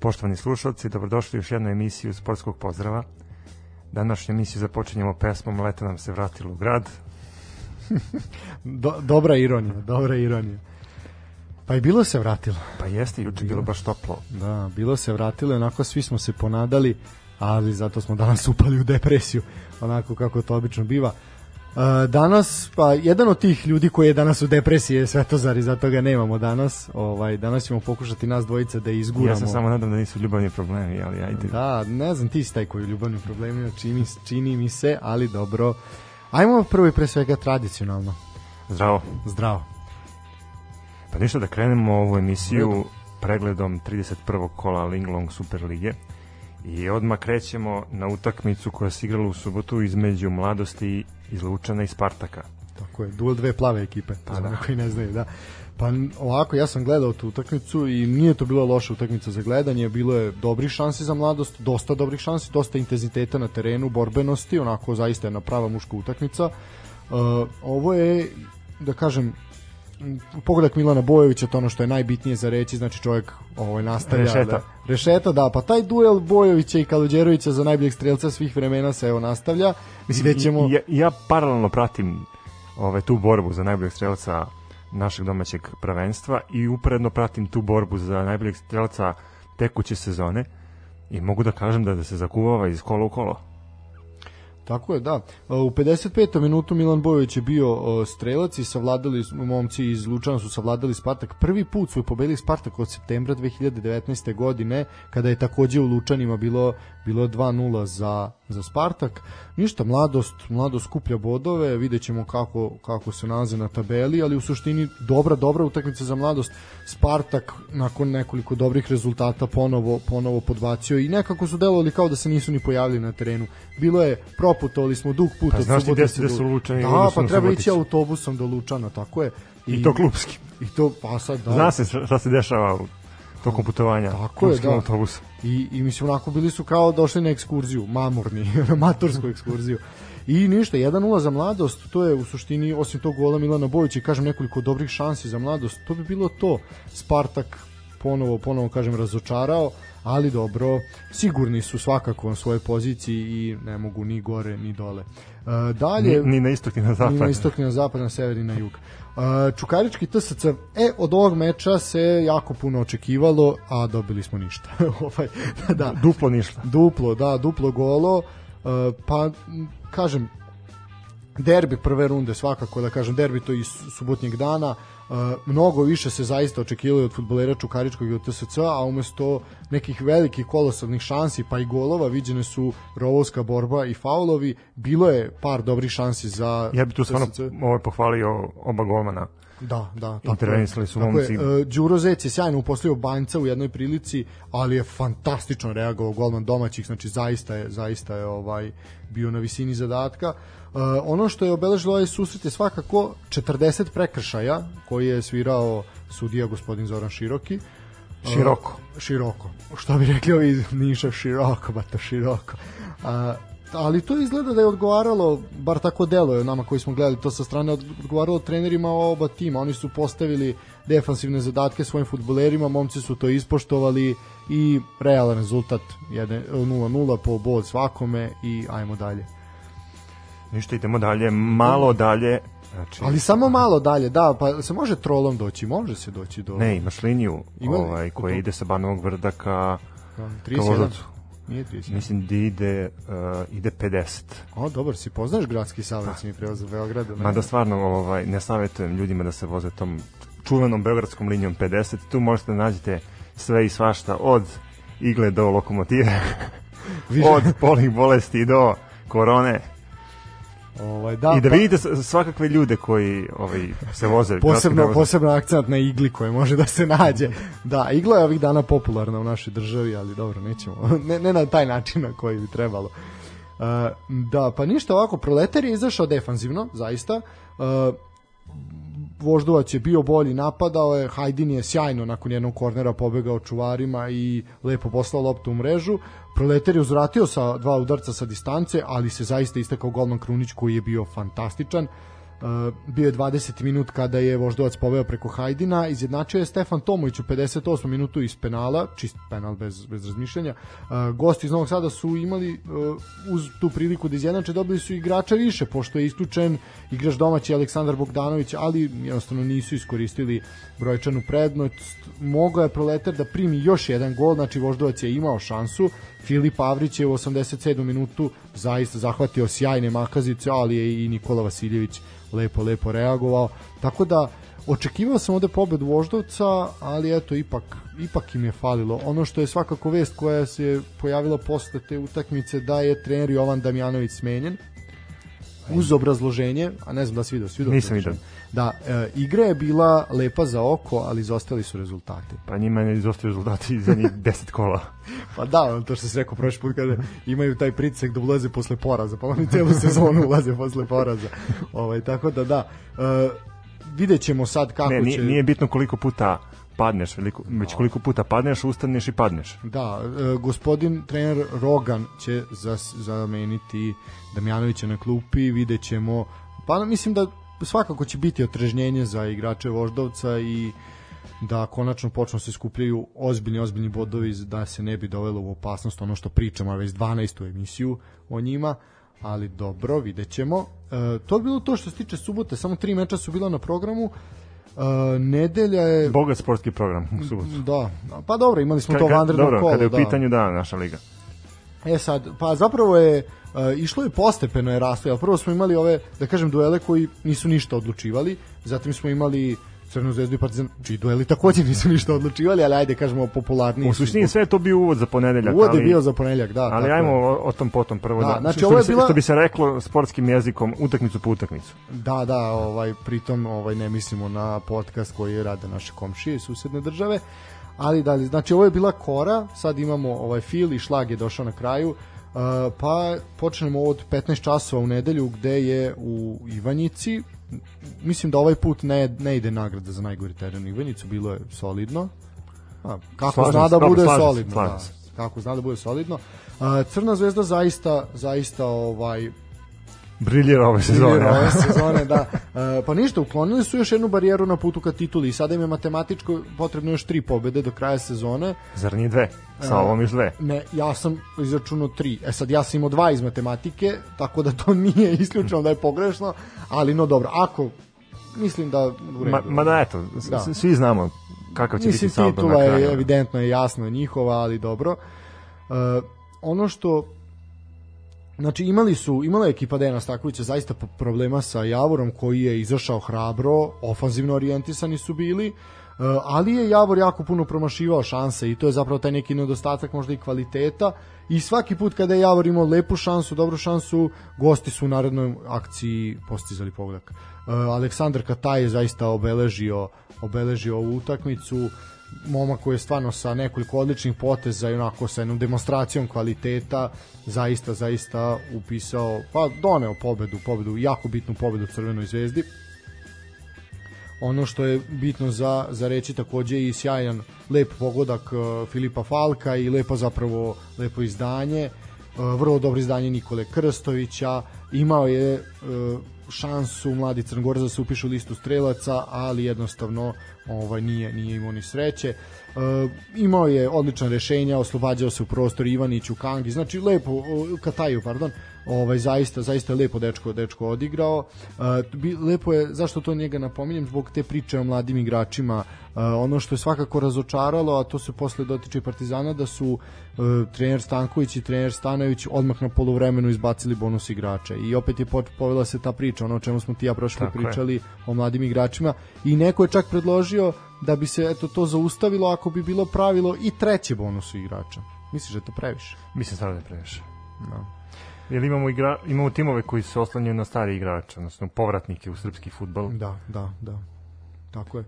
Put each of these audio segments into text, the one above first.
Poštovani slušalci, dobrodošli u još jednu emisiju Sportskog pozdrava. Današnju emisiju započinjemo pesmom Leta nam se vratilo u grad. Do, dobra ironija, dobra ironija. Pa i bilo se vratilo. Pa jeste, juče bilo baš toplo. Da, bilo se vratilo, onako svi smo se ponadali, ali zato smo danas upali u depresiju, onako kako to obično biva. Danas, pa jedan od tih ljudi koji je danas u depresiji je Svetozar i zato ga nemamo danas. Ovaj, danas ćemo pokušati nas dvojica da izguramo. Ja sam samo nadam da nisu ljubavni problemi, ali ajde. Da, ne znam, ti si taj koji je ljubavni problemi, čini, čini mi se, ali dobro. Ajmo prvo i pre svega tradicionalno. Zdravo. Zdravo. Pa ništa da krenemo ovu emisiju pregledom 31. kola Linglong Super Lige. I odmah krećemo na utakmicu koja se igrala u subotu između mladosti iz Lučana i Spartaka. Tako je, duel dve plave ekipe, pa da. koji ne znaju, da. Pa ovako, ja sam gledao tu utakmicu i nije to bila loša utakmica za gledanje, bilo je dobrih šansi za mladost, dosta dobrih šansi, dosta intenziteta na terenu, borbenosti, onako zaista jedna prava muška utakmica. Uh, ovo je, da kažem, pogodak Milana Bojovića, to ono što je najbitnije za reći, znači čovjek ovaj, nastavlja. Rešeta. Da, rešeta, da, pa taj duel Bojovića i Kaluđerovića za najboljeg strelca svih vremena se evo nastavlja. Mislim da ćemo... Ja, ja paralelno pratim ovaj, tu borbu za najboljeg strelca našeg domaćeg prvenstva i uporedno pratim tu borbu za najboljeg strelca tekuće sezone i mogu da kažem da, da se zakuvava iz kola u kolo. Tako je, da. U 55. minutu Milan Bojović je bio strelac i savladali momci iz Lučana su savladali Spartak. Prvi put su pobedili Spartak od septembra 2019. godine kada je takođe u Lučanima bilo bilo 2-0 za za Spartak. Ništa, mladost, mladost skuplja bodove, videćemo kako, kako se nalaze na tabeli, ali u suštini dobra, dobra utakmica za mladost. Spartak nakon nekoliko dobrih rezultata ponovo, ponovo podbacio i nekako su delovali kao da se nisu ni pojavili na terenu. Bilo je, proputovali smo dug put pa, znaš ti gde su, su Lučani? Da, pa treba ići autobusom do Lučana, tako je. I, I to klubski. I to, pa sad, da. Zna se šta se dešava tokom putovanja Tako je, da. autobus. I, I mislim, onako bili su kao došli na ekskurziju, mamurni, matorsku ekskurziju. I ništa, 1-0 za mladost, to je u suštini, osim tog gola Milana Bojića i kažem nekoliko dobrih šansi za mladost, to bi bilo to. Spartak ponovo, ponovo kažem, razočarao, ali dobro, sigurni su svakako na svojoj poziciji i ne mogu ni gore ni dole. Uh, dalje, ni, ni na istok ni na zapad. Ni na istok ni na zapad, na sever i na jug. Čukarički TSC, e, od ovog meča se jako puno očekivalo, a dobili smo ništa. ovaj, da, duplo ništa. Duplo, da, duplo golo. Pa, kažem, derbi prve runde svakako, da kažem, derbi to iz subotnjeg dana, mnogo više se zaista očekivalo od futbolera Čukaričkog i od TSC, a umesto nekih velikih kolosalnih šansi pa i golova viđene su rovovska borba i faulovi. Bilo je par dobrih šansi za Ja bih tu stvarno ovaj pohvalio oba golmana. Da, da, tako intervenisali su momci. Je, uh, Đuro Zec je sjajno uposlio Banjca u jednoj prilici, ali je fantastično reagovao golman domaćih, znači zaista je zaista je ovaj bio na visini zadatka. Uh, ono što je obeležilo ovaj susret je svakako 40 prekršaja koji je svirao sudija gospodin Zoran Široki. Uh, široko. Široko. Što bi rekli ovi Niša široko, ba to široko. Uh, ali to izgleda da je odgovaralo, bar tako delo je nama koji smo gledali to sa strane, odgovaralo trenerima oba tima. Oni su postavili defansivne zadatke svojim futbolerima, momci su to ispoštovali i realan rezultat 0-0 po bod svakome i ajmo dalje. Ništa, idemo dalje, malo dalje. Znači, Ali samo malo dalje, da, pa se može trolom doći, može se doći do... Ne, imaš liniju Ima, ovaj, koja ide sa Banovog vrda ka, 31. ka Voždovcu. Nije 31. Mislim da ide, uh, ide 50. O, dobar, si poznaš gradski saobraćajni prevoz u Beogradu? Ne? Mada stvarno ovaj, ne savjetujem ljudima da se voze tom čuvenom beogradskom linijom 50. Tu možete da nađete sve i svašta od igle do lokomotive, od polih bolesti do korone, Ovaj da, I da pa, vidite svakakve ljude koji ovaj se voze posebno posebno akcent na igli koji može da se nađe. Da, igla je ovih dana popularna u našoj državi, ali dobro, nećemo. Ne, ne na taj način na koji bi trebalo. Uh, da, pa ništa ovako, Proletar je izašao defanzivno, zaista. Uh, Voždovac je bio bolji, napadao je, Hajdin je sjajno nakon jednog kornera pobegao čuvarima i lepo poslao loptu u mrežu. Proletar je uzvratio sa dva udarca sa distance, ali se zaista istakao golman Krunić koji je bio fantastičan. Uh, bio je 20 minut kada je Voždovac poveo preko Hajdina, izjednačio je Stefan Tomović u 58 minutu iz penala, čist penal bez, bez razmišljanja. Uh, gosti iz Novog Sada su imali uh, uz tu priliku da izjednače, dobili su igrača više, pošto je isključen igrač domaći Aleksandar Bogdanović, ali jednostavno nisu iskoristili brojčanu prednost. Mogao je Proletar da primi još jedan gol, znači Voždovac je imao šansu, Filip Avrić je u 87. minutu zaista zahvatio sjajne makazice, ali je i Nikola Vasiljević lepo, lepo reagovao. Tako da, očekivao sam ovde pobedu Voždovca, ali eto, ipak, ipak im je falilo. Ono što je svakako vest koja se pojavila posle te utakmice da je trener Jovan Damjanović smenjen uz obrazloženje, a ne znam da si vidio, svi Nisam vidio. Da, e, igra je bila lepa za oko, ali izostali su rezultati. Pa njima ne izostaju rezultati za njih 10 kola. pa da, to što se rekao prošli put kada imaju taj pritisak da ulaze posle poraza, pa oni celu sezonu ulaze posle poraza. Ovaj, tako da da, e, vidjet ćemo sad kako ne, nije, će... Nije bitno koliko puta padneš, veliko, već koliko puta padneš, ustaneš i padneš. Da, e, gospodin trener Rogan će zas, zameniti Damjanovića na klupi, vidjet ćemo, pa mislim da svakako će biti otrežnjenje za igrače Voždovca i da konačno počnu se skupljaju ozbiljni, ozbiljni bodovi da se ne bi dovelo u opasnost ono što pričamo, već 12. emisiju o njima, ali dobro, vidjet ćemo. E, to je bilo to što se tiče subote, samo tri meča su bila na programu, Uh, nedelja je... Bogat sportski program u subotu. Da, pa dobro, imali smo ka, to vanredno dobro, kolo. Kada je u da. pitanju, da, naša liga. E sad, pa zapravo je uh, išlo je postepeno je rasto, prvo smo imali ove, da kažem, duele koji nisu ništa odlučivali, zatim smo imali Crvenu zvezdu i Partizan, čiji dueli takođe nisu ništa odlučivali, ali ajde kažemo popularniji. U suštini sve to bio uvod za ponedeljak. Uvod je bio za ponedeljak, da. Ali ajmo o, o tom potom prvo. Da, Da, znači, što, ovo je bila- što bi se reklo sportskim jezikom, utakmicu po utakmicu. Da, da, ovaj pritom ovaj ne mislimo na podcast koji rade naše komšije iz susedne države. Ali da, znači ovo je bila Kora, sad imamo ovaj Fil i Šlag je došao na kraju. Uh, pa počnemo od 15 časova u nedelju gde je u Ivanjici mislim da ovaj put ne, ne ide nagrada za najgori teren u Ivanjicu, bilo je solidno. A, kako Slažem zna da bude slažem se, solidno. slažem Da, kako zna da bude solidno. A, Crna zvezda zaista zaista ovaj Briljira ove sezone. Briljira ove sezone, da. E, pa ništa, uklonili su još jednu barijeru na putu ka tituli i sada im je matematičko potrebno još tri pobede do kraja sezone. Zar nije dve? Sa E, ovom još dve. Ne, ja sam izračunao tri. E sad, ja sam imao dva iz matematike, tako da to nije isključeno da je pogrešno, ali no dobro, ako mislim da u redu. Ma, ma da, eto, Da. svi znamo kakav će Mislim, biti saldo na titula kraju. je evidentno je jasno njihova, ali dobro. Uh, ono što Znači imali su, imala je ekipa Dejana Stakovića zaista problema sa Javorom koji je izašao hrabro, ofanzivno orijentisani su bili, uh, ali je Javor jako puno promašivao šanse i to je zapravo taj neki nedostatak možda i kvaliteta i svaki put kada je Javor imao lepu šansu, dobru šansu, gosti su u narednoj akciji postizali pogodak. Uh, Aleksandar Kataj je zaista obeležio, obeležio ovu utakmicu, momak koji je stvarno sa nekoliko odličnih poteza i onako sa jednom demonstracijom kvaliteta zaista, zaista upisao, pa doneo pobedu, pobedu, jako bitnu pobedu Crvenoj zvezdi. Ono što je bitno za, za reći takođe i sjajan lep pogodak uh, Filipa Falka i lepo zapravo lepo izdanje uh, vrlo dobro izdanje Nikole Krstovića imao je uh, šansu mladi Crnogorac da se upiše u listu strelaca ali jednostavno ovaj nije nije imao ni sreće Uh, imao je odlična rešenja, oslobađao se u prostor Ivanić u Kangi, znači lepo, Kataju, pardon, ovaj zaista zaista je lepo dečko dečko odigrao. Bi, lepo je zašto to njega napominjem zbog te priče o mladim igračima. Uh, ono što je svakako razočaralo, a to se posle dotiče Partizana da su uh, trener Stanković i trener Stanović odmah na poluvremenu izbacili bonus igrača. I opet je povela se ta priča, ono o čemu smo ti ja prošli Tako je. pričali o mladim igračima i neko je čak predložio da bi se eto to zaustavilo ako bi bilo pravilo i treće bonusu igrača. Misliš da je to previše? Mislim stvarno da je previše. Da. Jer imamo, igra, imamo timove koji se oslanjaju na stari igrače, odnosno povratnike u srpski futbol. Da, da, da. Tako je.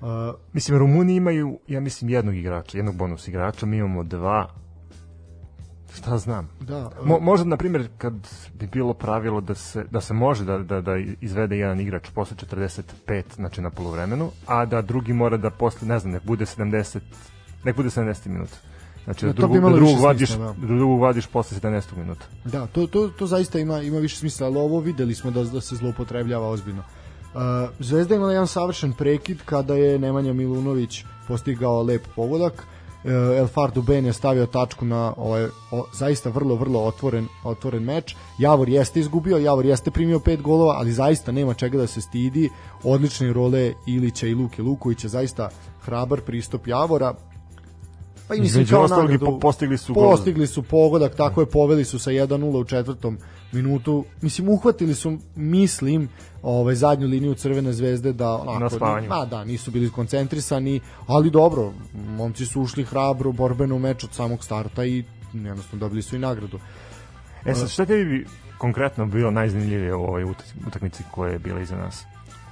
Uh, Mislim, Rumuni imaju, ja mislim, jednog igrača, jednog bonus igrača, mi imamo dva. Šta znam? da, Mo, možda, na primjer, kad bi bilo pravilo da se, da se može da, da, da izvede jedan igrač posle 45, znači na polovremenu, a da drugi mora da posle, ne znam, nek bude 70, nek bude 70 minuta. Znači, Da, da, drugu, da drugu vadiš, smisla, da drugu vadiš posle 17. minuta. Da, to, to, to zaista ima, ima više smisla, ali ovo videli smo da, da se zloupotrebljava ozbiljno. Uh, Zvezda imala jedan savršen prekid kada je Nemanja Milunović postigao lep pogodak. Uh, El Fardu Ben je stavio tačku na ovaj o, zaista vrlo vrlo otvoren otvoren meč. Javor jeste izgubio, Javor jeste primio pet golova, ali zaista nema čega da se stidi. Odlične role Ilića i Luke Lukovića, zaista hrabar pristup Javora. Pa i mislim kao nagradu- po- postigli su postigli su pogodak, tako je poveli su sa 1:0 u četvrtom minutu. Mislim uhvatili su mislim ovaj zadnju liniju Crvene zvezde da onako Na spavanju. ma da nisu bili koncentrisani, ali dobro, momci su ušli hrabro borbeno u meč od samog starta i jednostavno dobili su i nagradu. E sad, šta tebi bi konkretno bilo najzanimljivije u ovoj utak- utakmici koja je bila iza nas?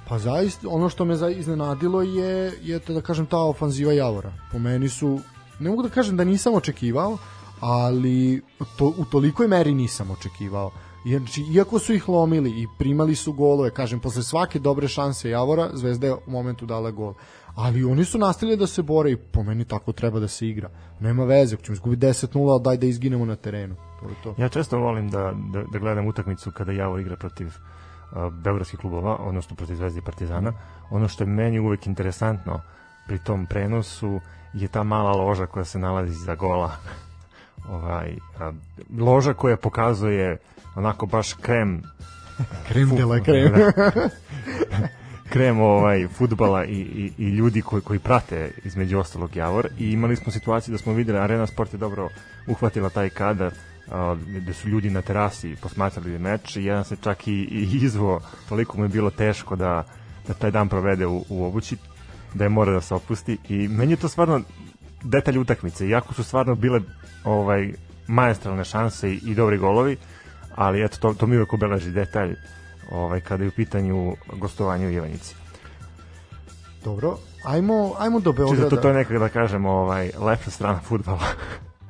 Pa zaista ono što me iznenadilo je je da kažem ta ofanziva Javora. Po meni su ne mogu da kažem da nisam očekivao, ali to, u tolikoj meri nisam očekivao. Jer, znači, iako su ih lomili i primali su golove, kažem, posle svake dobre šanse Javora, Zvezda je u momentu dala gol. Ali oni su nastavili da se bore i po meni tako treba da se igra. Nema veze, ako ćemo izgubiti 10-0, ali daj da izginemo na terenu. To je to. Ja često volim da, da, da gledam utakmicu kada Javor igra protiv uh, beogradskih klubova, odnosno protiv Zvezde i Partizana. Ono što je meni uvek interesantno pri tom prenosu je ta mala loža koja se nalazi za gola. ovaj, a, loža koja pokazuje onako baš krem Krem de la krem. krem ovaj futbala i, i, i ljudi koji, koji prate između ostalog Javor i imali smo situaciju da smo videli Arena Sport je dobro uhvatila taj kadar a, gde su ljudi na terasi posmatrali meč i jedan se čak i, i izvo toliko mu je bilo teško da, da taj dan provede u, u obući da je mora da se opusti i meni je to stvarno detalj utakmice iako su stvarno bile ovaj maestralne šanse i, i dobri golovi ali eto to, to mi uvek obeleži detalj ovaj, kada je u pitanju gostovanje u Ivanjici. Dobro, ajmo, ajmo do Čisto Beograda. to, to je nekako da kažemo ovaj, lepša strana futbala.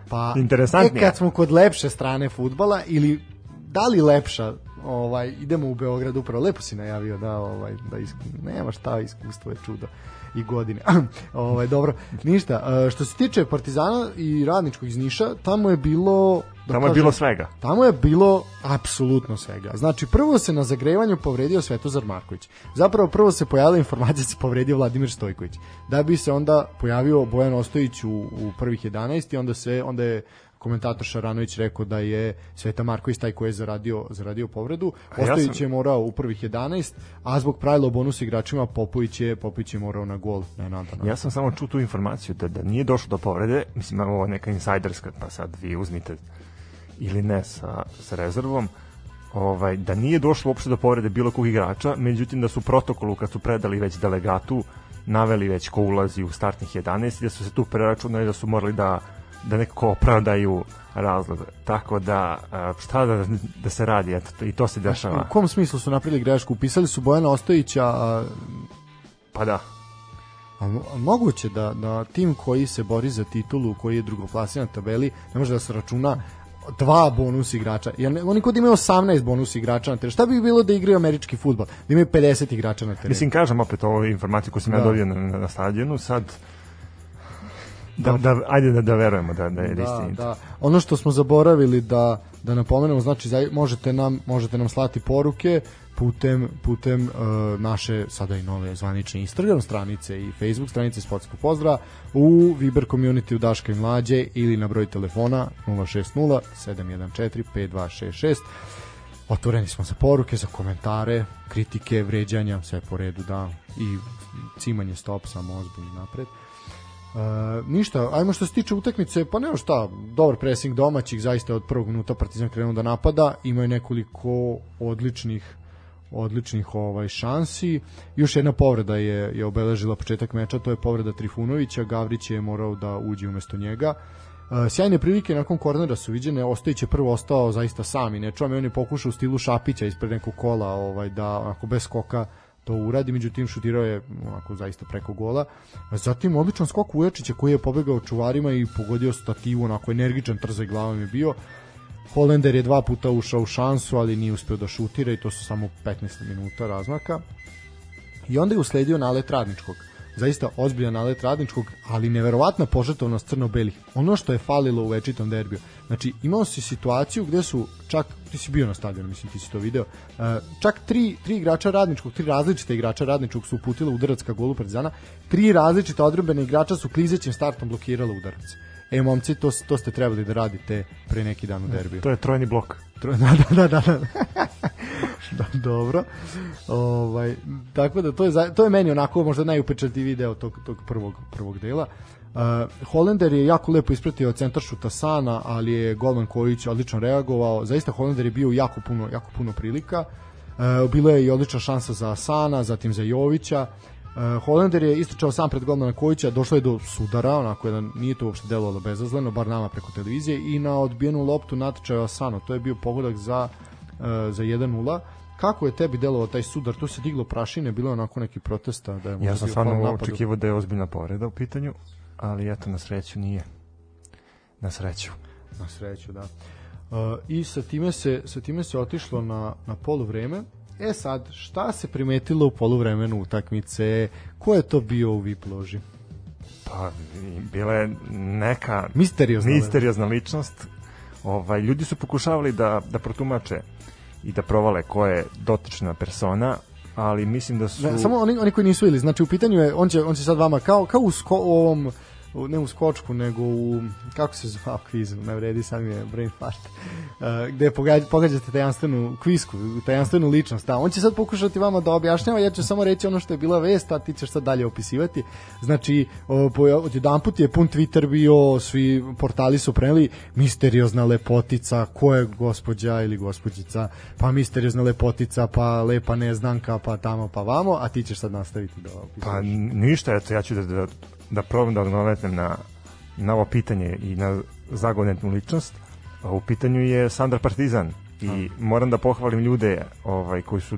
Pa, Interesantnije. E, kad smo kod lepše strane futbala ili da li lepša ovaj idemo u Beograd upravo lepo si najavio da ovaj da isk... nema šta iskustvo je čudo i godine. ovaj dobro, ništa. E, Što se tiče Partizana i Radničkog iz Niša, tamo je bilo da Tamo je bilo svega. Tamo je bilo apsolutno svega. Znači, prvo se na zagrevanju povredio Svetozar Marković. Zapravo, prvo se pojavila informacija da se povredio Vladimir Stojković. Da bi se onda pojavio Bojan Ostojić u, u prvih 11 i onda, se, onda je komentator Šaranović rekao da je Sveta Marković taj koji je zaradio, zaradio povredu. ja Ostojić sam- je morao u prvih 11, a zbog pravila bonus igračima Popović je, Popović je morao na gol. Ne, nadano. Ja sam samo čuo tu informaciju da, da nije došlo do povrede, mislim ovo neka insajderska, pa sad vi uzmite ili ne sa, sa rezervom, ovaj, da nije došlo uopšte do povrede bilo kog igrača, međutim da su protokolu kad su predali već delegatu naveli već ko ulazi u startnih 11 i da su se tu preračunali da su morali da da nekako opravdaju razlog. Tako da, šta da, da se radi, eto, i to se dešava. U kom smislu su napravili grešku? Upisali su Bojana Ostojića, a Pa da, A, a moguće da, da tim koji se bori za titulu, koji je drugoplasiran na tabeli, ne može da se računa dva bonus igrača. Jer ne- oni kod imaju 18 bonus igrača na terenu. Šta bi bilo da igraju američki futbol? Da imaju 50 igrača na terenu. Mislim, kažem opet ovo informaciju koju sam ja Da. dobio na, na, na stadionu, sad da, da, ajde da, da verujemo da, da je da, istinito. da. Ono što smo zaboravili da da napomenemo, znači možete nam možete nam slati poruke putem putem uh, naše sada i nove zvanične Instagram stranice i Facebook stranice Sportskog pozdrava u Viber community u Daška i Mlađe ili na broj telefona 060 714 5266 Otvoreni smo za poruke, za komentare, kritike, vređanja, sve po redu, da, i cimanje stop, samo ozbiljno napred. E, ništa, ajmo što se tiče utakmice, pa nema šta, dobar pressing domaćih, zaista od prvog minuta Partizan krenuo da napada, imaju nekoliko odličnih odličnih ovaj šansi. Još jedna povreda je je obeležila početak meča, to je povreda Trifunovića, Gavrić je morao da uđe umesto njega. E, sjajne prilike nakon kornera su viđene, Ostojić je prvo ostao zaista sam i ne čuvam, on je pokušao u stilu Šapića ispred nekog kola ovaj, da onako bez skoka to uradi, međutim šutirao je onako zaista preko gola. Zatim odličan skok Ujačića koji je pobegao čuvarima i pogodio stativu, onako energičan trzaj glavom je bio. Holender je dva puta ušao u šansu, ali nije uspeo da šutira i to su samo 15 minuta razmaka. I onda je usledio nalet radničkog. Zaista ozbiljan nalet radničkog, ali neverovatna požrtovnost crno-belih. Ono što je falilo u večitom derbiju. Znači, imao si situaciju gde su čak, ti si bio na stadionu, mislim ti si to video, uh, čak tri, tri igrača radničkog, tri različite igrača radničkog su uputila udarac ka golu Partizana, tri različite odrbene igrača su klizećim startom blokirala udarac. E, momci, to, to ste trebali da radite pre neki dan u derbiju. To je trojni blok. Tro, da, da, da, da. da. da dobro. Ovaj, tako da to je, to je meni onako možda najupečatljiviji deo tog, tog prvog, prvog dela. Uh, Holender je jako lepo ispratio centar šuta Sana, ali je golman Kojić odlično reagovao. Zaista Holender je bio jako puno, jako puno prilika. Uh, bilo je i odlična šansa za Sana, zatim za Jovića. Uh, Holender je istočao sam pred golmana Kojića, došlo je do sudara, onako jedan, nije to uopšte delovalo bezazleno, bar nama preko televizije, i na odbijenu loptu natčao Asano. To je bio pogodak za, uh, za 1-0 kako je tebi delovao taj sudar? Tu se diglo prašine, bilo je onako neki protesta da je Ja sam stvarno očekivao da je ozbiljna povreda u pitanju, ali eto na sreću nije. Na sreću. Na sreću, da. Uh, I sa time se sa time se otišlo na na poluvreme. E sad, šta se primetilo u poluvremenu utakmice? Ko je to bio u VIP loži? Pa, bila je neka misteriozna, misteriozna ličnost. Ovaj, ljudi su pokušavali da, da protumače i da provale ko je dotična persona, ali mislim da su... Ne, samo oni, oni koji nisu ili, znači u pitanju je, on će, on će sad vama, kao, kao u, sko, ovom ne u skočku, nego u, kako se zvao kviz, ne vredi, sam je brain fart, uh, gde pogađ, pogađate tajanstvenu kvizku, tajanstvenu ličnost. Da, on će sad pokušati vama da objašnjava, ja ću samo reći ono što je bila vest, a ti ćeš sad dalje opisivati. Znači, od jedan put je pun Twitter bio, svi portali su preneli misteriozna lepotica, ko je gospođa ili gospođica, pa misteriozna lepotica, pa lepa neznanka, pa tamo, pa vamo, a ti ćeš sad nastaviti da opisuješ. Pa ništa, eto, ja ću da, da da probam da odgovorim na, na ovo pitanje i na zagonetnu ličnost. U pitanju je Sandar Partizan i A. moram da pohvalim ljude ovaj koji su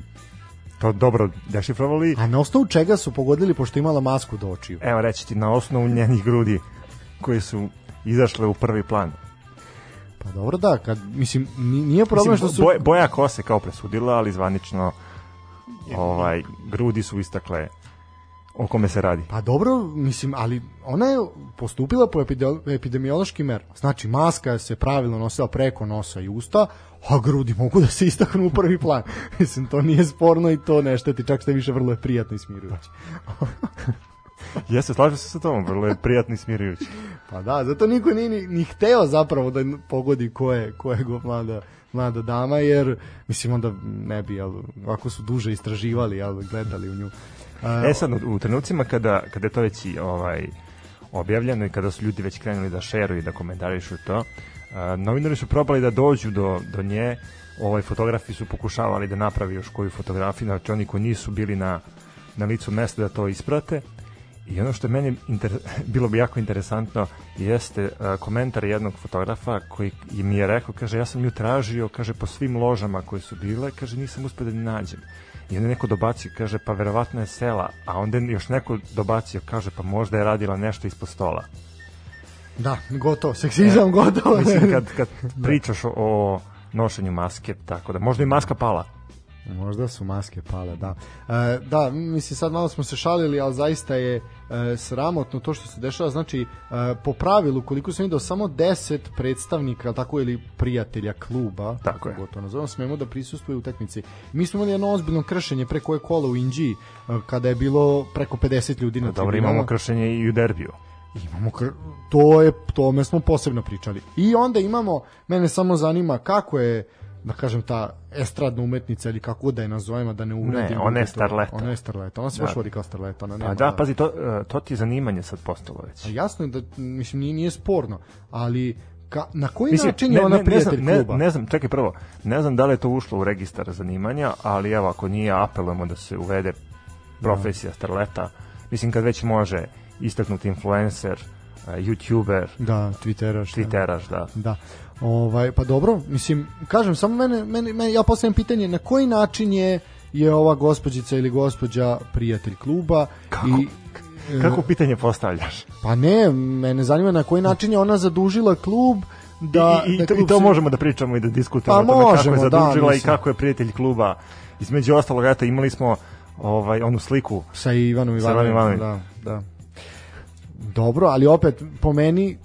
to dobro dešifrovali. A na osnovu čega su pogodili pošto imala masku do očiju? Evo reći ti, na osnovu njenih grudi koji su izašle u prvi plan. Pa dobro da, kad, mislim, nije problem mislim, što su... Boja, boja kose kao presudila, ali zvanično ovaj, grudi su istakle o kome se radi. Pa dobro, mislim, ali ona je postupila po epidemiološkim merama. Znači, maska se pravilno nosila preko nosa i usta, a grudi mogu da se istaknu u prvi plan. mislim, to nije sporno i to ne šteti, čak ste više vrlo je prijatno i smirujuće. ja se slažem se sa tom, vrlo je prijatno i smirujuće. Pa da, zato niko nije ni, ni hteo zapravo da pogodi ko je, ko je go mlada, mlada dama, jer mislim onda ne bi, jel, ako su duže istraživali, jel, gledali u nju E sad, u, trenucima kada, kada je to već ovaj, objavljeno i kada su ljudi već krenuli da šeruju i da komentarišu to, uh, novinari su probali da dođu do, do nje, ovaj fotografi su pokušavali da napravi još koju fotografiju, znači oni koji nisu bili na, na licu mesta da to isprate. I ono što je meni inter, bilo bi jako interesantno jeste uh, komentar jednog fotografa koji mi je rekao, kaže, ja sam ju tražio, kaže, po svim ložama koje su bile, kaže, nisam uspio da ni nađem i onda neko dobacio, kaže, pa verovatno je sela, a onda još neko dobacio, kaže, pa možda je radila nešto ispod stola. Da, gotovo, seksizam e, gotovo. Mislim, kad, kad da. pričaš o, o nošenju maske, tako da, možda i maska pala. Možda su maske pale, da. E, da, mislim sad malo smo se šalili, ali zaista je e, sramotno to što se dešava. Znači, e, po pravilu, koliko sam vidio, samo 10 predstavnika, tako ili prijatelja kluba, tako je. to nazovem, smemo da prisustuju u utakmici. Mi smo imali jedno ozbiljno kršenje pre koje kola u Inđi, e, kada je bilo preko 50 ljudi na Dobro, imamo kršenje i u derbiju. Imamo kr... to je tome smo posebno pričali. I onda imamo mene samo zanima kako je da kažem ta estradna umetnica ili kako da je nazovemo da ne uvredim. Ne, ona je starleta. Ona je starleta. Ona se da. baš vodi kao starleta. Ona pa nema pa da, pazi, to, e, to ti je zanimanje sad postalo već. A jasno je da, mislim, nije, nije sporno, ali ka, na koji mislim, način je ona ne, prijatelj ne kluba? Ne, ne znam, čekaj prvo, ne znam da li je to ušlo u registar zanimanja, ali evo, ako nije, apelujemo da se uvede profesija da. starleta. Mislim, kad već može istaknuti influencer, uh, youtuber, da, twitteraš, da. twitteraš, da. da. Ovaj pa dobro, mislim, kažem samo mene, mene, mene ja postavljam pitanje na koji način je je ova gospođica ili gospođa prijatelj kluba Kako? i Kako pitanje postavljaš? Pa ne, mene zanima na koji način je ona zadužila klub da... I, i, da i to možemo da pričamo i da diskutujemo pa o tome možemo, kako je da, zadužila da, i kako je prijatelj kluba. Između ostalog, eto, imali smo ovaj onu sliku sa Ivanom Sa Ivanom Ivanovićem. Da, da. Dobro, ali opet po meni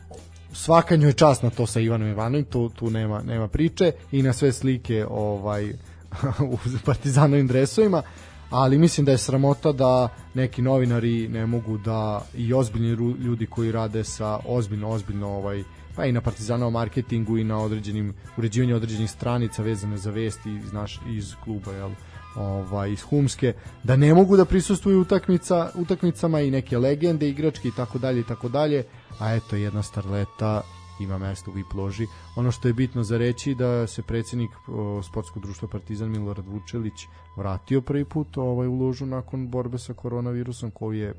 svaka njoj čast na to sa Ivanom Ivanovićem, tu, tu nema, nema priče i na sve slike ovaj u partizanovim dresovima, ali mislim da je sramota da neki novinari ne mogu da i ozbiljni ljudi koji rade sa ozbiljno ozbiljno ovaj pa i na partizanovom marketingu i na određenim uređivanju određenih stranica vezane za vesti iz naš iz kluba jel ovaj iz Humske da ne mogu da prisustvuju utakmica utakmicama i neke legende igračke i tako dalje i tako dalje. A eto jedna starleta ima mesto u VIP loži. Ono što je bitno za reći da se predsjednik o, sportskog društva Partizan Milorad Vučelić vratio prvi put ovaj u ložu nakon borbe sa koronavirusom koji je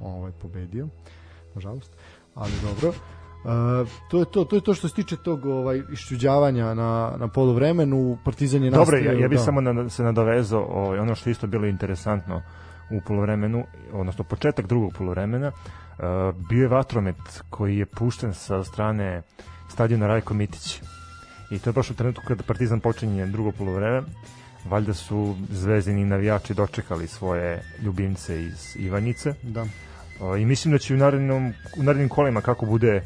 ovaj pobedio nažalost. Ali dobro Uh, to je to, to je to što se tiče tog ovaj iščuđavanja na na poluvremenu Partizan je Dobro, nastavio, ja, ja bih da. samo na, se nadovezao ovaj, ono što isto bilo interesantno u poluvremenu, odnosno početak drugog poluvremena, uh, bio je vatromet koji je pušten sa strane stadiona Rajko Mitić. I to je baš u trenutku kada Partizan počinje drugo poluvreme. Valjda su zvezdini navijači dočekali svoje ljubimce iz Ivanjice. da. Uh, I mislim da će u narednom, u narednim kolima kako bude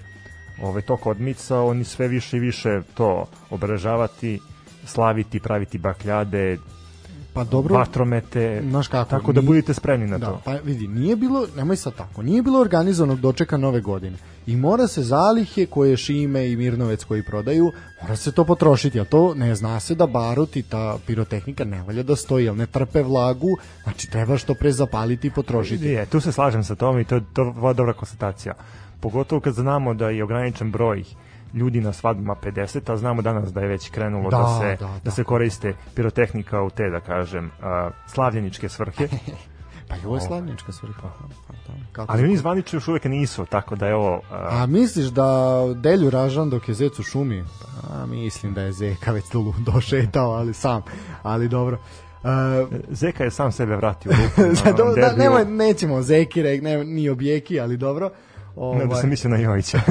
ovaj tok odmica, oni sve više i više to obeležavati, slaviti, praviti bakljade, Pa dobro, vatromete, znaš kako, tako da budete spremni na da, to. pa vidi, nije bilo, nemoj sad tako, nije bilo organizovanog dočeka nove godine. I mora se zalihe koje Šime i Mirnovec koji prodaju, mora se to potrošiti, a to ne zna se da barut i ta pirotehnika ne valja da stoji, jer ne trpe vlagu, znači treba što pre zapaliti i potrošiti. Je, tu se slažem sa tom i to je to dobra konstatacija. Pogotovo kad znamo da je ograničen broj ljudi na svadbama 50, a znamo danas da je već krenulo da, Da, se, da, da, da. se koriste pirotehnika u te, da kažem, a, slavljeničke svrhe, Pa i ovo je slavnička svrha. Pa, da, kako ali oni zvanično još uvek nisu, tako da je ovo... a, A misliš da Delju ražan dok je zec u šumi? Pa mislim da je Zeka već tu došetao, ali sam. Ali dobro. Uh, Zeka je sam sebe vratio ruku. da, da, nemoj, nećemo Zeki, rek, ne, ni objeki, ali dobro. Ovaj, Ne, da sam mislio na Jojića.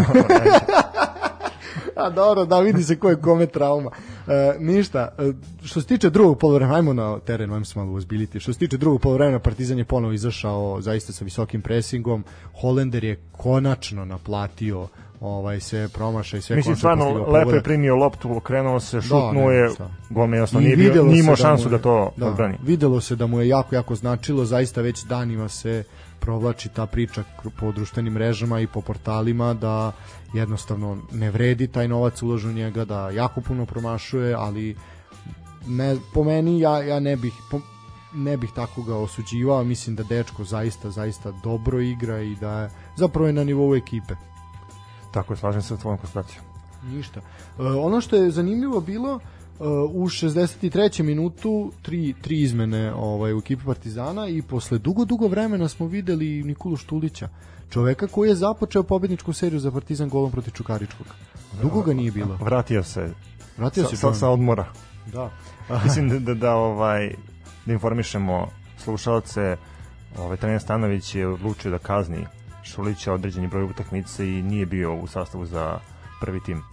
a dobro, da vidi se ko je kome trauma. E, ništa, e, što se tiče drugog polovremena, ajmo na teren, ajmo se malo uzbiljiti. Što se tiče drugog polovremena, Partizan je ponovo izašao zaista sa visokim presingom. Holender je konačno naplatio ovaj sve promašaj, sve Mislim, stvarno, lepo je primio loptu, okrenuo se, šutnuo ne, je, šta. gol jasno, nije, bio, nije imao da šansu da je- to odbrani. Videlo se da mu je jako, jako značilo, zaista već danima se provlači ta priča po društvenim mrežama i po portalima da jednostavno ne vredi taj novac uložen u njega, da jako puno promašuje, ali ne, po meni ja, ja ne bih po, ne bih tako ga osuđivao, mislim da dečko zaista, zaista dobro igra i da je zapravo je na nivou ekipe. Tako je, slažem se sa tvojom konstatacijom. Ništa. E, ono što je zanimljivo bilo e, u 63. minutu tri, tri izmene ovaj, u ekipi Partizana i posle dugo, dugo vremena smo videli Nikolu Štulića, čoveka koji je započeo pobedničku seriju za Partizan golom protiv Čukaričkog. Dugo ga nije bilo. Vratio se Vratio sa, se sa, sa odmora. Da. Mislim da, da, da, ovaj, da informišemo slušalce, ovaj, trener Stanović je odlučio da kazni Šulića određeni broj utakmice i nije bio u sastavu za prvi tim.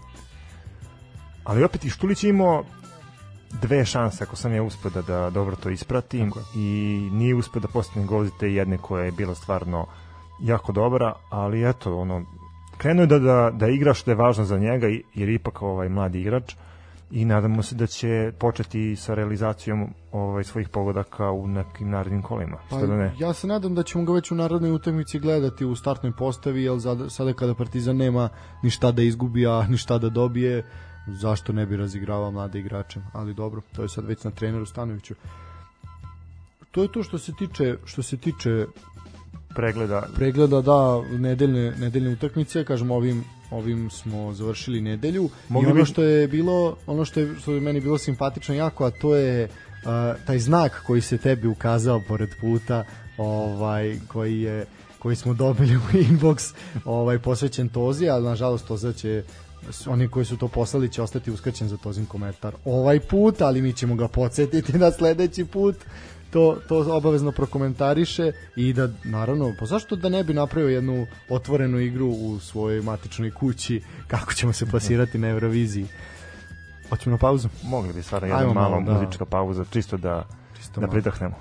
Ali opet i Štulić imao dve šanse ako sam ja uspeo da, da dobro to ispratim Tako i nije uspeo da postigne gol te jedne koja je bila stvarno jako dobra, ali eto ono krenuo je da, da, da igra što je važno za njega jer je ipak ovaj mladi igrač i nadamo se da će početi sa realizacijom ovaj svojih pogodaka u nekim narednim kolima. Pa, Što da ne? ja se nadam da ćemo ga već u narodnoj utakmici gledati u startnoj postavi, jer sada, sada kada Partizan nema ni šta da izgubi, a ni šta da dobije, zašto ne bi razigravao mlade igrače, ali dobro, to je sad već na treneru Stanoviću. To je to što se tiče što se tiče Pregleda. pregleda da nedeljne nedeljne utakmice, kažem ovim ovim smo završili nedelju. Mogli i ono što je bilo ono što je što je meni bilo simpatično jako, a to je uh, taj znak koji se tebi ukazao pored puta, ovaj koji je koji smo dobili u inbox, ovaj posvećen Tozi, ali nažalost Toza će oni koji su to poslali će ostati uskraćen za Tozin komentar ovaj put, ali mi ćemo ga podsjetiti na sledeći put to, to obavezno prokomentariše i da naravno, pa zašto da ne bi napravio jednu otvorenu igru u svojoj matičnoj kući kako ćemo se plasirati na Euroviziji Hoćemo na pauzu? mogli bi stvarno jedna mala da. muzička pauza čisto da Čisto da malo. pridahnemo.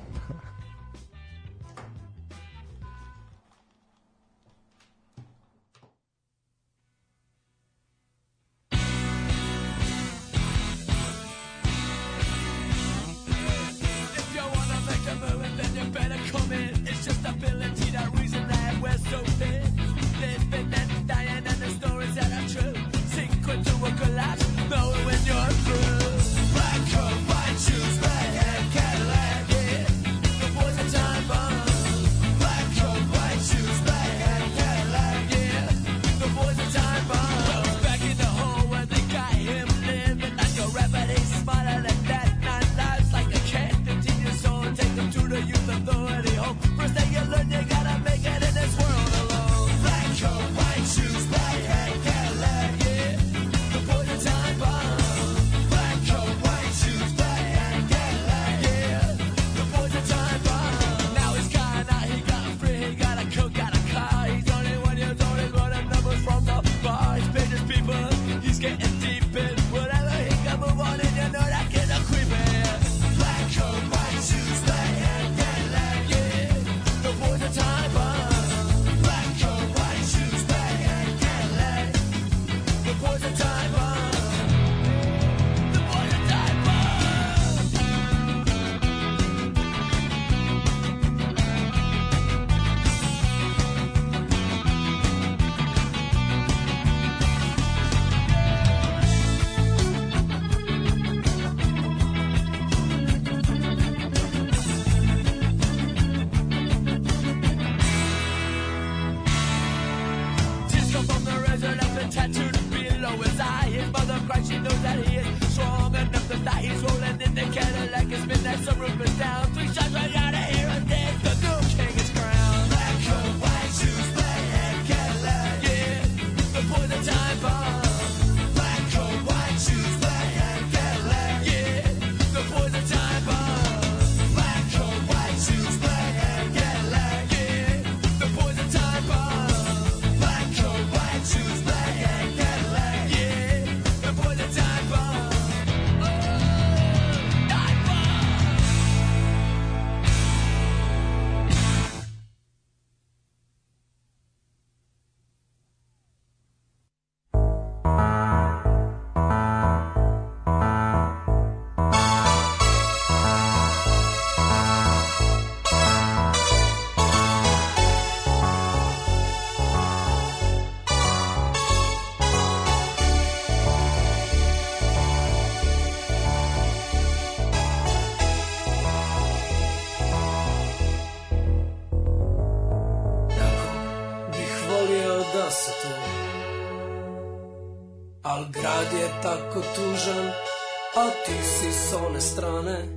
Tužan A ti si s one strane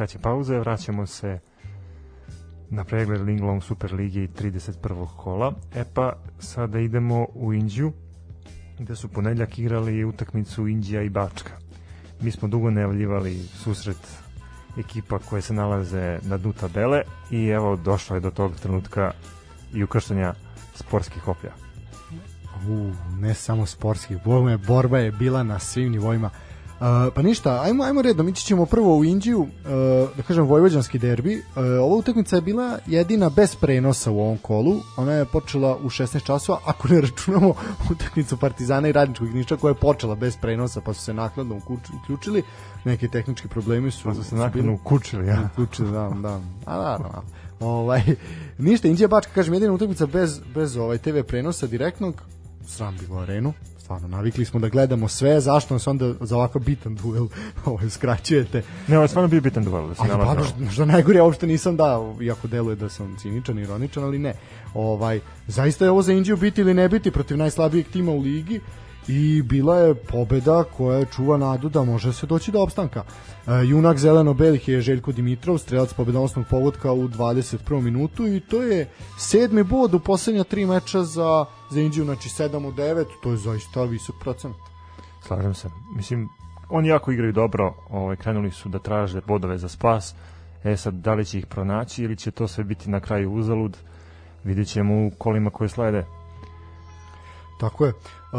kraće pauze vraćamo se na pregled Linglong Super Ligi 31. kola. E pa sada idemo u Indiju gde su ponedljak igrali utakmicu Indija i Bačka. Mi smo dugo najavljivali susret ekipa koje se nalaze na dnu tabele i evo došlo je do tog trenutka i ukrštanja sportskih hoplja. U, ne samo sportski, bome, borba je bila na svim nivoima. Uh, pa ništa, ajmo, ajmo redom, ići ćemo prvo u Indiju, uh, da kažem vojvođanski derbi. Uh, ova utakmica je bila jedina bez prenosa u ovom kolu. Ona je počela u 16 časova, ako ne računamo utakmicu Partizana i Radničkog Niša koja je počela bez prenosa, pa su se nakladno uključ- uključili. Neki tehnički problemi su, Pa su se nakon ukučili, ja. Uključili, da, da. A naravno. Ovaj, ništa, Indija Bačka, kažem, jedina utakmica bez, bez ovaj TV prenosa direktnog, sram bilo arenu, stvarno, navikli smo da gledamo sve, zašto nas onda za ovako bitan duel ovaj, skraćujete. Ne, ovo je stvarno bio bitan duel, da se Ali pa, što, što najgore, ja uopšte nisam dao, iako deluje da sam ciničan ironičan, ali ne. Ovaj, zaista je ovo za Indiju biti ili ne biti protiv najslabijeg tima u ligi i bila je pobeda koja čuva nadu da može se doći do opstanka. E, junak zeleno-belih je Željko Dimitrov, strelac pobedonosnog pogodka u 21. minutu i to je sedmi bod u poslednja tri meča za, za Indiju, znači 7 u 9, to je zaista visok procenat. Slažem se. Mislim, oni jako igraju dobro, ovaj, krenuli su da traže bodove za spas. E sad, da li će ih pronaći ili će to sve biti na kraju uzalud, vidjet ćemo u kolima koje slede. Tako je. Uh,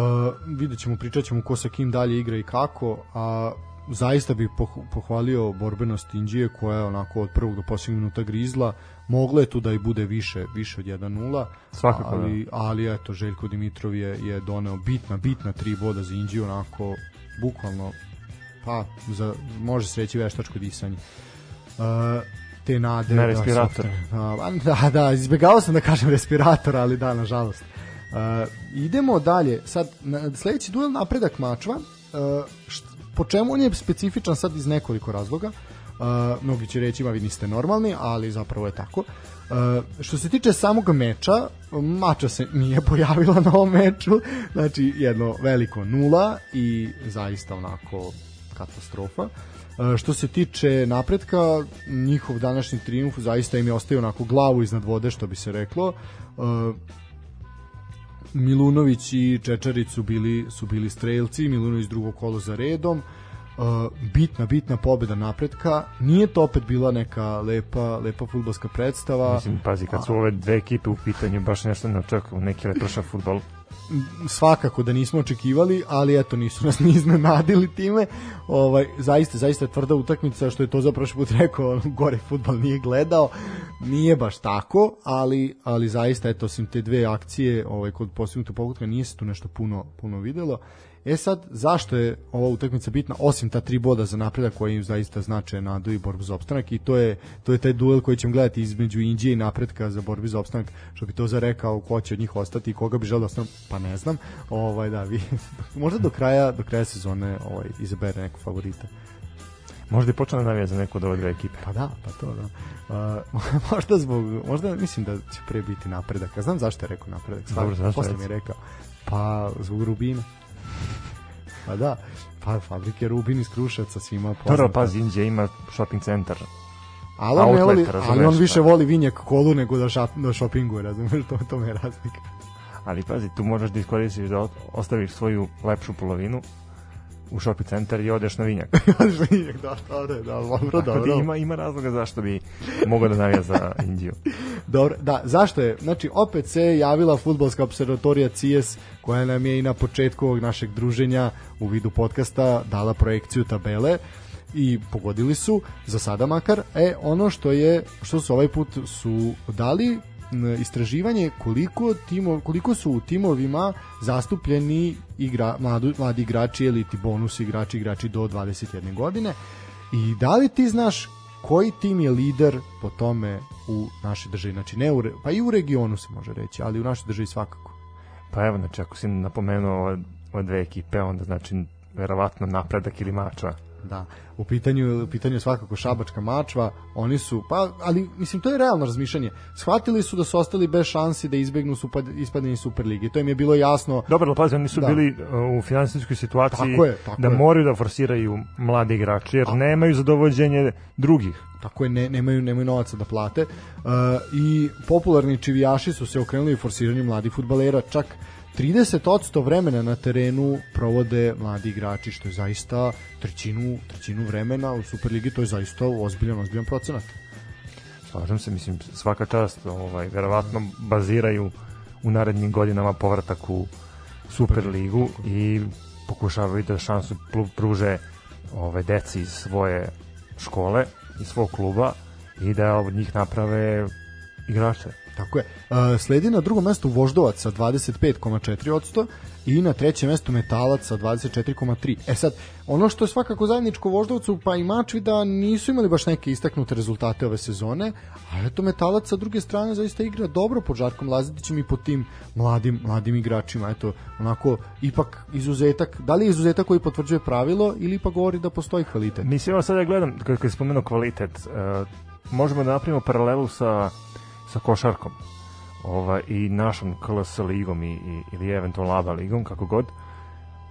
vidjet ćemo, pričat ćemo ko sa kim dalje igra i kako, a zaista bih poh- pohvalio borbenost Indije koja je onako od prvog do posljednjeg minuta grizla. Moglo je tu da i bude više, više od 1-0. Svakako, ali, ali eto, Željko Dimitrov je, je doneo bitna, bitna tri boda za Indiju, onako, bukvalno, pa, za, može se reći veštačko disanje. Uh, te nade Na da, respirator. Da, da, da, izbjegao sam da kažem respirator, ali da, nažalost. Uh, idemo dalje. Sad, na, sledeći duel napredak mačva, uh, št, po čemu on je specifičan sad iz nekoliko razloga. Uh, mnogi će reći, ma vi niste normalni, ali zapravo je tako. Uh, što se tiče samog meča, mača se nije pojavila na ovom meču, znači jedno veliko nula i zaista onako katastrofa. Uh, što se tiče napretka, njihov današnji triumf zaista im je ostavio onako glavu iznad vode, što bi se reklo. Uh, Milunović i Čečarić su bili, su bili strelci, Milunović drugo kolo za redom. uh, bitna, bitna pobeda napretka. Nije to opet bila neka lepa, lepa futbolska predstava. Mislim, pazi, kad su ove dve ekipe u pitanju, baš nešto ne očekuju, neki leproša futbol. Svakako da nismo očekivali, ali eto nisu nas ni iznenadili time. Ovaj zaista zaista tvrda utakmica što je to za prošli put rekao, gore fudbal nije gledao. Nije baš tako, ali ali zaista eto osim te dve akcije, ovaj kod postignutog pogotka nije se tu nešto puno puno videlo. E sad, zašto je ova utakmica bitna, osim ta tri boda za napredak koji im zaista znače nadu i borbu za opstanak i to je, to je taj duel koji ćemo gledati između Indije i napretka za borbu za opstanak, što bi to zarekao ko će od njih ostati i koga bi želeo da ostane, pa ne znam. Ovaj, da, vi, možda do kraja, do kraja sezone ovaj, izabere neku favorita. Možda i počne da navija za neku od ove dve ekipe. Pa da, pa to da. Uh, možda zbog, možda mislim da će pre biti napredak. Ja znam zašto je rekao napredak. Dobro, zašto Posle mi je rekao. Pa zbog Rubina. Pa da, pa fabrike Rubin iz Kruševca svima poznata. Prvo, pazi, Indija ima shopping centar. ali on, ne voli, ali on više pa. voli vinjak kolu nego da, šap, da shoppinguje, razumeš, to, to me je razlika. Ali pazi, tu možeš da iskoristiš da ostaviš svoju lepšu polovinu u shopping centar i odeš na vinjak. vinjak, da, dobro, da, dobro, Tako da dobro. ima, ima razloga zašto bi mogao da navija za Indiju. Dobro, da, zašto je? Znači, opet se javila futbolska observatorija CIES, koja nam je i na početku ovog našeg druženja u vidu podcasta dala projekciju tabele i pogodili su, za sada makar, e, ono što je, što su ovaj put su dali istraživanje koliko timo, koliko su u timovima zastupljeni igra, mladu, mladi igrači ili ti bonus igrači, igrači do 21 godine i da li ti znaš koji tim je lider po tome u našoj državi, znači ne u, pa i u regionu se može reći, ali u našoj državi svakako. Pa evo, znači, ako si napomenuo ove, ove dve ekipe, onda znači verovatno napredak ili mačva. Da, u pitanju, u pitanju svakako Šabačka mačva, oni su, pa, ali mislim, to je realno razmišljanje. Shvatili su da su ostali bez šansi da izbegnu super, ispadanje iz Superlige. To im je bilo jasno. Dobro, ali pazi, oni su Da. bili uh, u finansijskoj situaciji Tako je, tako da je. moraju da forsiraju mlade igrače, jer nemaju zadovođenje drugih. tako je ne, nemaju nemaju novaca da plate uh, i popularni čivijaši su se okrenuli forsiranju mladih fudbalera čak 30% vremena na terenu provode mladi igrači što je zaista trećinu trećinu vremena u Superligi to je zaista ozbiljan ozbiljan procenat Slažem se, mislim, svaka čast, ovaj, verovatno baziraju u narednim godinama povratak u Superligu i pokušavaju da šansu pru- pruže ove deci iz svoje škole, iz svog kluba i da od njih naprave igrače. Tako je. Uh, sledi na drugom mestu Voždovac sa 25,4% i na trećem mestu Metalac sa 24,3%. E sad, ono što je svakako zajedničko Voždovcu pa i Mačvi da nisu imali baš neke istaknute rezultate ove sezone, a eto Metalac sa druge strane zaista igra dobro pod Žarkom Lazetićem i pod tim mladim, mladim igračima. Eto, onako, ipak izuzetak, da li je izuzetak koji potvrđuje pravilo ili ipak govori da postoji kvalitet? Mislim, evo sad ja gledam, kad, kad je spomenuo kvalitet, uh, možemo da napravimo paralelu sa, sa košarkom. Ovaj, i našom KLS ligom i, i, ili eventualno ABA ligom, kako god,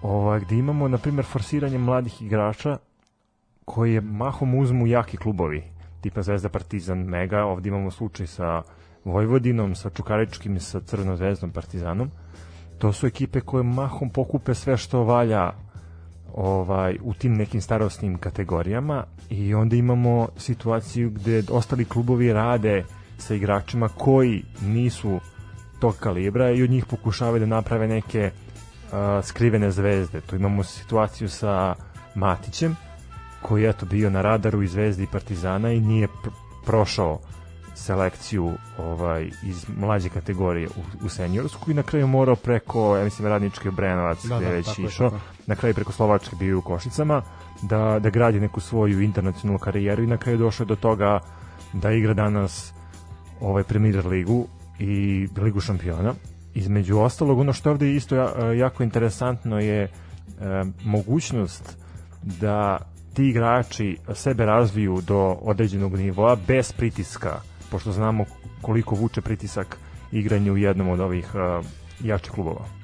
ovaj, gde imamo, na primjer, forsiranje mladih igrača koji mahom uzmu jaki klubovi, tipa Zvezda Partizan Mega, ovdje imamo slučaj sa Vojvodinom, sa Čukaričkim sa Crvenom zvezdom Partizanom. To su ekipe koje mahom pokupe sve što valja ovaj u tim nekim starosnim kategorijama. I onda imamo situaciju gde ostali klubovi rade sa igračima koji nisu tog kalibra i od njih pokušavaju da naprave neke uh, skrivene zvezde. Tu imamo situaciju sa Matićem koji je eto bio na radaru i Zvezde i Partizana i nije pr prošao selekciju ovaj iz mlađe kategorije u, u seniorsku i na kraju morao preko ja mislim radnički Obrenovac Da, gde da, već tako je, išao tako na kraju preko Slovačke bio u Košicama da, da gradi neku svoju internacionalnu karijeru i na kraju došao do toga da igra danas ovaj Premier ligu i ligu šampiona. Između ostalog ono što je ovde isto ja- jako interesantno je e, mogućnost da ti igrači sebe razviju do određenog nivoa bez pritiska pošto znamo koliko vuče pritisak igranje u jednom od ovih e, jačih klubova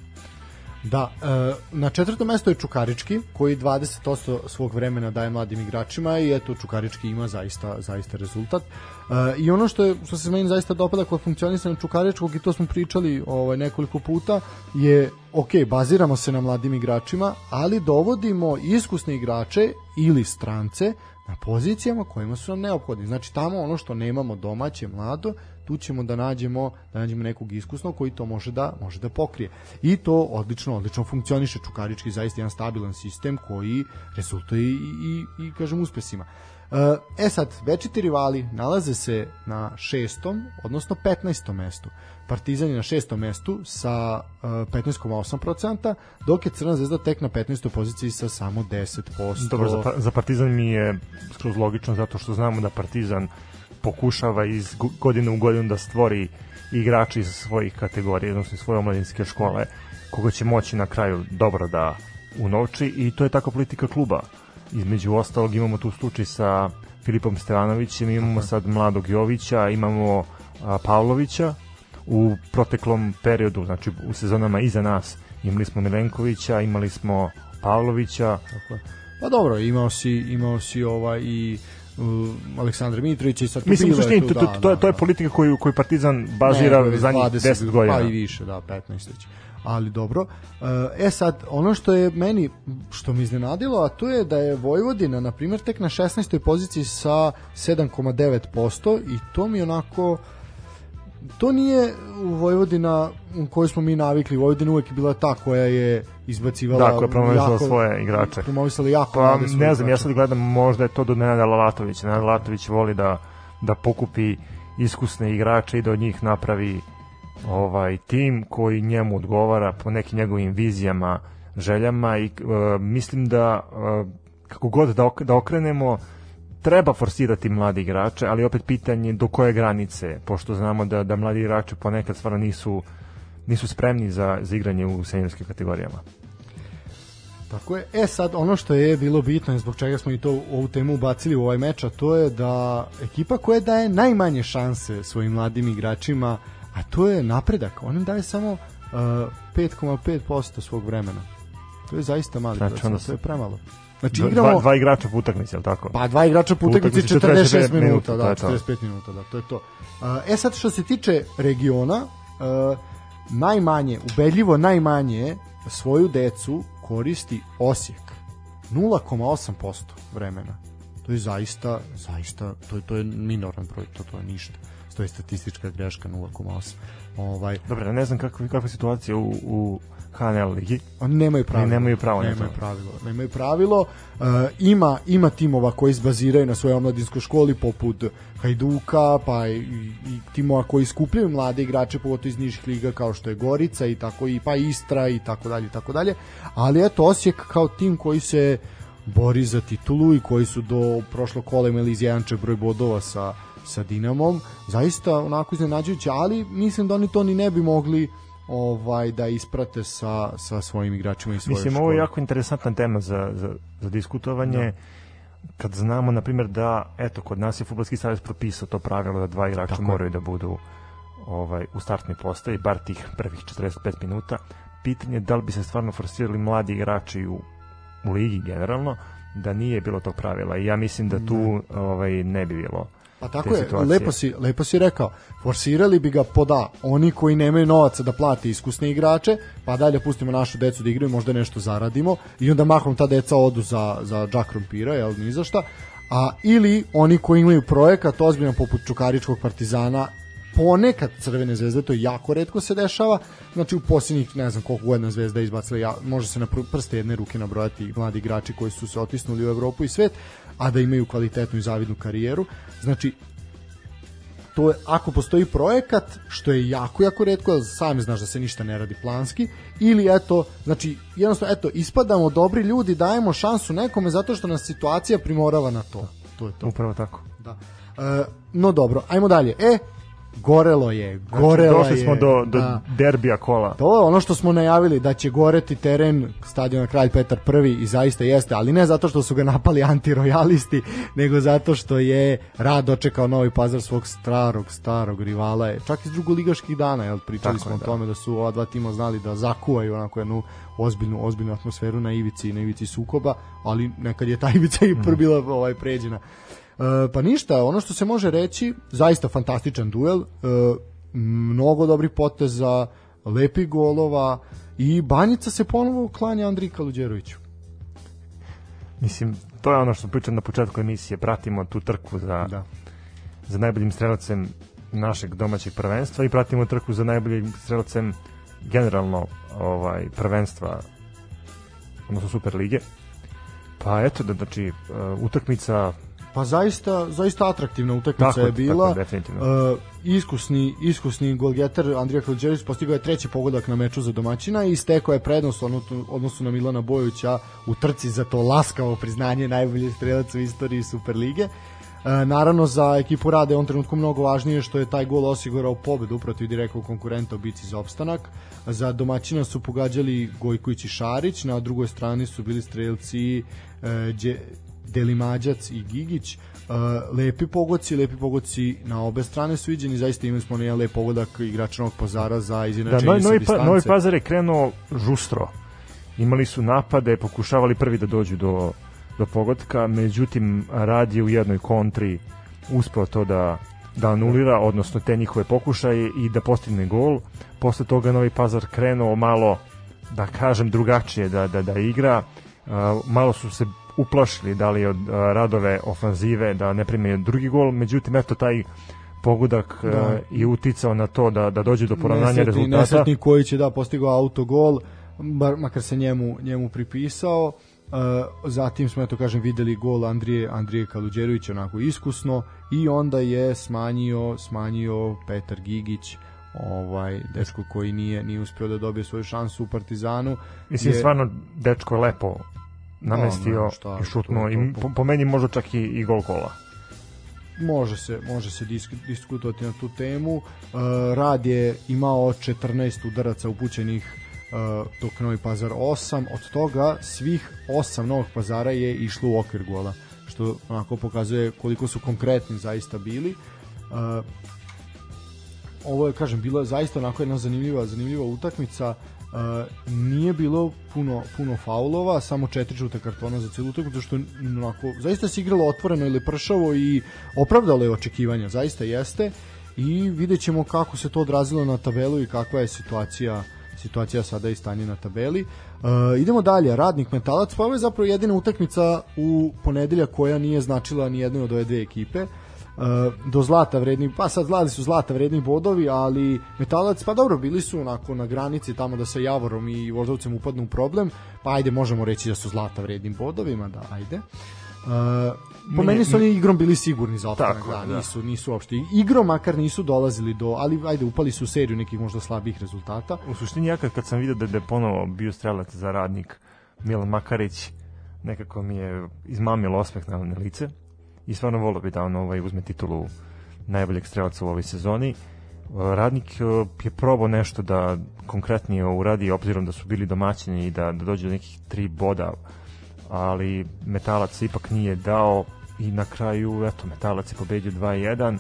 Da, e, na četvrtom mestu je Čukarički, koji 20% svog vremena daje mladim igračima i eto Čukarički ima zaista zaista rezultat. E, I ono što je što se meni zaista dopada kod funkcionisanja Čukaričkog i to smo pričali ovaj nekoliko puta je ok, baziramo se na mladim igračima, ali dovodimo iskusne igrače ili strance na pozicijama kojima su nam neophodni. Znači tamo ono što nemamo domaće mlado, tu ćemo da nađemo da nađemo nekog iskusnog koji to može da može da pokrije. I to odlično odlično funkcioniše Čukarički zaista jedan stabilan sistem koji rezultuje i, i, i kažem uspesima. E sad, večiti rivali nalaze se na šestom, odnosno 15. mestu. Partizan je na šestom mestu sa uh, 15,8%, dok je Crna zvezda tek na 15. poziciji sa samo 10%. Dobro, za, za Partizan mi je skroz logično zato što znamo da Partizan pokušava iz godine u godinu da stvori igrači iz svojih kategorija, odnosno iz svoje omladinske škole, koga će moći na kraju dobro da unovči i to je taka politika kluba. Između ostalog imamo tu slučaj sa Filipom Stevanovićem, imamo sad mladog Jovića, imamo a, Pavlovića, u proteklom periodu, znači u sezonama iza nas, imali smo Milenkovića, imali smo Pavlovića. Tako je. Pa dobro, imao si, imao si ovaj i uh, Aleksandar Mitrović i sad Mislim, u suštini, to, to, to, je, to je politika koju, koju Partizan bazira ne, zadnjih 10 godina. Pa i više, da, 15 već. Ali dobro. E sad, ono što je meni, što mi iznenadilo, a to je da je Vojvodina, na primjer, tek na 16. poziciji sa 7,9% i to mi onako to nije Vojvodina u kojoj smo mi navikli. Vojvodina uvek je bila ta koja je izbacivala da, koja promovisala svoje igrače. Promovisala jako pa, ne znam, ja sad gledam, možda je to do Nenada Lalatovića. Nenad Lalatović voli da, da pokupi iskusne igrače i da od njih napravi ovaj tim koji njemu odgovara po nekim njegovim vizijama, željama i uh, mislim da uh, kako god da, ok da okrenemo treba forsirati mladi igrače, ali opet pitanje do koje granice, pošto znamo da, da mladi igrači ponekad stvarno nisu, nisu spremni za, za igranje u seniorskim kategorijama. Tako je. E sad, ono što je bilo bitno i zbog čega smo i to ovu temu ubacili u ovaj meč, a to je da ekipa koja daje najmanje šanse svojim mladim igračima, a to je napredak. On im daje samo uh, 5,5% svog vremena. To je zaista mali znači, procent, to je premalo. Znači igramo dva, dva igrača po utakmici, al tako? Pa dva igrača po utakmici 46 minuta, da, 45 minuta, da, to je to. E sad što se tiče regiona, najmanje, ubedljivo najmanje svoju decu koristi Osijek. 0,8% vremena. To je zaista, zaista, to je, to je minoran broj, to, to je ništa. To je statistička greška 0,8. Ovaj, Dobro, ne znam kakva, kakva situacija u, u HNL ligi. Oni nemaju pravilo. nemaju pravo. Nemaju pravilo. Nemaju pravilo. Uh, ima, ima timova koji izbaziraju na svojoj omladinskoj školi poput Hajduka, pa i, i timova koji skupljaju mlade igrače pogotovo iz nižih liga kao što je Gorica i tako i pa Istra i tako dalje i tako dalje. Ali eto Osijek kao tim koji se bori za titulu i koji su do prošlog kola imali izjedančak broj bodova sa sa Dinamom, zaista onako iznenađujuće, ali mislim da oni to ni ne bi mogli ovaj da isprate sa, sa svojim igračima i svojim Mislim, ovo je jako interesantna tema za, za, za diskutovanje. Da. Kad znamo, na primjer, da, eto, kod nas je Futbolski savez propisao to pravilo da dva igrača Tako. moraju da budu ovaj, u startnoj postavi, bar tih prvih 45 minuta. Pitanje je da li bi se stvarno forsirali mladi igrači u, u ligi generalno, da nije bilo tog pravila. I ja mislim da tu ovaj, ne bi bilo Pa tako je, lepo si, lepo si rekao. Forsirali bi ga poda oni koji nemaju novaca da plate iskusne igrače, pa dalje pustimo našu decu da igraju, možda nešto zaradimo i onda mahom ta deca odu za, za džak krompira, jel, ni za šta. A, ili oni koji imaju projekat ozbiljno poput Čukaričkog partizana ponekad Crvene zvezde, to jako redko se dešava, znači u posljednjih ne znam koliko godina zvezda izbacila, ja, može se na prste jedne ruke nabrojati mladi igrači koji su se otisnuli u Evropu i svet, a da imaju kvalitetnu i zavidnu karijeru. Znači, to je, ako postoji projekat, što je jako, jako redko, sami znaš da se ništa ne radi planski, ili eto, znači, jednostavno, eto, ispadamo dobri ljudi, dajemo šansu nekome zato što nas situacija primorava na to. To je to. Upravo tako. Da. E, no dobro, ajmo dalje. E, gorelo je, gorelo Znači, Došli je. smo do, do da. derbija kola. To je ono što smo najavili da će goreti teren stadiona Kralj Petar I i zaista jeste, ali ne zato što su ga napali antirojalisti, nego zato što je Rad dočekao Novi Pazar svog starog, starog rivala, čak iz drugoligaških dana, jel, pričali Tako smo je, o da. tome da su ova dva tima znali da zakuvaju onako jednu ozbiljnu, ozbiljnu atmosferu na ivici, na ivici sukoba, ali nekad je ta ivica i Mm. pr bila ovaj, pređena. E, pa ništa, ono što se može reći, zaista fantastičan duel, e, mnogo dobrih poteza, lepih golova i Banjica se ponovo klanja Andriji Kaluđeroviću. Mislim, to je ono što pričam na početku emisije, pratimo tu trku za, Da. za najboljim strelacem našeg domaćeg prvenstva i pratimo trku za najboljim strelacem generalno ovaj prvenstva odnosno Super lige. Pa eto da znači uh, utakmica Pa zaista, zaista atraktivna utakmica Tako je bila. tako definitivno. Uh, iskusni, iskusni golgeter Andrija Kaluđerović postigao je treći pogodak na meču za domaćina i stekao je prednost odnosu- odnosu na Milana Bojovića u trci za to laskavo priznanje najbolji strelac u istoriji Superlige. E, naravno za ekipu Rade je on trenutku mnogo važnije što je taj gol osigurao pobedu protiv direktnog konkurenta u bici za opstanak. Za domaćina su pogađali Gojković i Šarić, na drugoj strani su bili strelci e, Đe, Delimađac i Gigić. Uh, lepi pogoci, lepi pogoci na obe strane su viđeni, zaista imali smo jedan lep pogodak igrača Novog Pazara za da izjednačenje novi, sa novi, distance. pa, novi Pazar je krenuo žustro. Imali su napade, pokušavali prvi da dođu do, do pogotka, međutim Rad je u jednoj kontri uspeo to da da anulira, odnosno te njihove pokušaje i da postigne gol. Posle toga Novi Pazar krenuo malo, da kažem, drugačije da, da, da igra. Uh, malo su se uplašili da li od radove ofanzive da ne prime drugi gol, međutim eto taj pogodak Da. je uticao na to da, da dođe do poravnanja Nesretni- rezultata. Nesretni koji će da postigao autogol, bar, makar se njemu, njemu pripisao. Uh, zatim smo, eto kažem, videli gol Andrije, Andrije Kaluđerovića onako iskusno i onda je smanjio, smanjio Petar Gigić ovaj dečko koji nije nije uspeo da dobije svoju šansu u Partizanu Mislim, je- stvarno, dečko lepo namestio ne, šta, i šutnuo to- i to- po, po meni možda čak i, i gol kola. može se može se disk, diskutovati na tu temu. Uh, Rad je imao 14 udaraca upućenih uh, dok Novi Pazar 8, od toga svih 8 Novog Pazara je išlo u okvir gola, što onako pokazuje koliko su konkretni zaista bili. Uh, ovo je kažem bila zaista onako jedna zanimljiva zanimljiva utakmica Nije bilo puno puno faulova, samo četiri žute kartona za celu utakmicu što onako zaista se igralo otvoreno ili pršavo i opravdalo je očekivanja, zaista jeste i vidjet ćemo kako se to odrazilo na tabelu i kakva je situacija situacija sada i stanje na tabeli. Uh, idemo dalje, Radnik Metalac, pa ovo je zapravo jedina utakmica u ponedelja koja nije značila ni jednoj od ove dve ekipe. Uh, do zlata vredni, pa sad zlati su zlata vredni bodovi, ali Metalac, pa dobro, bili su onako na granici tamo da sa Javorom i Voždovcem upadnu u problem, pa ajde možemo reći da su zlata vrednim bodovima, da, ajde. Uh, po Meni- su oni igrom bili sigurni za opstanak, Tako da, da. nisu, nisu uopšte. Igrom makar nisu dolazili do, ali ajde, upali su u seriju nekih možda slabih rezultata. U suštini ja kad, kad sam vidio da, da je ponovo bio strelac za radnik Milan Makarić, nekako mi je izmamilo osmeh na lice i stvarno volio bi da on ovaj, uzme titulu najboljeg strelaca u ovoj sezoni. Radnik e, je probao nešto da konkretnije uradi obzirom da su bili domaćini i da, da dođe do nekih tri boda ali Metalac ipak nije dao i na kraju eto Metalac je pobedio 2-1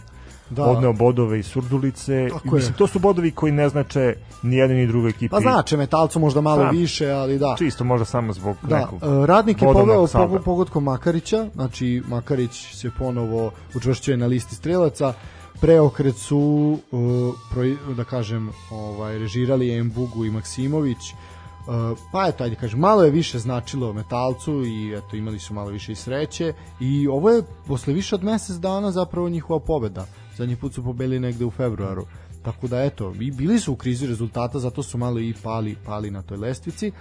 Da. odneo bodove iz Surdulice Tako I, mislim, je. to su bodovi koji ne znače ni jednoj ni drugoj ekipi Pa znači, Metalcu možda malo Pa, više, ali da. čisto možda samo zbog Da, nekog e, radnik je poveo salda. pogo- pogodkom Makarića, znači Makarić se ponovo učvršćuje na listi strelaca. Preokret su proi- da kažem, ovaj režirali Embugu i Maksimović. Uh, pa eto, ajde kažem, malo je više značilo metalcu i eto, imali su malo više i sreće i ovo je posle više od mesec dana zapravo njihova pobeda. Zadnji put su pobeli negde u februaru. Tako da eto, i bili su u krizi rezultata, zato su malo i pali, pali na toj lestvici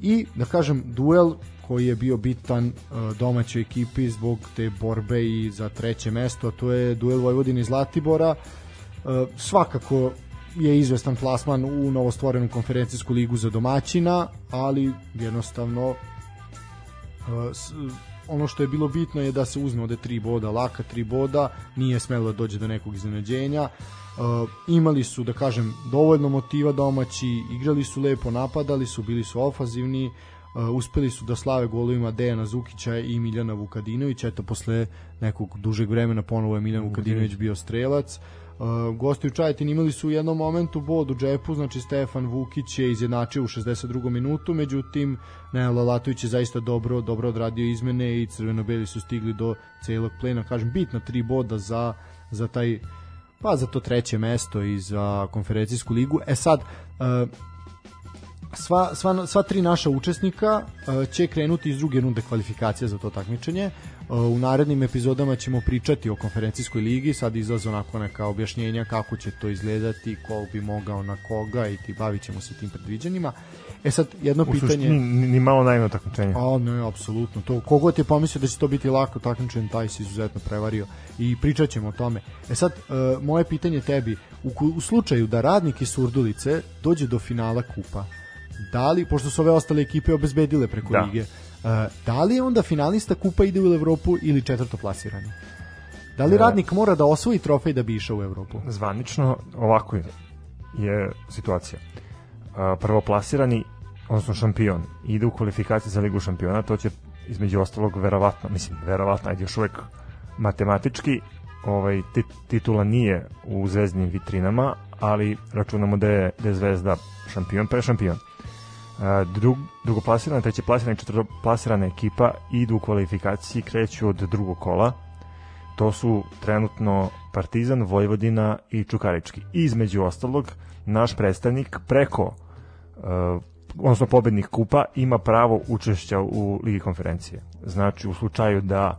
i da kažem duel koji je bio bitan uh, domaćoj ekipi zbog te borbe i za treće mesto, a to je duel Vojvodine i Zlatibora. Uh, svakako je izvestan plasman u novostvorenu konferencijsku ligu za domaćina, ali jednostavno s- ono što je bilo bitno je da se uzme ode tri boda, laka tri boda, nije smelo da dođe do nekog iznenađenja. Uh, imali su, da kažem, dovoljno motiva domaći, igrali su lepo, napadali su, bili su ofazivni, uh, uspeli su da slave golovima Dejana Zukića i Miljana Vukadinovića, eto posle nekog dužeg vremena ponovo je Miljan Vukadinović bio strelac. Uh, gosti u Čajetin imali su u jednom momentu bod u džepu, znači Stefan Vukić je izjednačio u 62. minutu, međutim Nenad Lalatović je zaista dobro dobro odradio izmene i crveno-beli su stigli do celog plena, kažem bitna tri boda za, za taj pa za to treće mesto i za konferencijsku ligu. E sad, uh, sva, sva, sva tri naša učesnika uh, će krenuti iz druge runde kvalifikacije za to takmičenje. Uh, u narednim epizodama ćemo pričati o konferencijskoj ligi, sad izlaze onako neka objašnjenja kako će to izgledati, ko bi mogao na koga i ti bavit ćemo se tim predviđanjima. E sad, jedno U pitanje... suštini ni, malo naivno takmičenje. A ne, apsolutno. To kogod je pomislio da će to biti lako takmičen, taj se izuzetno prevario i pričat ćemo o tome. E sad, uh, moje pitanje tebi, u, u slučaju da radnik iz Surdulice dođe do finala kupa, da li, pošto su ove ostale ekipe obezbedile preko Da. lige, uh, da li je onda finalista kupa ide u Evropu ili četvrto plasirani? Da li E. radnik mora da osvoji trofej da bi išao u Evropu? Zvanično ovako je, je situacija. A, Prvoplasirani, odnosno šampion, ide u kvalifikaciju za ligu šampiona, to će između ostalog verovatno, mislim, verovatno, ajde još uvek matematički, ovaj, tit, titula nije u zvezdnim vitrinama, ali računamo da je, da je zvezda šampion pre šampion. Drug, drugoplasirana, trećeplasirana i četvrtoplasirana ekipa idu u kvalifikaciji, kreću od drugog kola, to su trenutno Partizan, Vojvodina i Čukarički. I između ostalog, naš predstavnik preko uh, odnosno pobednik kupa ima pravo učešća u Ligi konferencije. Znači, u slučaju da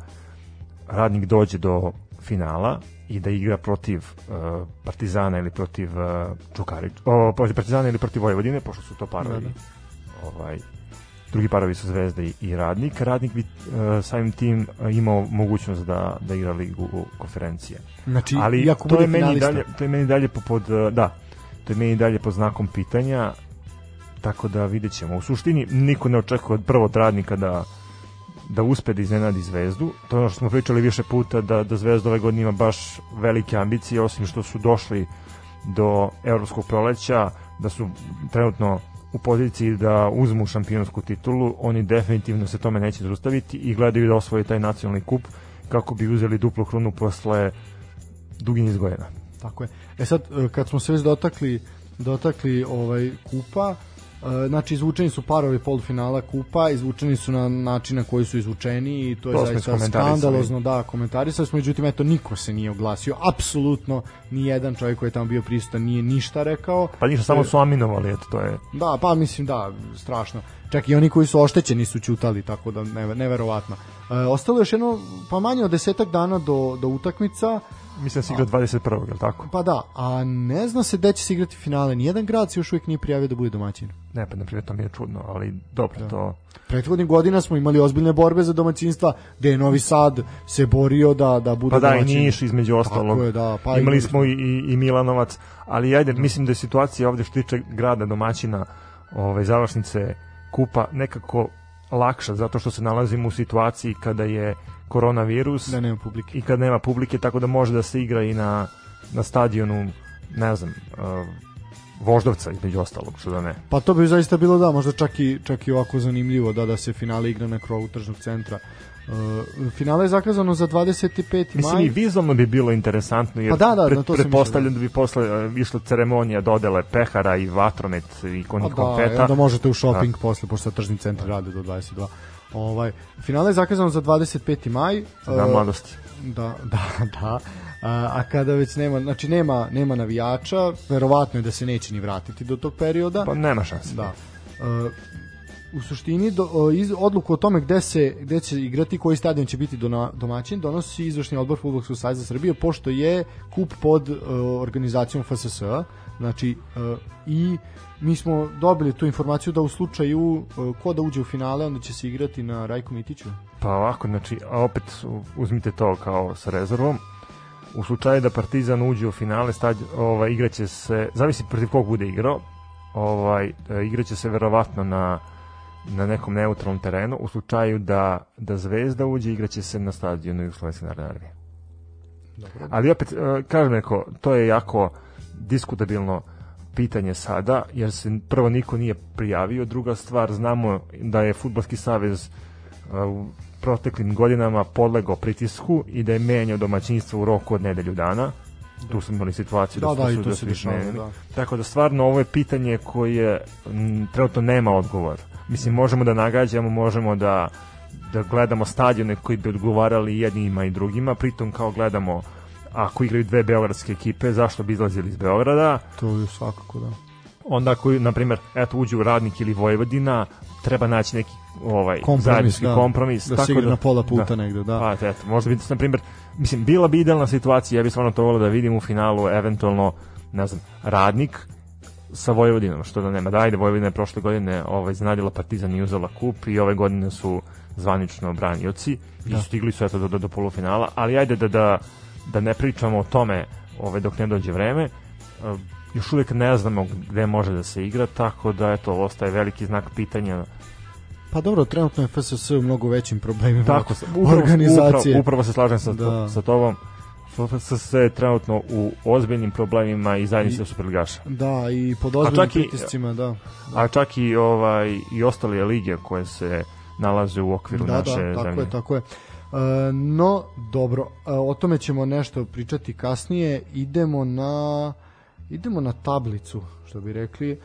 radnik dođe do finala i da igra protiv uh, Partizana ili protiv uh, Čukarič, o, protiv Partizana ili protiv Vojvodine, pošto su to parovi Da, da. Ovaj, drugi parovi su Zvezda i, Radnik. Radnik bi uh, samim tim uh, imao mogućnost da, da igra ligu konferencije. Znači, Ali to je meni dalje, to je meni dalje po- pod uh, da, to je meni dalje pod znakom pitanja. Tako da vidjet ćemo. U suštini niko ne očekuje od prvog radnika da da uspe da iznenadi Zvezdu. To je ono što smo pričali više puta da, da Zvezda ove godine ima baš velike ambicije, osim što su došli do evropskog proleća, da su trenutno u poziciji da uzmu šampionsku titulu, oni definitivno se tome neće zaustaviti i gledaju da osvoje taj nacionalni kup kako bi uzeli duplu krunu posle dugi niz godina. Tako je. E sad, e, kad smo se već dotakli, dotakli ovaj kupa, znači izvučeni su parovi polufinala kupa, izvučeni su na način na koji su izvučeni i to je To zaista skandalozno, da, komentarisali smo, međutim, eto, niko se nije oglasio, apsolutno ni jedan čovjek koji je tamo bio prisutan nije ništa rekao. Pa ništa, samo su aminovali, eto, to je Da, pa mislim da, strašno. Čak i oni koji su oštećeni su ćutali, tako da ne, neverovatno. E, ostalo je još jedno, pa manje od desetak dana do, do utakmica, mislim da se igra 21. je li tako? Pa da, a ne zna se gde će se igrati finale. Nijedan grad se još uvijek nije prijavio da bude domaćin. Ne, pa na primjer to mi je čudno, ali dobro, to Prethodnih godina smo imali ozbiljne borbe za domaćinstva, gde je Novi Sad se borio da, da bude Pa da, i domaćin. Niš između ostalog. Tako je, da, pa Imali smo i, i, Milanovac, ali ajde, mislim da je situacija ovde što tiče grada domaćina ovaj, završnice kupa nekako lakša, zato što se nalazimo u situaciji kada je koronavirus Da nema publike. i kad nema publike, tako da može da se igra i na, na stadionu, ne znam, uh, Voždovca između ostalog, što da ne. Pa to bi zaista bilo da, možda čak i, čak i ovako zanimljivo da da se finale igra na krovu tržnog centra. Uh, finale je zakazano za 25. Mislim maj. i vizualno bi bilo interesantno jer Pa da, da, pret- na to pretpostavljam da bi posle uh, išla ceremonija dodele pehara i vatromet i Pa konj da, onda možete u shopping posle, pošto tržni centri rade do 22. Ovaj, finale je zakazano za 25. maj. Da, Uh, mladosti. Da, da, da. A, a kada već nema, znači nema, nema navijača, verovatno je da se neće ni vratiti do tog perioda. Pa nema šanse. Da. E, u suštini do, o, iz, odluku o tome gde se gde će igrati koji stadion će biti dona, domaćin donosi izvršni odbor fudbalskog saveza Srbije pošto je kup pod uh, organizacijom FSS znači uh, i mi smo dobili tu informaciju da u slučaju uh, ko da uđe u finale onda će se igrati na Rajku Mitiću Pa ovako, znači, a opet uzmite to kao sa rezervom. U slučaju da Partizan uđe u finale, stadion, ovaj, igraće se, zavisi protiv kog bude igrao, ovaj, e, igraće se verovatno na na nekom neutralnom terenu u slučaju da, da Zvezda uđe igraće se na stadionu Jugoslovenske narodne armije. Dobro. Ali opet, e, kažem neko, to je jako diskutabilno pitanje sada, jer se prvo niko nije prijavio, druga stvar, znamo da je Futbolski savez e, u proteklim godinama podlegao pritisku i da je menjao domaćinstvo u roku od nedelju dana. Tu smo imali situaciju Da, da, su se ih dešava, menjali. da. Tako da stvarno ovo je pitanje koje m, trenutno nema odgovor. Mislim, možemo da nagađamo, možemo da da gledamo stadione koji bi odgovarali jednima i drugima, pritom kao gledamo ako igraju dve beogradske ekipe, zašto bi izlazili iz Beograda, To je svakako, da. onda ako, na primjer, eto, uđu Radnik ili Vojvodina, treba naći neki ovaj, Kompromis, zajednički da. kompromis. Da se igra na pola puta negde, da. Pa, eto, možda bi, na primjer, mislim, bila bi idealna situacija, ja bih stvarno to volio da vidim u finalu, eventualno, ne znam, Radnik sa Vojvodinom, što da nema. Da, ajde, Vojvodina je prošle godine ovaj, iznadila Partizan i uzela kup i ove godine su zvanično branioci i Da. stigli su eto do, do, do polufinala, ali ajde da, da, da ne pričamo o tome ovaj, dok ne dođe vreme. E, još uvijek ne znamo gde može da se igra, tako da eto, ostaje veliki znak pitanja Pa dobro, trenutno je FSS u mnogo većim problemima Tako, upravo, organizacije. Upravo, upravo se slažem sa, da. sa tobom. FFS je trenutno u ozbiljnim problemima i zajednice Superligaša. Da, i pod ozbiljnim i- pritiscima, da. A čak i ovaj i ostale lige koje se nalaze u okviru Da, naše da, tako zemlje. je, tako je. E, no, dobro, e, o tome ćemo nešto pričati kasnije. Idemo na idemo na tablicu, što bi rekli. E,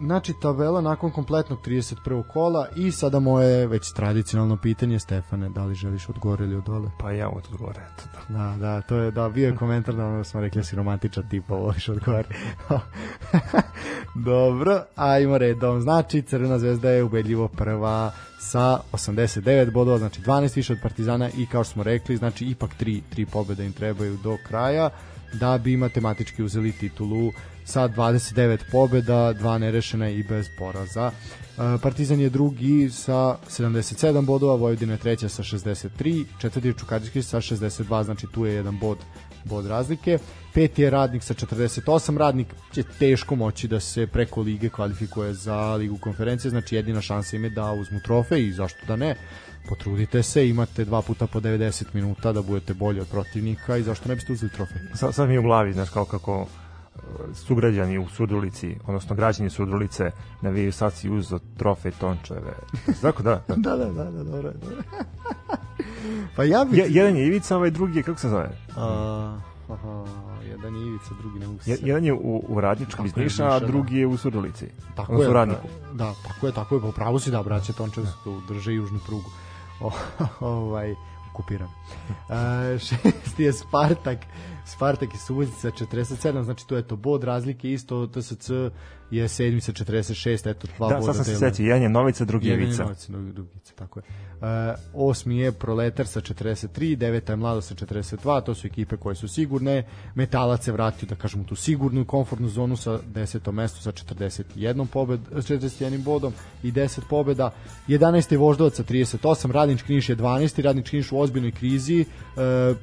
znači, tabela nakon kompletnog 31. kola i sada moje već tradicionalno pitanje, Stefane, da li želiš od gore ili od dole? Pa ja od gore. Eto, da. Da, da, to je, da, bio je komentar da ono smo rekli da si romantičan tipa, voliš od gore. Dobro, ajmo redom. Znači, Crvena zvezda je ubedljivo prva sa 89 bodova, znači 12 više od Partizana i kao što smo rekli, znači ipak tri, tri pobjede im trebaju do kraja da bi matematički uzeli titulu sa 29 pobjeda, dva nerešena i bez poraza. E, Partizan je drugi sa 77 bodova, Vojvodina je treća sa 63, četvrti je Čukarički sa 62, znači tu je jedan bod bod razlike. Peti je Radnik sa 48, Radnik će teško moći da se preko lige kvalifikuje za ligu konferencije, znači jedina šansa im je da uzmu trofej i zašto da ne. Potrudite se, imate dva puta po 90 minuta da budete bolji od protivnika i zašto ne biste uzeli trofej? Sad, sad mi u glavi, znaš, kao kako sugrađani u Sudulici, odnosno građani Sudulice navijaju sad si uzo trofej Tončeve. Tako da, da. Da, da, da, da, dobro, dobro. pa ja bih... Je, jedan je Ivica, ovaj drugi je, kako se zove? A, aha, jedan je Ivica, drugi ne mogu se jedan je u, u Radničkom iz Niša, a da. drugi je u Sudulici. Tako odnosno je, u Radniku. Da, tako je, tako je, po pravu si da, braće Tončev su drže južnu prugu. O, ovaj, okupiran. E, šesti je Spartak, Spartak i Subotica 47, znači to je to bod razlike isto, TSC je sedmi sa 46, eto dva Da, boda sad sam se setio, jedan je Novica, drugi je Jedan je drugica, tako je. E, osmi je Proletar sa 43, deveta je Mlado sa 42, to su ekipe koje su sigurne. Metalac se vratio, da kažemo, tu sigurnu i komfortnu zonu sa desetom mestu sa 41 pobed, 41 bodom i 10 pobeda. 11. je Voždovac sa 38, Radnički Niš je 12. Radnički Niš u ozbiljnoj krizi, e,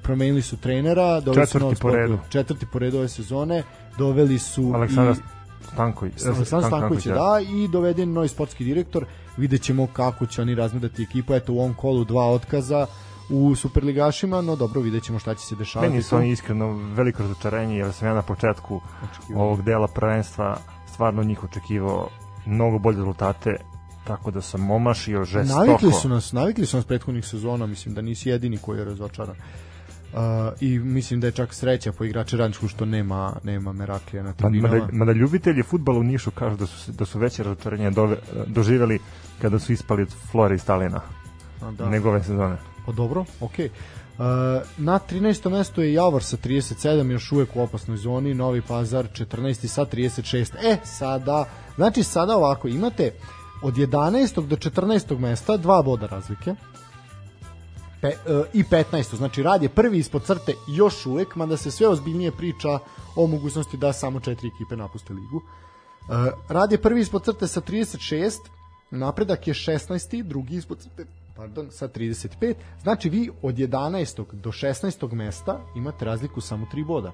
promenili su trenera, doveli su po redu. četvrti po redu ove sezone, doveli su Aleksandar i Stanković. Aleksandar Stanković je da i doveden novi sportski direktor vidjet ćemo kako će oni razmedati ekipu eto u ovom kolu dva otkaza u superligašima, no dobro vidjet ćemo šta će se dešavati Meni su oni iskreno veliko razočarenje, jer sam ja na početku Očekivao. ovog dela prvenstva stvarno njih očekivao mnogo bolje rezultate, tako da sam omašio žestoko. Navikli su nas, navikli su nas prethodnih sezona, mislim da nisi jedini koji je razočaran. Uh, i mislim da je čak sreća po igrače Radničku što nema nema Meraklija na Ma- tribinama. Mada, mada ljubitelji futbala u Nišu kažu da su, da su veće razočarenje dove, doživjeli kada su ispali od Flore i Stalina A, da. nego ove sezone. Pa dobro, okej. Uh, na 13. mestu je Javor sa 37, još uvek u opasnoj zoni, Novi Pazar 14. sa 36. E, sada, znači sada ovako, imate od 11. do 14. mesta dva boda razlike. Pe, uh, i 15. Znači rad je prvi ispod crte još uvek, mada se sve ozbiljnije priča o mogućnosti da samo četiri ekipe napuste ligu. Uh, rad je prvi ispod crte sa 36, napredak je 16. drugi ispod crte pardon, sa 35. Znači vi od 11. do 16. mesta imate razliku samo 3 boda.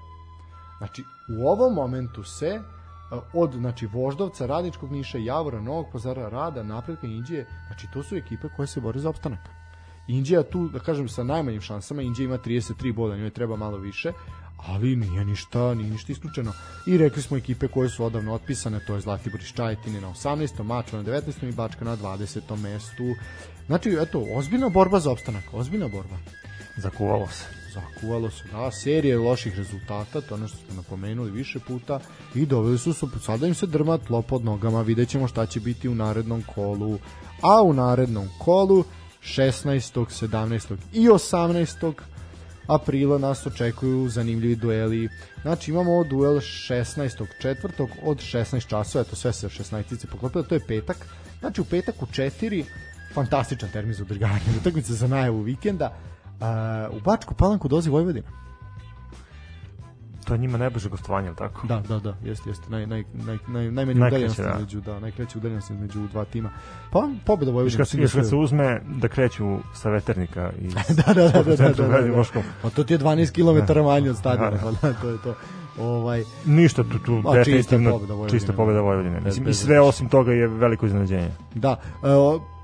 Znači u ovom momentu se od znači Voždovca, Radničkog Niša, Javora, Novog Pazara, Rada, Napretka, Inđije, znači to su ekipe koje se bore za opstanak. Indija tu, da kažem, sa najmanjim šansama, Indija ima 33 boda, njoj treba malo više, ali nije ništa, nije ništa isključeno. I rekli smo ekipe koje su odavno otpisane, to je Zlatibor iz Čajetine na 18. Mačva na 19. i Bačka na 20. mestu. Znači, eto, ozbiljna borba za opstanak, ozbiljna borba. Zakuvalo se. Zakuvalo se, da, serije loših rezultata, to ono što smo napomenuli više puta, i doveli su se, sada im se drma tlo pod nogama, vidjet ćemo šta će biti u narednom kolu, a u narednom kolu 16. 17. i 18. aprila nas očekuju zanimljivi dueli. Znači imamo duel 16. četvrtog od 16 časova, eto sve se 16. poklopilo, to je petak. Znači u petak u 4, fantastičan termin za održavanje utakmice za najavu vikenda. Uh, u Bačku Palanku dozi Vojvodina. To je njima najbliže gostovanje, je tako? Da, da, da, jeste, jeste. Naj, naj, naj, naj, najmanje Najkraće, udaljenosti da. među, da, najkraće udaljenosti među dva tima. Pa, pobjeda Viš Vojvodina. kad, kad sve- se uzme da kreću sa veternika i da, da, da, da, da, da, da, da. Voškom. Pa to ti je 12 km manje od stadiona, Da, pa da, to je to. Ovaj, Ništa tu, tu A, čista definitivno pobeda Vojvodine. čista pobeda Vojvodine. Mislim, I sve razlike. osim toga je veliko iznenađenje. da, e,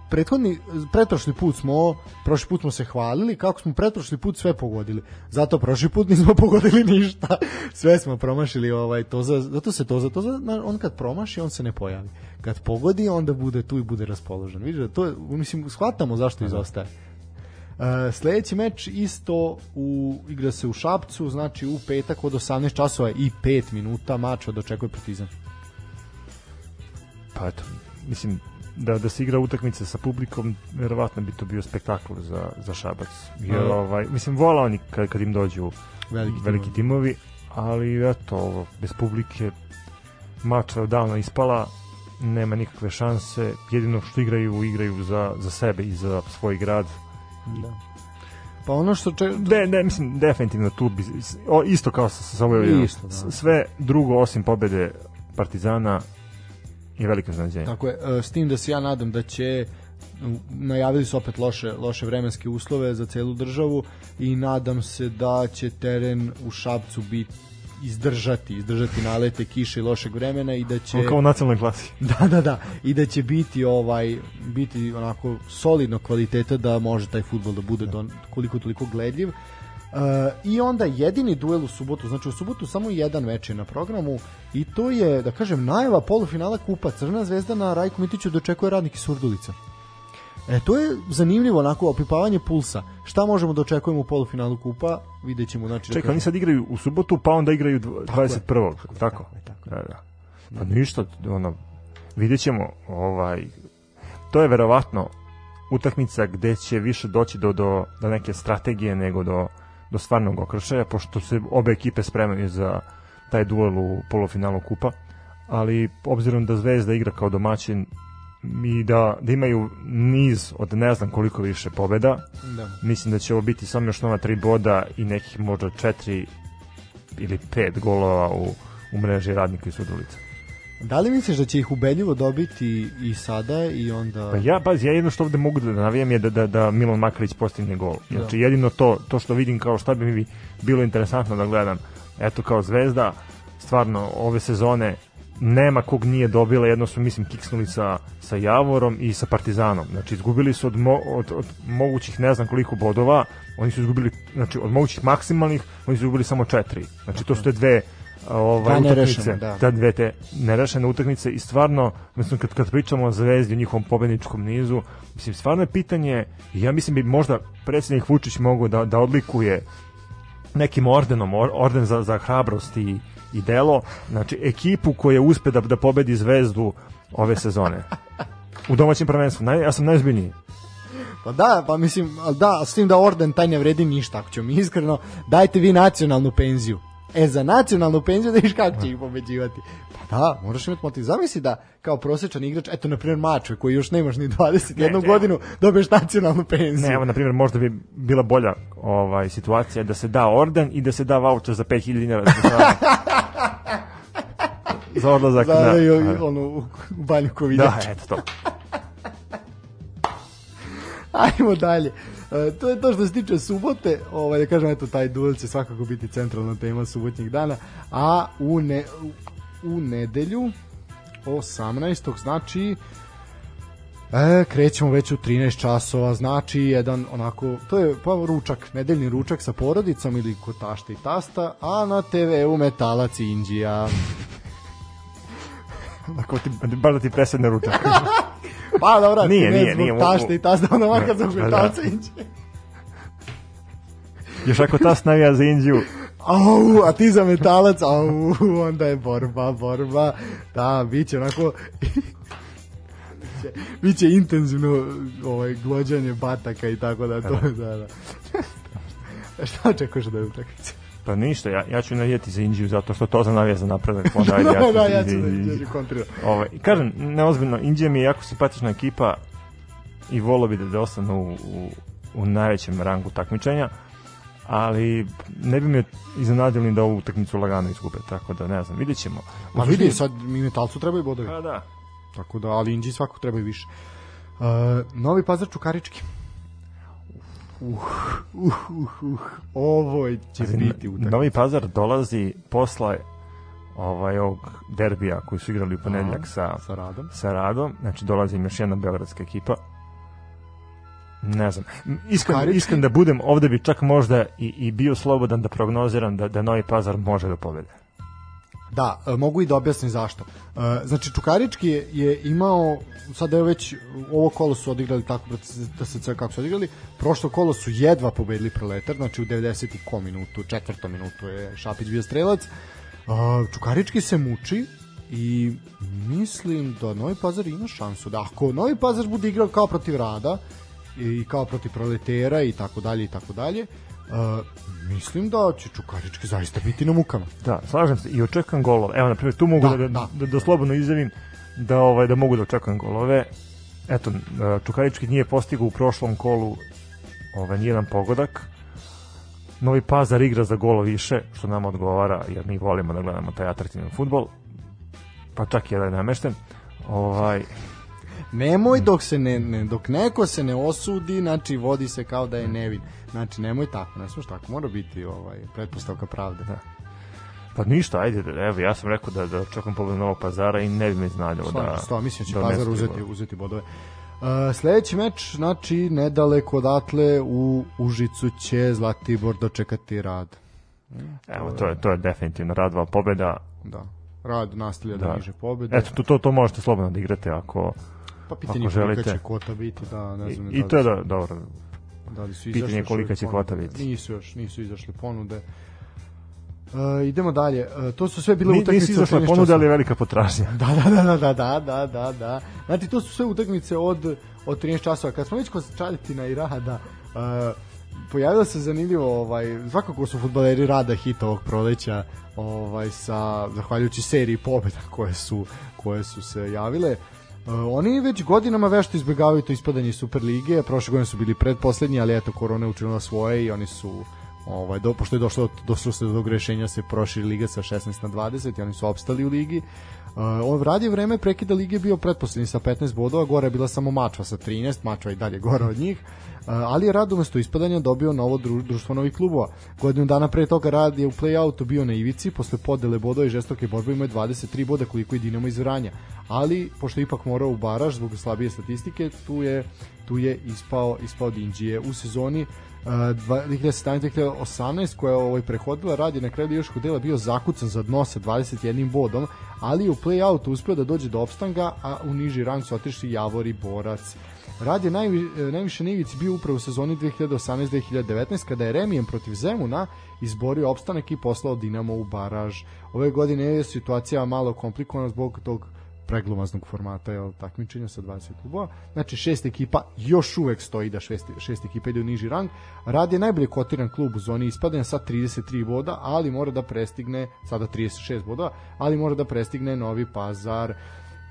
prethodni, pretprošli put smo, prošli put smo se hvalili kako smo pretprošli put sve pogodili. Zato prošli put nismo pogodili ništa. Sve smo promašili, ovaj, to za, zato se to za, to za, on kad promaši, on se ne pojavi. Kad pogodi, onda bude tu i bude raspoložen. Vidiš da to mislim, shvatamo zašto izostaje. Uh, sledeći meč isto u, igra se u Šapcu, znači u petak od 18 časova i 5 minuta mač od očekuje Partizan. Pa eto, mislim, da, da se igra utakmica sa publikom, verovatno bi to bio spektakl za, za Šabac. Jer, Da. ovaj, mislim, vola oni kad, kad im dođu Veliki veliki timovi, ali eto, ovo, bez publike mača je odavno ispala, nema nikakve šanse, jedino što igraju, igraju za, za sebe i za svoj grad. Da. Pa ono što če... De, ne, mislim, definitivno tu bi, o, isto kao sa, sa Vojvodinom. Isto, da. Sve drugo osim pobede Partizana je veliko iznenađenje. Tako je, e, s tim da se ja nadam da će najavili su opet loše, loše vremenske uslove za celu državu i nadam se da će teren u Šapcu biti izdržati, izdržati nalete kiše i lošeg vremena i da će Kao u nacionalnoj klasi. da, da, da, i da će biti ovaj biti onako solidno kvaliteta da može taj fudbal da bude don, koliko toliko gledljiv. Uh, I onda jedini duel u subotu, znači u subotu samo jedan meč je na programu i to je, da kažem, najava polufinala kupa Crna zvezda na Rajku Mitiću dočekuje radnik iz Surdulica. E, to je zanimljivo, onako, opipavanje pulsa. Šta možemo da očekujemo u polufinalu kupa? Vidjet ćemo, znači... da Čekaj, kažem- oni sad igraju u subotu, pa onda igraju dv- Tako je. 21. Tako? tako je, tako Da, da. Pa ništa, ono, vidjet ćemo, ovaj, to je verovatno utakmica gde će više doći do, do, do neke strategije nego do, do stvarnog okršaja, pošto se obe ekipe spremaju za taj duel u polufinalu kupa, ali obzirom da Zvezda igra kao domaćin i da, da imaju niz od ne znam koliko više pobeda, Da. mislim da će ovo biti samo još nova tri boda i nekih možda četiri ili pet golova u, u mreži radnika i sudulica. Da li misliš da će ih ubedljivo dobiti i sada i onda... Pa ja, pazi, ja jedino što ovde mogu da navijam je da, da, da Milan Makarić postigne gol. Znači, Da. jedino to, to što vidim kao šta bi mi bilo interesantno da gledam. Eto, kao zvezda, stvarno, ove sezone nema kog nije dobila, jedno su, mislim, kiksnuli sa, sa Javorom i sa Partizanom. Znači, izgubili su od, mo, od, od mogućih ne znam koliko bodova, oni su izgubili, znači, od mogućih maksimalnih, oni su izgubili samo četiri. Znači, to su te dve ovaj, nerešene, utakmice, da. ta dve te nerešene utakmice i stvarno, mislim, kad, kad pričamo o Zvezdi, o njihovom pobedničkom nizu, mislim, stvarno je pitanje, ja mislim bi možda predsjednik Vučić mogao da, da odlikuje nekim ordenom, or- orden za, za hrabrost i, i delo, znači ekipu koja uspe da, da pobedi Zvezdu ove sezone. U domaćem prvenstvu, naj, ja sam najozbiljniji. Pa da, pa mislim, da, s tim da orden taj ne vredi ništa, ako ćemo mi iskreno, dajte vi nacionalnu penziju. E, za nacionalnu penziju da viš kako će ih pobeđivati. Pa da, moraš imati motiv. Zamisli da kao prosječan igrač, eto, na primjer, Mačve, koji još nemaš ni 21 Ne, ne. godinu, dobiješ nacionalnu penziju. Ne, evo, na primjer, možda bi bila bolja ovaj situacija da se da orden i da se da voucher za 5000 dinara za, za odlazak Za, na... da, ono, u, banju ko Da, eto to. Ajmo dalje. E, to je to što se tiče subote, ovaj, da kažem, eto, taj duel će svakako biti centralna tema subotnjeg dana, a u, ne, u nedelju 18. znači E, krećemo već u 13 časova, znači jedan onako, to je pa ručak, nedeljni ručak sa porodicom ili kod tašta i tasta, a na TV-u Metalac Indija. Ako ti, bar da ti presedne ručak. Pa dobra, Nije, nije, zbog nije, tašta mogu- i tasta, onda makar zbog. Metalca i Indije. Još ako tas navija za Indiju, Au, a ti za metalac, au, onda je borba, borba. Da, bit će onako... biće, biće intenzivno ovaj, glođanje bataka i tako da to, da, da. Šta očekuješ da je utakmica? Pa ništa, ja, ja ću navijeti za Indiju zato što to za navija za napredak. Onda ajde, ja da, ću da, za ja ću da Indiju. Ovaj, kažem, neozbiljno, Indija mi je jako simpatična ekipa i volio bi da, da ostanu u, u, u najvećem rangu takmičenja, ali ne bi me iznenadilo ni da ovu utakmicu lagano izgube, tako da ne znam, vidjet ćemo. Ma vidi, sad mi metalcu trebaju bodovi. Pa da. Tako da, ali Inđi svakog trebaju više. Uh, Novi Pazar Čukarički. Uh, uh, uh, uh, ovo će biti utakmica. Novi Pazar dolazi posle ovaj ovog derbija koji su igrali u ponedjeljak sa, sa radom. sa Radom, znači dolazi im još jedna beogradska ekipa. Ne znam. Iskren, iskren da budem, ovde bi čak možda i, i bio slobodan da prognoziram da, da Novi Pazar može da pobede. Da, e, mogu i da objasnim zašto. E, Znači, Čukarički je, je imao, sad evo već ovo kolo su odigrali tako da se sve kako su odigrali, prošlo kolo su jedva pobedili Proletar, znači u 90. ko minutu, četvrtom minutu je Šapić bio strelac. E, Čukarički se muči i mislim da Novi Pazar ima šansu da ako Novi Pazar bude igrao kao protiv Rada i kao protiv Proletera i tako dalje i tako dalje, mislim da će Čukarički zaista biti na mukama. Da, slažem se i očekujem golove. Evo, na primjer, tu mogu Da, da, da, da. da, da slobodno izjavim da, ovaj, da mogu da očekujem golove. Eto, Čukarički nije postigao u prošlom kolu ovaj, nijedan pogodak. Novi Pazar igra za golo više, što nam odgovara, jer mi volimo da gledamo taj atraktivni futbol. Pa čak i jedan namešten. Ovaj, Nemoj dok se ne, ne dok neko se ne osudi, znači vodi se kao da je nevin. Znači nemoj tako, ne smeš tako, mora biti ovaj pretpostavka pravde. Da. pa ništa, ajde, evo, ja sam rekao da, da očekujem pobedu Novog Pazara i ne bi me iznadilo da... Sto, mislim da će da Pazar uzeti, uzeti bodove. Uh, sledeći meč, znači nedaleko odatle u Užicu će Zlatibor dočekati rad. Evo, to je, to je definitivno radva pobeda. Da. Rad nastavlja da, Da. niže pobede. Eto, to, to, to možete slobodno da igrate ako... pa pitanje ako je kolika želite. će kvota biti, da, ne I, znam. i da to li je da, dobro. Da li su Pitanje izašle je kolika će kvota biti. Nisu još, nisu izašle ponude. Uh, idemo dalje. Uh, to su sve bile Ni, utakmice. nisi 13 ponuda, ali je velika potražnja. Da, da, da, da, da, da, da, da. Znači, to su sve utakmice od, od 13 časova. Kad smo već kod Čalitina i Rada, uh, pojavilo se zanimljivo, ovaj, svakako su futbaleri Rada hit ovog proleća, ovaj, sa, zahvaljujući seriji pobjeda koje su, koje su se javile. Uh, oni već godinama vešto izbjegavaju to ispadanje Superlige, prošle godine su bili predposlednji, ali eto, korona je učinila svoje i oni su ovaj do pošto je došlo došlo se do tog rešenja se proširi liga sa 16 na 20 i oni su opstali u ligi. Uh, on radi vreme prekida lige bio pretposlednji sa 15 bodova, gore je bila samo Mačva sa 13, Mačva i dalje gore od njih. Uh, ali je Rad umesto ispadanja dobio novo dru, društvo novih klubova. Godinu dana pre toga Rad je u play-outu bio na ivici, posle podele bodova i žestoke borbe imao je 23 boda koliko i Dinamo iz Vranja. Ali, pošto ipak morao u baraž zbog slabije statistike, tu je, tu je ispao, ispao od Indije u sezoni Uh, 2017-2018 koja je ovaj prehodila rad je na kraju ligaškog dela bio zakucan za dno sa 21 bodom, ali je u play-outu uspeo da dođe do opstanga, a u niži rang su otišli Javor i Borac. Rad je najvi, e, najviše na ivici bio upravo u sezoni 2018-2019 kada je remijem protiv Zemuna izborio opstanak i poslao Dinamo u baraž. Ove godine je situacija malo komplikovana zbog tog preglomaznog formata jel, takmičenja sa 20 klubova. Znači šest ekipa još uvek stoji da šest, šest ekipa ide u niži rang. Rad je najbolje kotiran klub u zoni ispadanja sa 33 boda, ali mora da prestigne, sada 36 bodova, ali mora da prestigne Novi Pazar.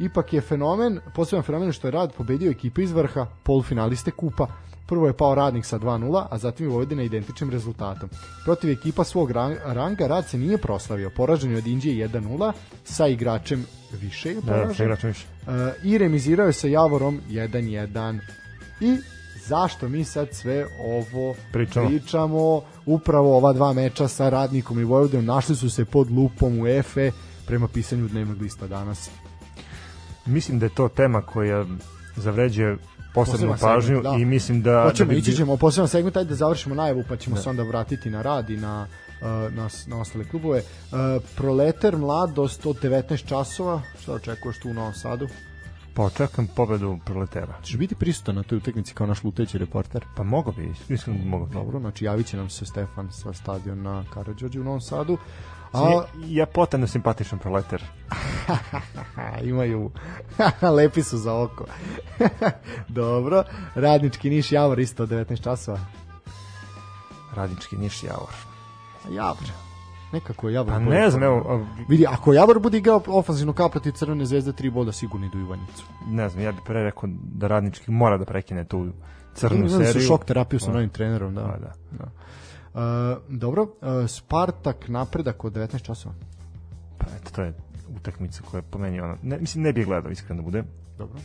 Ipak je fenomen, poseban fenomen što je Rad pobedio ekipe iz vrha, polufinaliste kupa. Prvo je pao Radnik sa 2-0, a zatim je Vojvodina identičnim rezultatom. Protiv ekipa svog ran- ranga Rad se nije proslavio. Poražen je od Indije 1-0 sa igračem više je Da, poražen. sa igračem više. Uh, i remizirao je sa Javorom 1-1 i zašto mi sad sve ovo Pričamo. pričamo upravo ova dva meča sa Radnikom i Vojvodinom našli su se pod lupom UEFA prema pisanju dnevnog lista danas. Mislim da je to tema koja zavređuje posebnu pažnju segment, da. i mislim da... Hoćemo, da bi ići ćemo u poseban segment, ajde da završimo najavu, pa ćemo se onda vratiti na rad i na, uh, na, na ostale klubove. Uh, Proleter, mladost od 19 časova, šta očekuješ tu u Novom Sadu? Pa očekujem pobedu proletera. Češ biti prisutan na toj utakmici kao naš luteći reporter? Pa mogo bi, mislim da mogo bi. Dobro, znači javit će nam se Stefan sa stadiona Karadžođe u Novom Sadu. A, A... Ja potrebno simpatičan proleter. Ha, imaju lepi su za oko dobro radnički Niš Javor isto od 19 časova Radnički Niš Javor. Javor nekako je Javor Pa ne znam, evo, a, vidi ako Javor bude igrao ofanzivno kao protiv Crvene zvezde tri boda sigurno idu u Ivanjicu ne znam, ja bih pre rekao da Radnički mora da prekine tu crnu Imali su seriju. šok terapiju sa Pa, novim trenerom da, Pa da. da. Uh, dobro, uh, Spartak napredak od 19 časova Pa eto, to je utakmica koja je po meni ono, ne, mislim ne bih gledao iskreno da bude. dobro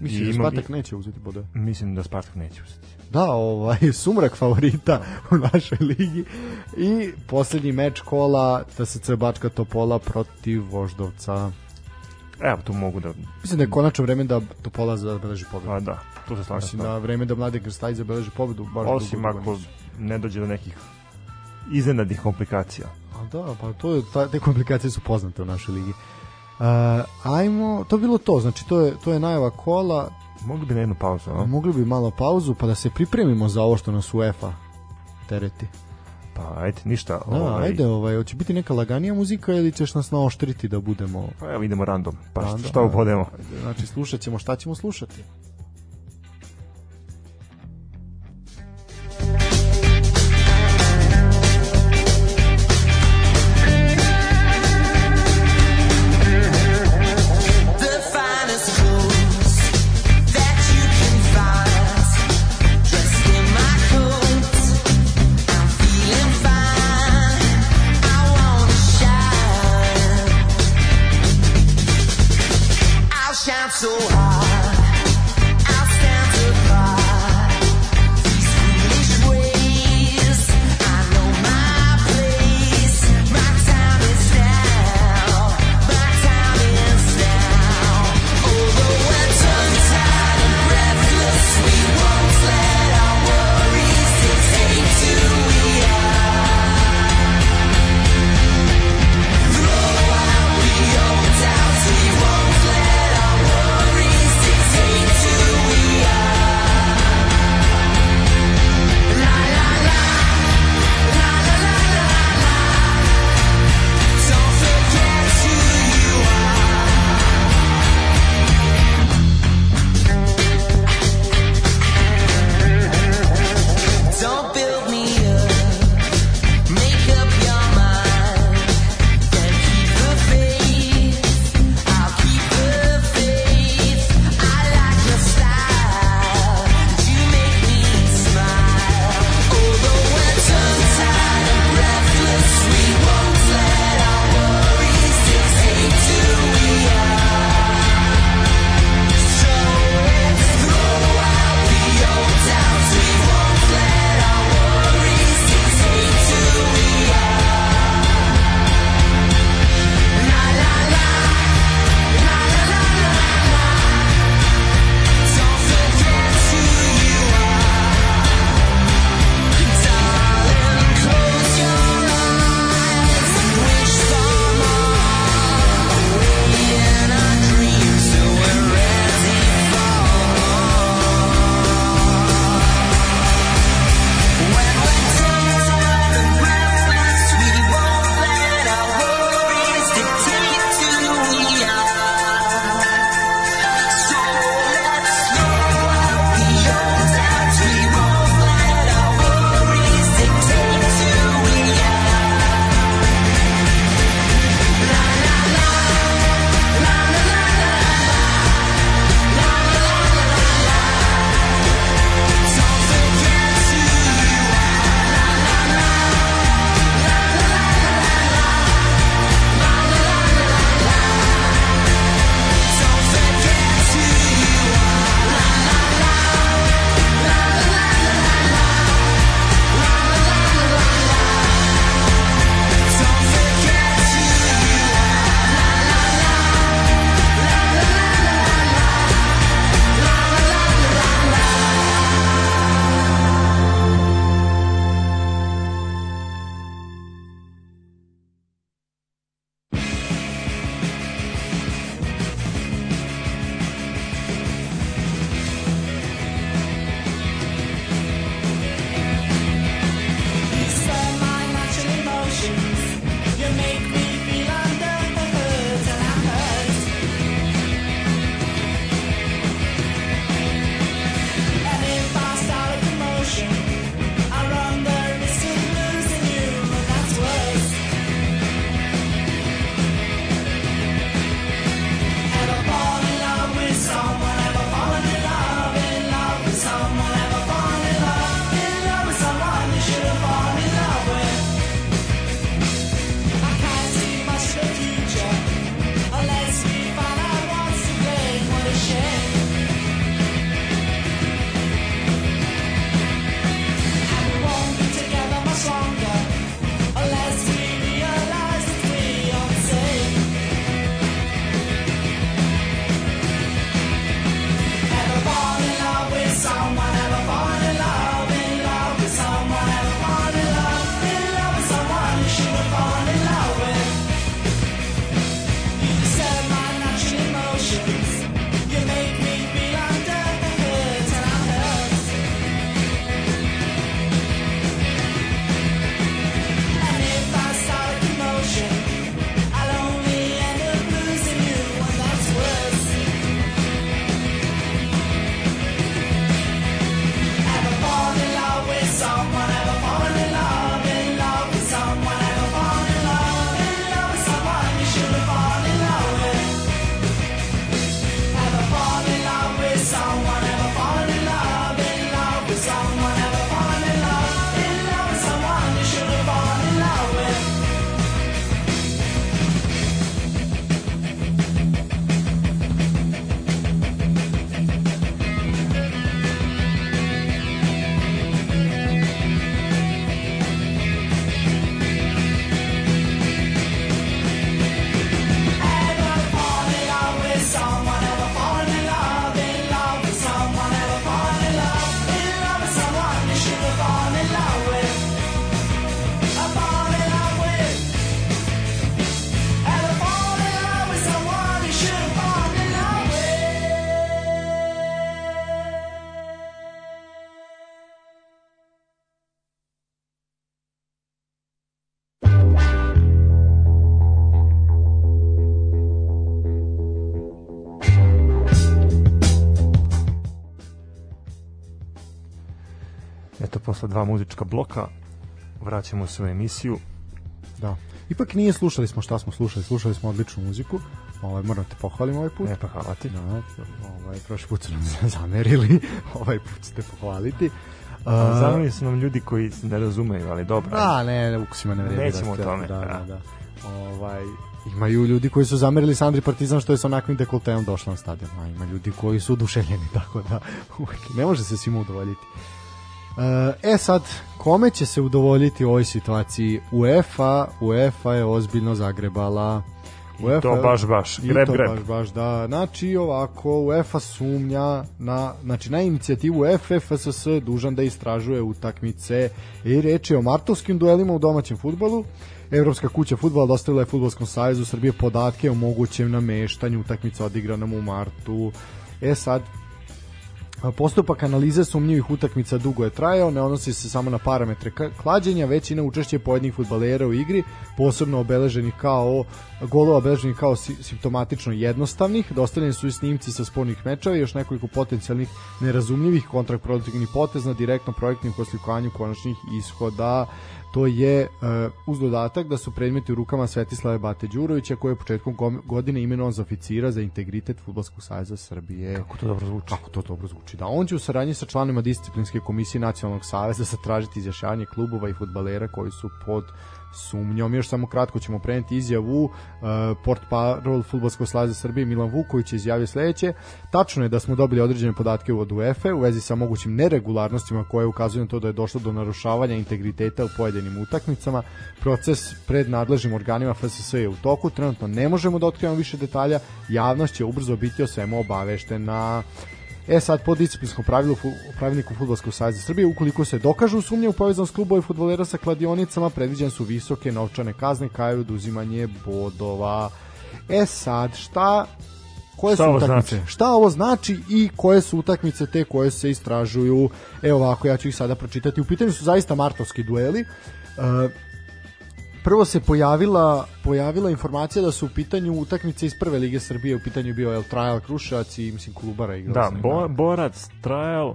I Mislim da Spartak neće uzeti bodove. Mislim da Spartak neće uzeti. Da, ovaj, sumrak favorita u našoj ligi. I poslednji meč kola TSC Bačka Topola protiv Voždovca. Evo, tu mogu da... Mislim da je konačno vreme da Topola zabeleži pobedu. Pa da, tu se slažem. Mislim da vreme da mlade Krstaj zabeleži pobedu. Baš Osim dugo, ako. Ne dođe do nekih iznenadnih komplikacija. A da, pa to je, ta, te komplikacije su poznate u našoj ligi. Uh, ajmo, to bilo to, znači to je, to je najava kola, Mogli bi na jednu pauzu, a? mogli bi malo pauzu pa da se pripremimo za ovo što nas UEFA tereti. Pa ajde, ništa. Da, ovaj, ajde, ovaj, hoće biti neka laganija muzika ili ćeš nas naoštriti da budemo... Pa evo idemo random, pa Random, šta, šta ubodemo? Znači, slušat ćemo šta ćemo slušati. Muzička bloka vraćamo se u emisiju. Da. Ipak nije slušali smo šta smo slušali, slušali smo odličnu muziku. Ovaj moram te pohvalim ovaj put. E pa hvala ti. Da, ovaj prošli put su nam zamerili, ovaj put ste pohvaliti. Uh, Zamili su nam ljudi koji se ne razumeju, ali dobro. Da, ne, ne, ukusima ne vredi. Nećemo o da, tome, Da, da. da, da. Ovaj, imaju ljudi koji su zamerili Sandri Partizan što je sa onakvim dekolteom došla na stadion. A ima ljudi koji su oduševljeni, tako da uvek, ne može se svima udovoljiti. E, E sad, kome će se udovoljiti u ovoj situaciji? UEFA, UEFA je ozbiljno zagrebala. I to baš, baš. I Greb, to greb. baš, baš, da. Znači, ovako, UEFA sumnja na, znači, na inicijativu UEFA, FSS dužan da istražuje utakmice i reč je o martovskim duelima u domaćem futbolu. Evropska kuća futbola dostavila je Futbolskom savezu Srbije podatke o mogućem nameštanju utakmica odigranom u martu. E sad, Postupak analize sumnjivih utakmica dugo je trajao, ne odnosi se samo na parametre klađenja, već i na učešće pojedinih futbalera u igri, posebno obeleženih kao golova obeleženih kao si- simptomatično jednostavnih. Dostavljeni su i snimci sa spornih mečeva i još nekoliko potencijalnih nerazumljivih kontraproduktivnih poteza na direktnom projektnim poslikovanju konačnih ishoda. To je e, uz dodatak da su predmeti u rukama Svetislave Bate Đurovića koji je početkom go- godine imenovan za oficira za integritet Futbolskog saveza Srbije. Kako to dobro zvuči. Kako to dobro zvuči. Da, on će u saradnji sa članima disciplinske komisije Nacionalnog saveza zatražiti izjašnjavanje klubova i futbalera koji su pod sumnjom. Još samo kratko ćemo preneti izjavu uh, port parol Futbolskog saveza Srbije Milan Vuković izjavio sledeće. Tačno je da smo dobili određene podatke od UEFA u vezi sa mogućim neregularnostima koje ukazuju na to da je došlo do narušavanja integriteta u pojedinim utakmicama. Proces pred nadležnim organima FSS je u toku. Trenutno ne možemo da otkrivamo više detalja. Javnost će ubrzo biti o svemu obaveštena. E sad, po disciplinskom pravilu fu, pravilniku Futbolskog saveza Srbije, ukoliko se dokažu sumnje u povezanost klubova i futbolera sa kladionicama, predviđene su visoke novčane kazne kao i oduzimanje bodova. E sad, šta koje Šta su ovo utakmice? znači? Šta ovo znači i koje su utakmice te koje se istražuju? Evo ovako, ja ću ih sada pročitati. U pitanju su zaista martovski dueli. E, prvo se pojavila pojavila informacija da su u pitanju utakmice iz prve lige Srbije, u pitanju bio El Trial Kruševac i mislim Kolubara igrala Da, bo, borac, trial,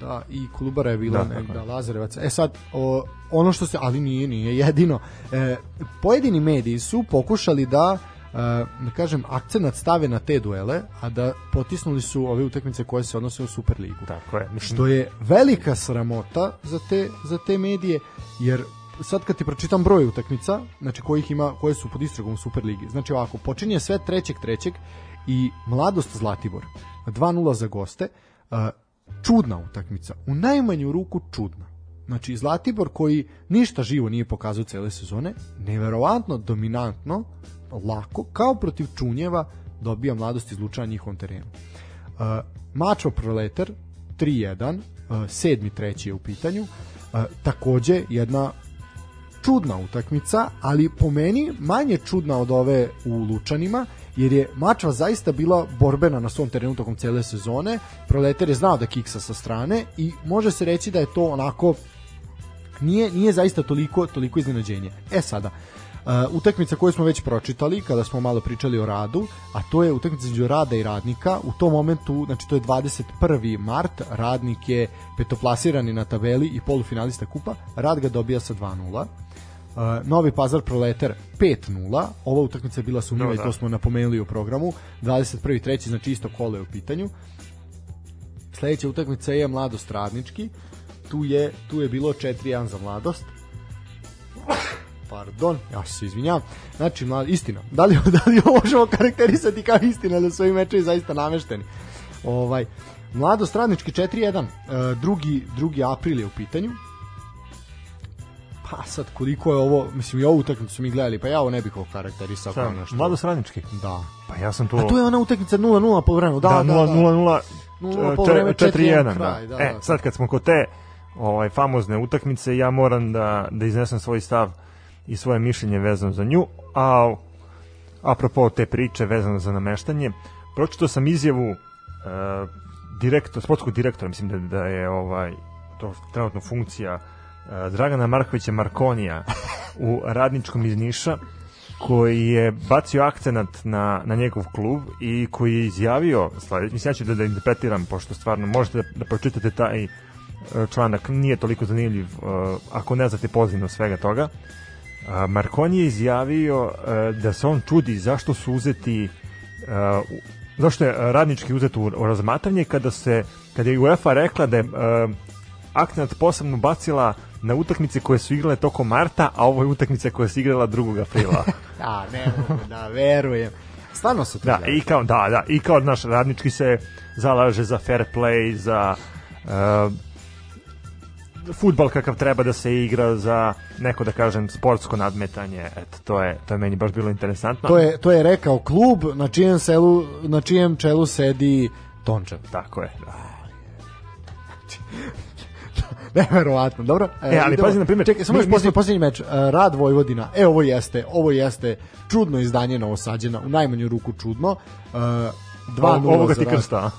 Da, i Kolubara je bila Da, da, tako da. Lazarevac. E sad, o, ono što se, ali nije, nije jedino. E, pojedini mediji su pokušali da e, da kažem, akcenat stave na te duele, a da potisnuli su ove utakmice koje se odnose u Superligu. tako je. Što je velika sramota za te, za te medije, jer sad kad ti pročitam broj utakmica, znači kojih ima, koje su pod istragom Superligi, znači ovako, počinje sve trećeg trećeg i Mladost Zlatibor, 2-0 za goste, čudna utakmica, u najmanju ruku čudna. Znači Zlatibor koji ništa živo nije pokazao cele sezone, neverovatno dominantno, lako, kao protiv Čunjeva, dobija mladost iz Lučana na njihovom terenu. Mačo Proletar 3-1, uh, sedmi treći je u pitanju. Takođe jedna čudna utakmica, ali po meni manje čudna od ove u Lučanima, jer je Mačva zaista bila borbena na svom terenu tokom cele sezone. Proletar je znao da kiksa sa strane i može se reći da je to onako nije, nije zaista toliko, toliko iznenađenje. E sada, Uh, utakmica koju smo već pročitali kada smo malo pričali o radu, a to je utakmica između rada i radnika. U tom momentu, znači to je 21. mart, radnik je petoplasirani na tabeli i polufinalista kupa, rad ga dobija sa 2-0. Uh, Novi Pazar Proletar 5-0. Ova utakmica je bila sumnjiva No, i da. to smo napomenuli u programu. 21. treći, znači isto kole u pitanju. Sledeća utakmica je Mladost Radnički. Tu je, tu je bilo 4-1 za Mladost. Pardon, ja se izvinjavam. Znači, mlad, istina. Da li, da li ovo možemo karakterisati kao istina da su ovi mečevi zaista namešteni? Ovaj, Mladost Radnički 4-1. E, drugi, drugi april je u pitanju. Pa sad, koliko je ovo, mislim i ovu utakmicu su mi gledali, pa ja ovo ne bih ovo karakterisao kao šta, nešto. mlado sradnički. Da. Pa ja sam to... A tu je ona utakmica 0-0 po vremenu. Da, da, da, 0 da. 0 0 poluvreme, 4 4:1 1 kraj, da. da, E, da. sad kad smo kod te ovaj famozne utakmice, ja moram da da iznesem svoj stav i svoje mišljenje vezano za nju, a apropo te priče vezano za nameštanje, pročitao sam izjavu uh, direktor, sportskog direktora, mislim da, da je ovaj to trenutno funkcija Dragana Markovića Markonija u radničkom iz Niša koji je bacio akcenat na, na njegov klub i koji je izjavio sledeće, mislim ja ću da, da interpretiram pošto stvarno možete da, da pročitate taj e, članak nije toliko zanimljiv e, ako ne znate pozivno svega toga. A, Marconi je izjavio da se on čudi zašto su uzeti zašto je radnički uzet u, razmatranje kada se kada je UEFA rekla da je akcenat posebno bacila na utakmice koje su igrale tokom marta, a ovo je utakmica koja se igrala 2. aprila. Da, ne mogu da verujem. Stvarno se to Da, i kao, da, da, i kao naš radnički se zalaže za fair play, za uh, futbal kakav treba da se igra, za neko da kažem sportsko nadmetanje. Eto, to je, to je meni baš bilo interesantno. To je, to je rekao klub na čijem, selu, na čijem čelu sedi Tončev. Tako je, da. Neverovatno, dobro. E, ali idemo. pazi, na primjer, Čekaj, samo još posljednji, posljednji meč. E, Rad Vojvodina. E, ovo jeste, ovo jeste čudno izdanje Novosađena, u najmanju ruku čudno. E, 2-0 Ovoga ti krsta, a?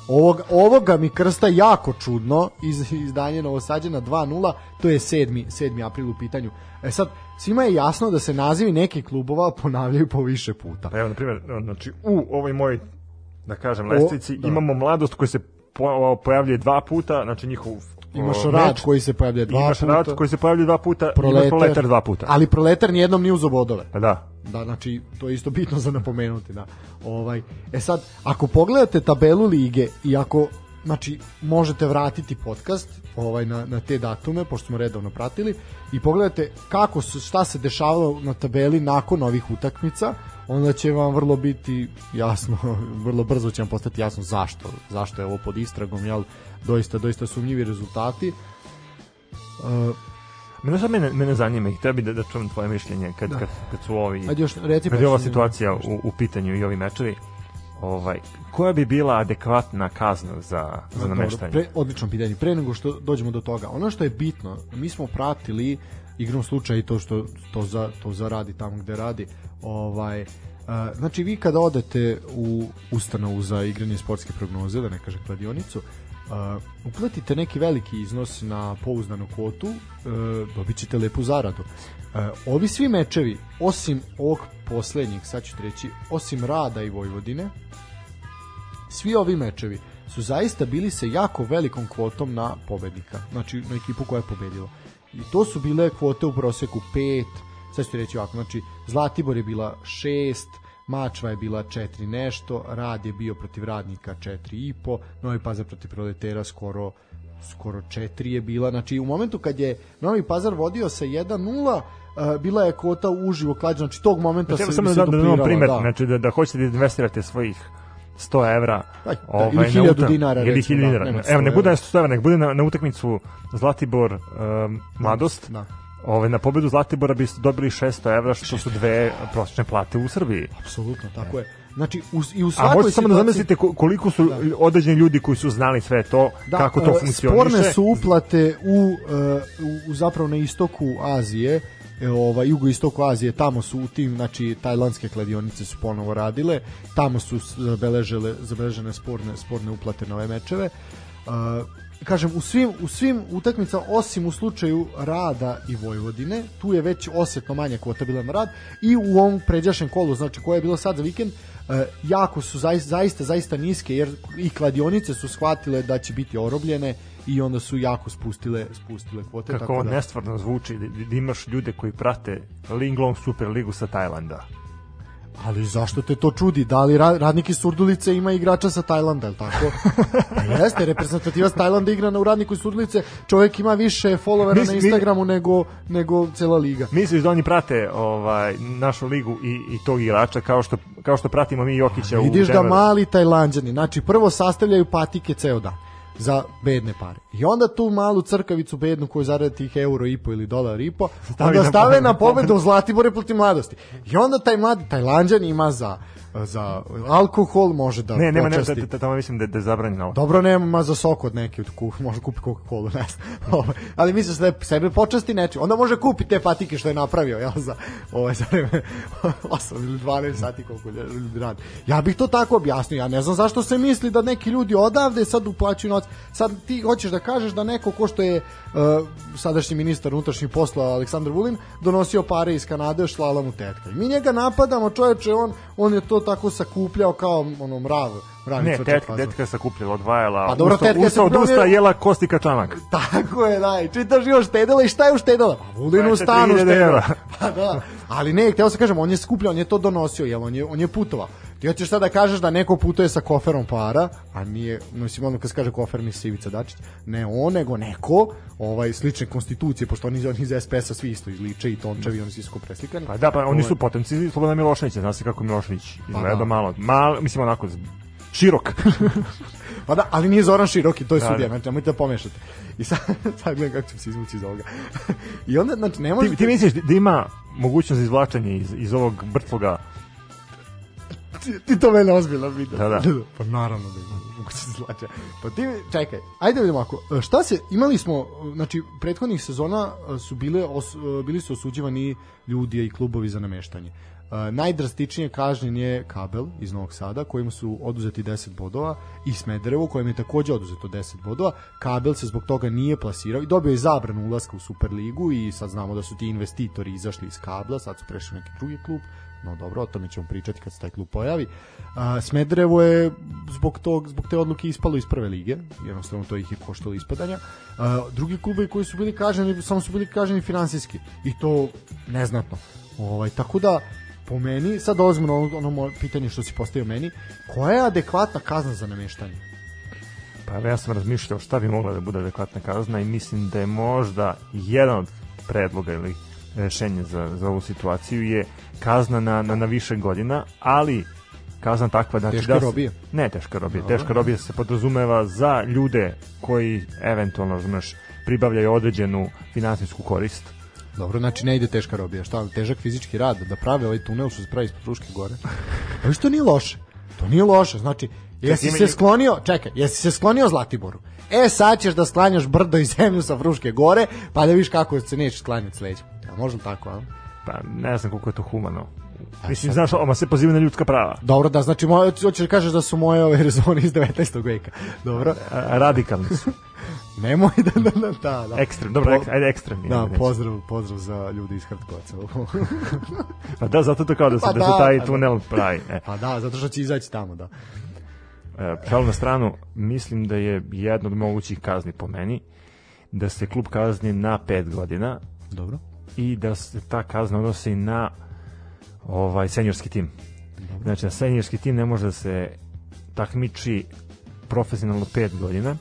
Ovoga, mi krsta jako čudno iz, izdanje Novosađena 2-0, to je 7. 7. april u pitanju. E sad, svima je jasno da se nazivi nekih klubova ponavljaju po više puta. Evo, na primjer, znači, u ovoj mojoj, da kažem, lestvici da. imamo mladost koja se po, pojavljuje dva puta, znači njihov Imaš o, rad meč, koji se pojavlja dva imaš puta. rad koji se pojavljuje dva puta, proletar, imaš proletar dva puta. Ali proletar nijednom nije uzo bodove. Da, Da, znači, to je isto bitno za napomenuti, da. Ovaj, e sad, ako pogledate tabelu lige i ako znači možete vratiti podcast ovaj na, na te datume pošto smo redovno pratili i pogledate kako su, šta se dešavalo na tabeli nakon ovih utakmica onda će vam vrlo biti jasno vrlo brzo će vam postati jasno zašto zašto je ovo pod istragom jel doista doista sumnjivi rezultati uh, Mene sad mene, mene zanima i tebi da, da čujem tvoje mišljenje kad, kad, kad su ovi ajde još reci kad pa je ova što- situacija u, u pitanju i ovi mečevi ovaj, koja bi bila adekvatna kazna za, za Dobro, nameštanje? Pre, odlično pitanje. Pre nego što dođemo do toga, ono što je bitno, mi smo pratili igrom slučaja i to što to za to zaradi tamo gde radi. Ovaj uh, znači vi kada odete u ustanovu za igranje sportske prognoze, da ne kažem kladionicu, uh, uplatite neki veliki iznos na pouzdanu kvotu, uh, dobit ćete lepu zaradu. Uh, ovi svi mečevi, osim ovog poslednjeg, sad ću ti reći, osim Rada i Vojvodine, svi ovi mečevi su zaista bili sa jako velikom kvotom na pobednika, znači na ekipu koja je pobedila. I to su bile kvote u proseku 5, sad ću reći ovako, znači Zlatibor je bila 6, Mačva je bila 4 nešto, Rad je bio protiv Radnika 4,5, Novi Pazar protiv Proletera skoro skoro 4 je bila, znači u momentu kad je Novi Pazar vodio sa 1-0, uh, bila je kvota uživo klađena, znači tog momenta Znači, se, samo se da, da damo duplirala, primer, da. znači da, da hoćete da investirate svojih 100 evra Aj, da, ovaj, ili na 1000 utak- dinara, ili recimo, 1000 da, dinara. nema Evo, 100 ne bude na 100 evra, nek bude na, na utakmicu Zlatibor um, Mladost. Da. Ovaj, na pobedu Zlatibora biste dobili 600 evra, što su dve prosječne plate u Srbiji. Apsolutno, tako je. Znači, u, i u A svakoj možete samo da zamislite ko- koliko su određeni ljudi koji su znali sve to, kako to e, funkcioniše. Sporne su uplate u, e, u, u zapravo na istoku Azije, e, ovaj jugoistoku Azije, tamo su u tim, znači tajlandske kladionice su ponovo radile, tamo su zabeležile zabeležene sporne sporne uplate na ove mečeve. E, kažem u svim u svim utakmicama osim u slučaju Rada i Vojvodine, tu je već osetno manja kvota bila na rad i u ovom pređašnjem kolu, znači koje je bilo sad za vikend, e, jako su zaista, zaista zaista niske jer i kladionice su shvatile da će biti orobljene i onda su jako spustile spustile kvote Kako tako da nestvarno zvuči, da, imaš ljude koji prate Linglong Super ligu sa Tajlanda. ali zašto te to čudi? Da li ra, radnik iz Surdulice ima igrača sa Tajlanda je li tako? Pa jeste reprezentativac Tajlanda igra na radniku iz Surdulice. Čovjek ima više followera Mi- na mi- Instagramu nego nego cela liga. Misliš da oni prate ovaj našu ligu i, i tog igrača kao što, kao što pratimo mi Jokića u Vidiš da mali Tajlanđani, znači prvo sastavljaju patike ceo dan za bedne pare. I onda tu malu crkavicu bednu koju zarade tih euro i po ili dolar i po, onda na stave pobedu. na pobedu Zlatibore protiv mladosti. I onda taj mladi Tajlanđan ima za za alkohol, može da Ne, nema, ne, počasti. t- t- tamo mislim da, da je zabranjeno. Dobro, nema za sok od neke od kuh, može kupi Coca-Cola, ne znam. Ovaj, Ali mislim da sebe počasti nečim. Onda može kupi te patike što je napravio, jel, za, ovaj, za vreme 8 ili 12 sati koliko ljudi radi. Ja bih to tako objasnio, ja ne znam zašto se misli da neki ljudi odavde sad uplaćuju novac. Sad ti hoćeš da kažeš da neko ko što je uh, sadašnji ministar unutrašnjih posla Aleksandar Vulin donosio pare iz Kanade, šlala mu tetka. I mi njega napadamo, čoveče, on, on je to tako sakupljao kao ono mrav, Ne, tetka, tetka je sakupljala, odvajala. Pa dobro, ustao- tetka je ustao od usta, jela kosti kačanak. Tako je, da, i čitaš još štedela i šta je uštedela? Pa vulinu stanu 3000 štedela. Pa da, ali ne, htio sam kažem, on je skupljao, on je to donosio, jel, on je, on je putovao. Ti hoćeš sad da kažeš da neko putuje sa koferom para, a nije, mislim, ono kad se kaže kofer, misli Ivica Dačić, ne on, nego neko, ovaj, slične konstitucije, pošto oni, oni iz SPS-a svi isto izliče i tončevi, oni su ko preslikani. Pa da, pa oni su Ovaj, potomci Slobodana Miloševića, zna se kako Milošević izgleda da. malo, malo, mislim onako širok. Pa da, ali nije Zoran Široki, to je Da, sudija, da. znači nemojte da pomešate. I sad, sad gledam kako ću se izvući iz ovoga. I onda, znači, ne možete... ti, ti misliš da ima mogućnost za izvlačenje iz, iz ovog mrtvog ti, ti to mene ozbiljno vidio. Da, da. Pa naravno da ima mogućnost zlača. Pa ti, čekaj, ajde vidimo ako, šta se, imali smo, znači, prethodnih sezona e, su bile, os, e, bili su osuđivani ljudi i klubovi za nameštanje. Uh, najdrastičnije kažnjen je Kabel iz Novog Sada kojim su oduzeti 10 bodova i Smederevo kojem je takođe oduzeto 10 bodova Kabel se zbog toga nije plasirao i dobio je zabranu ulaska u Superligu i sad znamo da su ti investitori izašli iz Kabla sad su prešli neki drugi klub no dobro, o tome ćemo pričati kad se taj klub pojavi. A, Smederevo je zbog, tog, zbog te odluke ispalo iz prve lige, jednostavno to ih je koštalo ispadanja. A, drugi klubovi koji su bili kaženi, samo su bili kaženi finansijski i to neznatno. Ovaj, tako da, po meni, sad dolazimo na ono, ono pitanje što si postavio meni, koja je adekvatna kazna za nameštanje? Pa ja sam razmišljao šta bi mogla da bude adekvatna kazna i mislim da je možda jedan od predloga ili rešenja za, za ovu situaciju je kazna na, na, na više godina, ali kazna takva znači Teške da robije? Ne teška robija. Teška robija se podrazumeva za ljude koji eventualno, razumeš, pribavljaju određenu finansijsku korist. Dobro, znači ne ide teška robija. Šta, težak fizički rad da prave ovaj tunel što se pravi ispod Fruške gore. Pa što nije loše. To nije loše. Znači, jesi se sklonio, čekaj, jesi se sklonio Zlatiboru. E, sad ćeš da sklanjaš brdo i zemlju sa Fruške gore, pa da vidiš kako se nećeš sklanjati s leđa. A može li tako, a? Pa ne znam koliko je to humano. Mislim, znaš, oma se poziva na ljudska prava. Dobro, da, znači, moje, hoćeš da kažeš da su moje ove rezone iz 19. veka. Dobro, A, radikalni su. nemoj da, da, da, da. da. Ekstrem, dobro, Po- ek, ajde ekstremni. Da, neću. pozdrav, pozdrav za ljudi iz Hrtkovaca. Pa da, zato to kao da se, Pa da, se da, taj pa da. tunel pravi. E. pa da, zato što će izaći tamo, da. E, šalu na stranu, mislim da je jedna od mogućih kazni po meni da se klub kazni na 5 godina Dobro. I da se ta kazna odnosi na ovaj seniorski tim. Znači, na seniorski tim ne može da se takmiči profesionalno 5 godina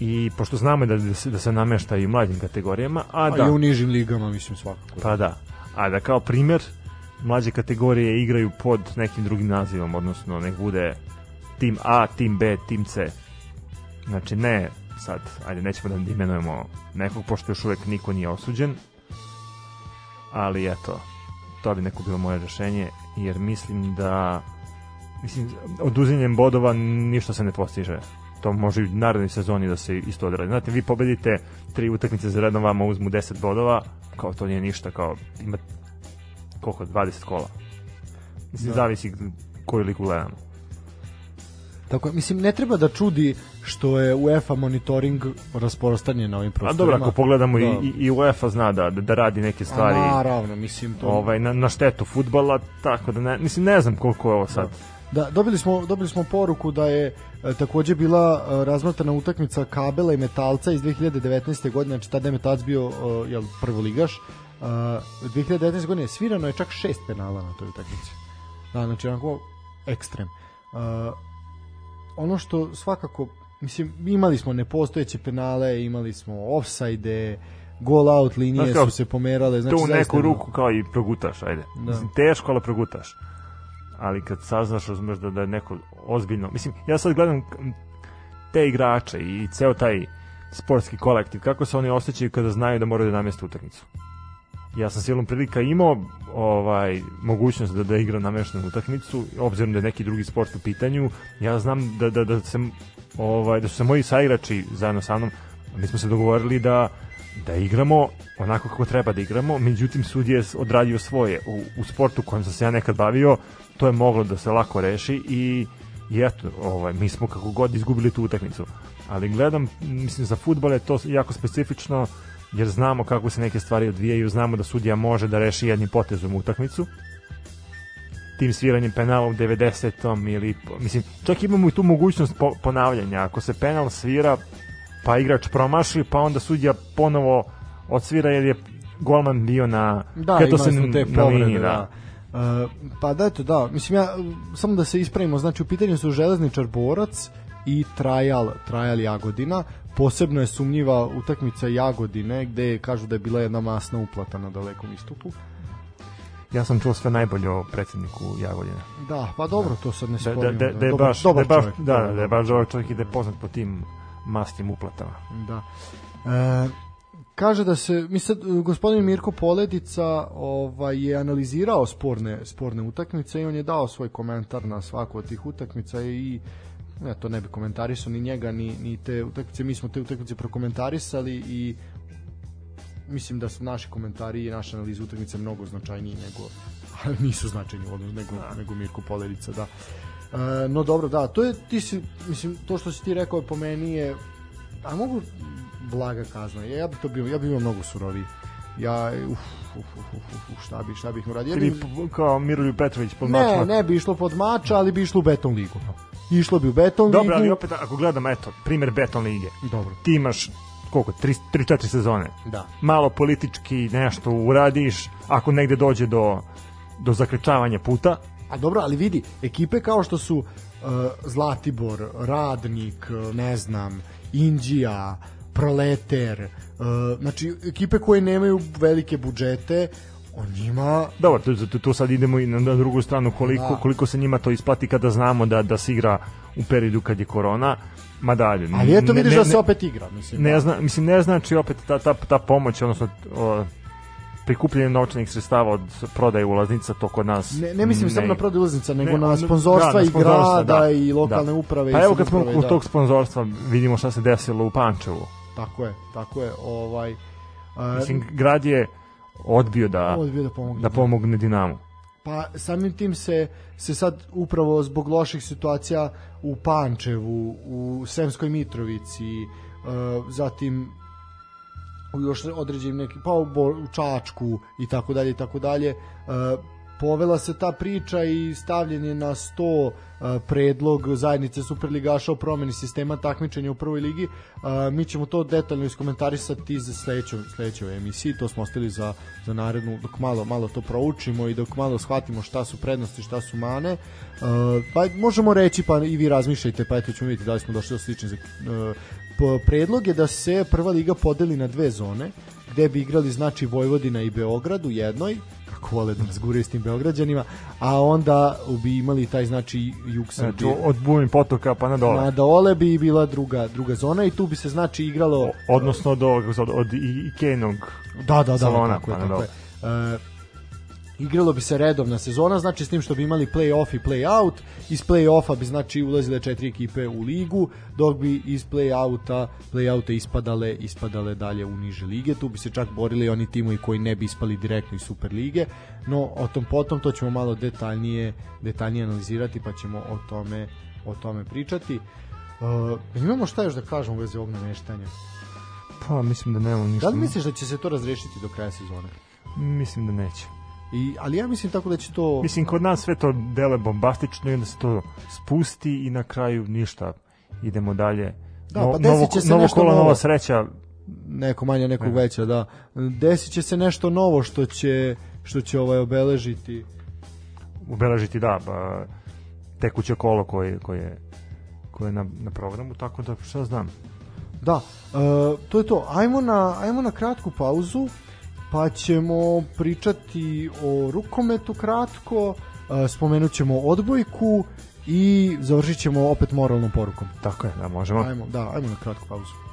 i pošto znamo da, da, se, da se namešta i u mlađim kategorijama, a A da, i u nižim ligama, mislim, svakako. pa da, a da kao primjer mlađe kategorije igraju pod nekim drugim nazivom, odnosno nek bude tim A, tim B, tim C. Znači ne sad, ajde nećemo da imenujemo nekog, pošto još uvek niko nije osuđen, ali eto, to bi neko bilo moje rešenje, jer mislim da mislim, oduzimljem bodova ništa se ne postiže. To može i u narednoj sezoni da se isto odradi. Znate, vi pobedite tri utakmice za redom, vama uzmu 10 bodova, kao to nije ništa, kao ima koliko, 20 kola. Mislim, Da. zavisi koju liku gledamo. Tako, mislim, ne treba da čudi što je UEFA monitoring rasprostanjen na ovim A prostorima. dobro, ako pogledamo Da. i, i, UEFA zna da, da, da radi neke A, stvari naravno, mislim, to... ovaj, na, na štetu futbala, tako da ne, mislim, ne znam koliko je ovo sad. Da, dobili smo, dobili smo poruku da je e, takođe bila e, razmatrana utakmica Kabela i Metalca iz 2019. godine, znači tada je Metalac bio e, jel, prvoligaš. E, 2019. godine svirano je čak šest penala na toj utakmici. Da, znači onako ekstrem. E, ono što svakako, mislim, imali smo nepostojeće penale, imali smo offside goal out linije Znaš kao, su se pomerale. Znači, to u neku ruku kao i progutaš, ajde. Da. Mislim, teško, ali progutaš. Ali kad saznaš, razumeš da, da je neko ozbiljno... Mislim, ja sad gledam te igrače i ceo taj sportski kolektiv, kako se oni osjećaju kada znaju da moraju da nameste utakmicu. Ja sam silom prilika imao ovaj mogućnost da da igram nameštenu utakmicu, obzirom da je neki drugi sport u pitanju. Ja znam da da da se ovaj da su se moji saigrači zajedno sa mnom, mi smo se dogovorili da da igramo onako kako treba da igramo, međutim sudije odradio svoje. U, u sportu kojem sam se ja nekad bavio, to je moglo da se lako reši i i eto, ovaj, mi smo kako god izgubili tu utakmicu. Ali gledam, mislim, za futbol je to jako specifično, jer znamo kako se neke stvari odvijaju, znamo da sudija može da reši jednim potezom utakmicu. tim sviranjem penala u 90. ili mislim čak imamo i tu mogućnost po, ponavljanja ako se penal svira pa igrač promaši pa onda sudija ponovo odsvira jer je golman bio na Da, imali se smo te na povrede, liniji, da. Uh, pa da, eto, da. Mislim, ja, samo da se ispravimo, znači u pitanju su železničar borac i Trajal, Trajal Jagodina. Posebno je sumnjiva utakmica Jagodine, gde kažu da je bila jedna masna uplata na dalekom istupu. Ja sam čuo sve najbolje o predsjedniku Jagodine. Da, pa dobro, to sad ne Da, da, sporim. da, da je dobar, baš, dobar da je baš, čovjek. da, da je baš dobar čovjek i da je poznat po tim masnim uplatama. Da. E, kaže da se mi sad e, gospodin Mirko Poledica ovaj je analizirao sporne sporne utakmice i on je dao svoj komentar na svaku od tih utakmica i ne, to ne bi komentarisao ni njega ni, ni te utakmice mi smo te utakmice prokomentarisali i mislim da su naši komentari i naša analiza utakmice mnogo značajniji nego ali nisu značajni ono, nego, nego Mirko Poledica da E, no dobro, da, to je, ti si, mislim, to što si ti rekao po meni je, a mogu blaga kazna, ja, ja bi to bio, ja bi bio mnogo suroviji. Ja, uf, uf, uf, uf, uf, šta bi, šta bih uradio? Ja bi, kao Miroljub Petrović pod ne, mačma. ne bi išlo pod mača, ali bi išlo u beton ligu. Išlo bi u beton ligu. Dobro, ali opet ako gledam, eto, primjer Beton lige. Dobro, Ti imaš, koliko, 3-4 sezone. da. Malo politički nešto uradiš, ako negde dođe do, do zaključavanja puta, A dobro, ali vidi, ekipe kao što su uh, Zlatibor, Radnik, uh, ne znam, Indija, Proleter, uh, znači ekipe koje nemaju velike budžete, o njima Dobro, tu, tu, tu sad idemo i na, drugu stranu koliko, Da. koliko se njima to isplati kada znamo da, da se igra u periodu kad je korona, ma dalje. Ali eto ne- vidiš ne- da se ne- opet igra, mislim. ne da. zna, mislim ne znači opet ta, ta, ta pomoć odnosno o, prikupljanje novčanih sredstava od prodaje ulaznica to kod nas Ne, ne mislim samo ne- na prodaju ulaznica, nego ne, na on- sponzorstva da, na i grada da, i lokalne da. uprave. pa i evo kad smo kod da. tog sponzorstva vidimo šta se desilo u Pančevu Tako je, tako je. Ovaj, a, mislim grad je odbio da odbio da pomogne. da pomogne Dinamu Pa samim tim se se sad upravo zbog loših situacija u Pančevu, u Semskoj Mitrovici, uh, zatim u još određenim nekim pa u, Bo- u Čačku i tako dalje i tako dalje uh, povela se ta priča i stavljen je na sto predlog zajednice Superligaša o promeni sistema takmičenja u prvoj ligi. Mi ćemo to detaljno iskomentarisati za sledeću, sledeću emisiji, to smo ostali za, za narednu, dok malo, malo to proučimo i dok malo shvatimo šta su prednosti, šta su mane. Pa možemo reći, pa i vi razmišljajte, pa eto ćemo vidjeti da li smo došli do slične p- predlog je da se prva liga podeli na dve zone, gde bi igrali znači Vojvodina i Beograd u jednoj, kako vole da nas guraju s tim Beograđanima, a onda bi imali taj znači jug znači Srbije. od Bujin potoka pa na dole Na dole bi bila druga druga zona i tu bi se znači igralo odnosno od, ovog- od, od Ikenog da da da salona, tako je, pa na tako je. E, igralo bi se redovna sezona, znači s tim što bi imali play-off i play-out, iz play-offa bi znači ulazile četiri ekipe u ligu, dok bi iz play-outa, play-outa ispadale, ispadale dalje u niže lige, tu bi se čak borili oni timovi koji ne bi ispali direktno iz Super lige, no o tom potom to ćemo malo detaljnije, detaljnije analizirati pa ćemo o tome, o tome pričati. Uh, imamo šta još da kažemo u vezi ovog nameštanja? pa mislim da nemamo ništa Da li misliš da će se to razrešiti do kraja sezone? mislim da neće I, ali ja mislim tako da će to... Mislim, kod nas sve to dele bombastično i onda se to spusti i na kraju ništa. Idemo dalje. Da, No- pa desit novo, se novo nešto kola, novo. nova sreća. neko manje, nekog Ne. veća, da. Desit će se nešto novo što će što će ovaj obeležiti Ubeležiti, da, ba, tekuće kolo koje, koje, koje je na, na programu, tako da šta znam. Da, e, to je to. Ajmo na, ajmo na kratku pauzu, pa ćemo pričati o rukometu kratko, e, spomenut ćemo odbojku i završit ćemo opet moralnom porukom. Tako je, da, možemo. Ajmo, da, ajmo na kratku pauzu.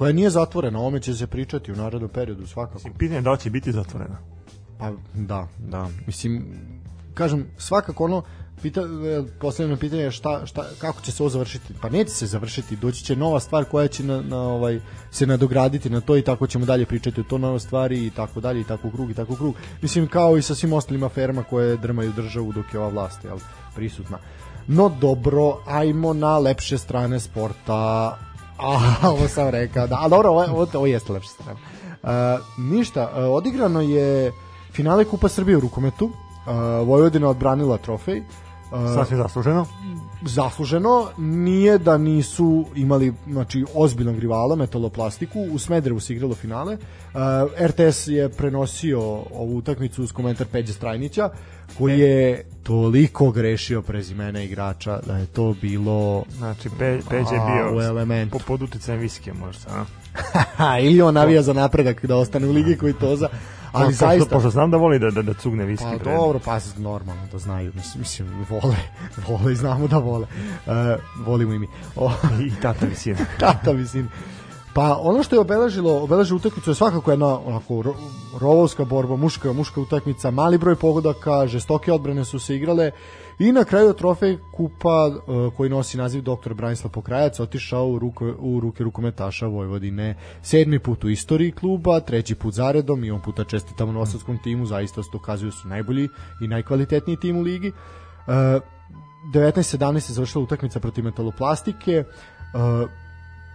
Koja nije zatvorena, o ome će se pričati u narodnom periodu svakako. Mislim, pitanje je da će biti zatvorena. Pa da, da. Mislim, kažem, svakako ono, pita, e, posljedno pitanje je šta, šta, kako će se ovo završiti? Pa neće se završiti, doći će nova stvar koja će na, na ovaj, se nadograditi na to i tako ćemo dalje pričati o to nove stvari i tako dalje i tako u krug i tako u krug. Mislim, kao i sa svim ostalim aferama koje drmaju državu dok je ova vlast jel, prisutna. No dobro, ajmo na lepše strane sporta. A, ovo sam rekao, da, a dobro, ovo, ovo, ovo jeste lepša strana. Uh, ništa, uh, odigrano je finale Kupa Srbije u rukometu. Uh, Vojvodina odbranila trofej. Uh, Sasvim zasluženo. zasluženo. Nije da nisu imali znači ozbiljnog rivala metaloplastiku. U Smederevu se igralo finale. Uh, RTS je prenosio ovu utakmicu uz komentar Peđe Strajnića koji je toliko grešio prezimena igrača da je to bilo Znači, Pe, Peđe je A, u bio elementu. po, pod uticajem viskija možda, ili on navija za napredak da ostane u ligi koji toza ali pošto, zaista Pošto znam da voli da, da, da cugne viski Pa dobro, pa normalno da znaju, mislim, mislim vole, vole i znamo da vole. Uh, volimo i mi. O, I tata visina. tata, mislim. Pa ono što je obeležilo, obeležilo utakmicu je svakako jedna onako ro- rovovska borba, muška, muška utakmica, mali broj pogodaka, žestoke odbrane su se igrale i na kraju trofej kupa uh, koji nosi naziv dr. Branislav Pokrajac otišao u, ruko, u ruke rukometaša Vojvodine. Sedmi put u istoriji kluba, treći put zaredom i on puta čestitamo nosadskom timu, zaista se dokazuju su najbolji i najkvalitetniji tim u ligi. Uh, 19-17 se završila utakmica protiv metaloplastike.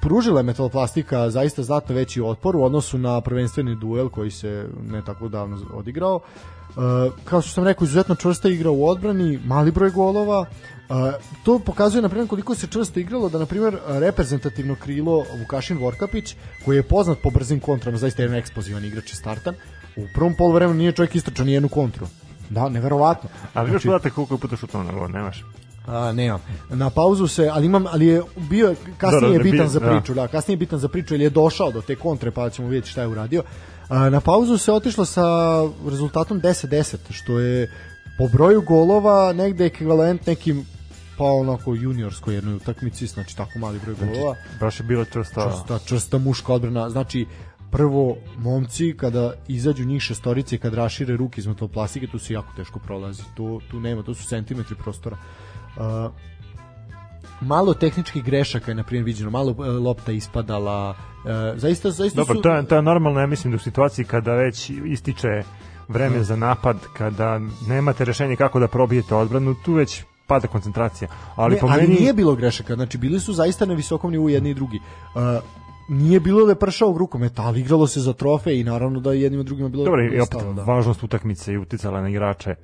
Pružila je metaloplastika zaista znatno veći otpor u odnosu na prvenstveni duel koji se ne tako davno odigrao. Uh, kao što sam rekao, izuzetno čvrsta igra u odbrani, mali broj golova. Uh, to pokazuje na primjer koliko se čvrsto igralo da na primjer reprezentativno krilo Vukašin Vorkapić koji je poznat po brzim kontrama, zaista je jedan eksplozivan igrač i startan. U prvom poluvremenu nije čovjek istračao ni jednu kontru. Da, neverovatno. Ali imaš podatak koliko je puta šutno na gol, nemaš? A, nemam. Na pauzu se, ali imam, ali je bio kasnije Da, da, je bitan bi- za da. priču, da. kasnije je bitan za priču jer je došao do te kontre, pa ćemo vidjeti šta je uradio. A, na pauzu se otišlo sa rezultatom 10-10, što je po broju golova negde ekvivalent nekim pa onako juniorskoj jednoj utakmici, znači tako mali broj golova Baš je bilo čvrsto. čvrsta, čvrsta muška odbrana. Znači, prvo, momci kada izađu njih šestorice i kad rašire ruke iz plastike, tu se jako teško prolazi. Tu, tu nema, to su centimetri prostora. Uh, malo tehničkih grešaka je na primjer viđeno, malo e, lopta ispadala. Uh, zaista, zaista Dobro, su... to je, to je normalno, ja mislim da u situaciji kada već ističe vreme za napad, kada nemate rešenje kako da probijete odbranu, tu već pada koncentracija. Ali ne, po ali meni... nije bilo grešaka, znači bili su zaista na visokom nivou jedni i drugi. Uh, nije bilo da je pršao u rukomet, ali igralo se za trofej i naravno da je jednim i drugima bilo Dobro, i opet da. važnost utakmice i uticala na igrače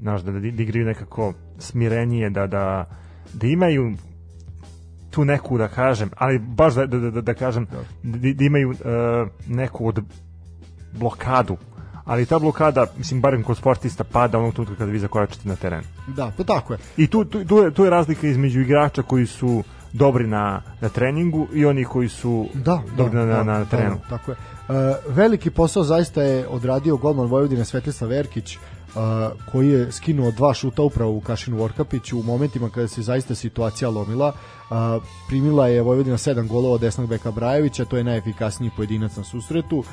znaš, da, da, da igraju nekako smirenije, da, da, da imaju tu neku, da kažem, ali baš da, da, da, da kažem, da, da imaju uh, neku od blokadu, ali ta blokada, mislim, barem kod sportista pada onog trenutka kada vi zakoračite na teren. Da, pa tako je. I tu, tu, tu, je, tu je razlika između igrača koji su dobri na, na treningu i oni koji su da, dobri da, na, da, na, na terenu. Da, tako je. Uh, veliki posao zaista je odradio golman Vojvodine Svetislav Verkić uh, koji je skinuo dva šuta upravo u Kašinu Vorkapiću u momentima kada se zaista situacija lomila. Uh, primila je Vojvodina sedam golova od desnog beka Brajevića, to je najefikasniji pojedinac na susretu. Uh,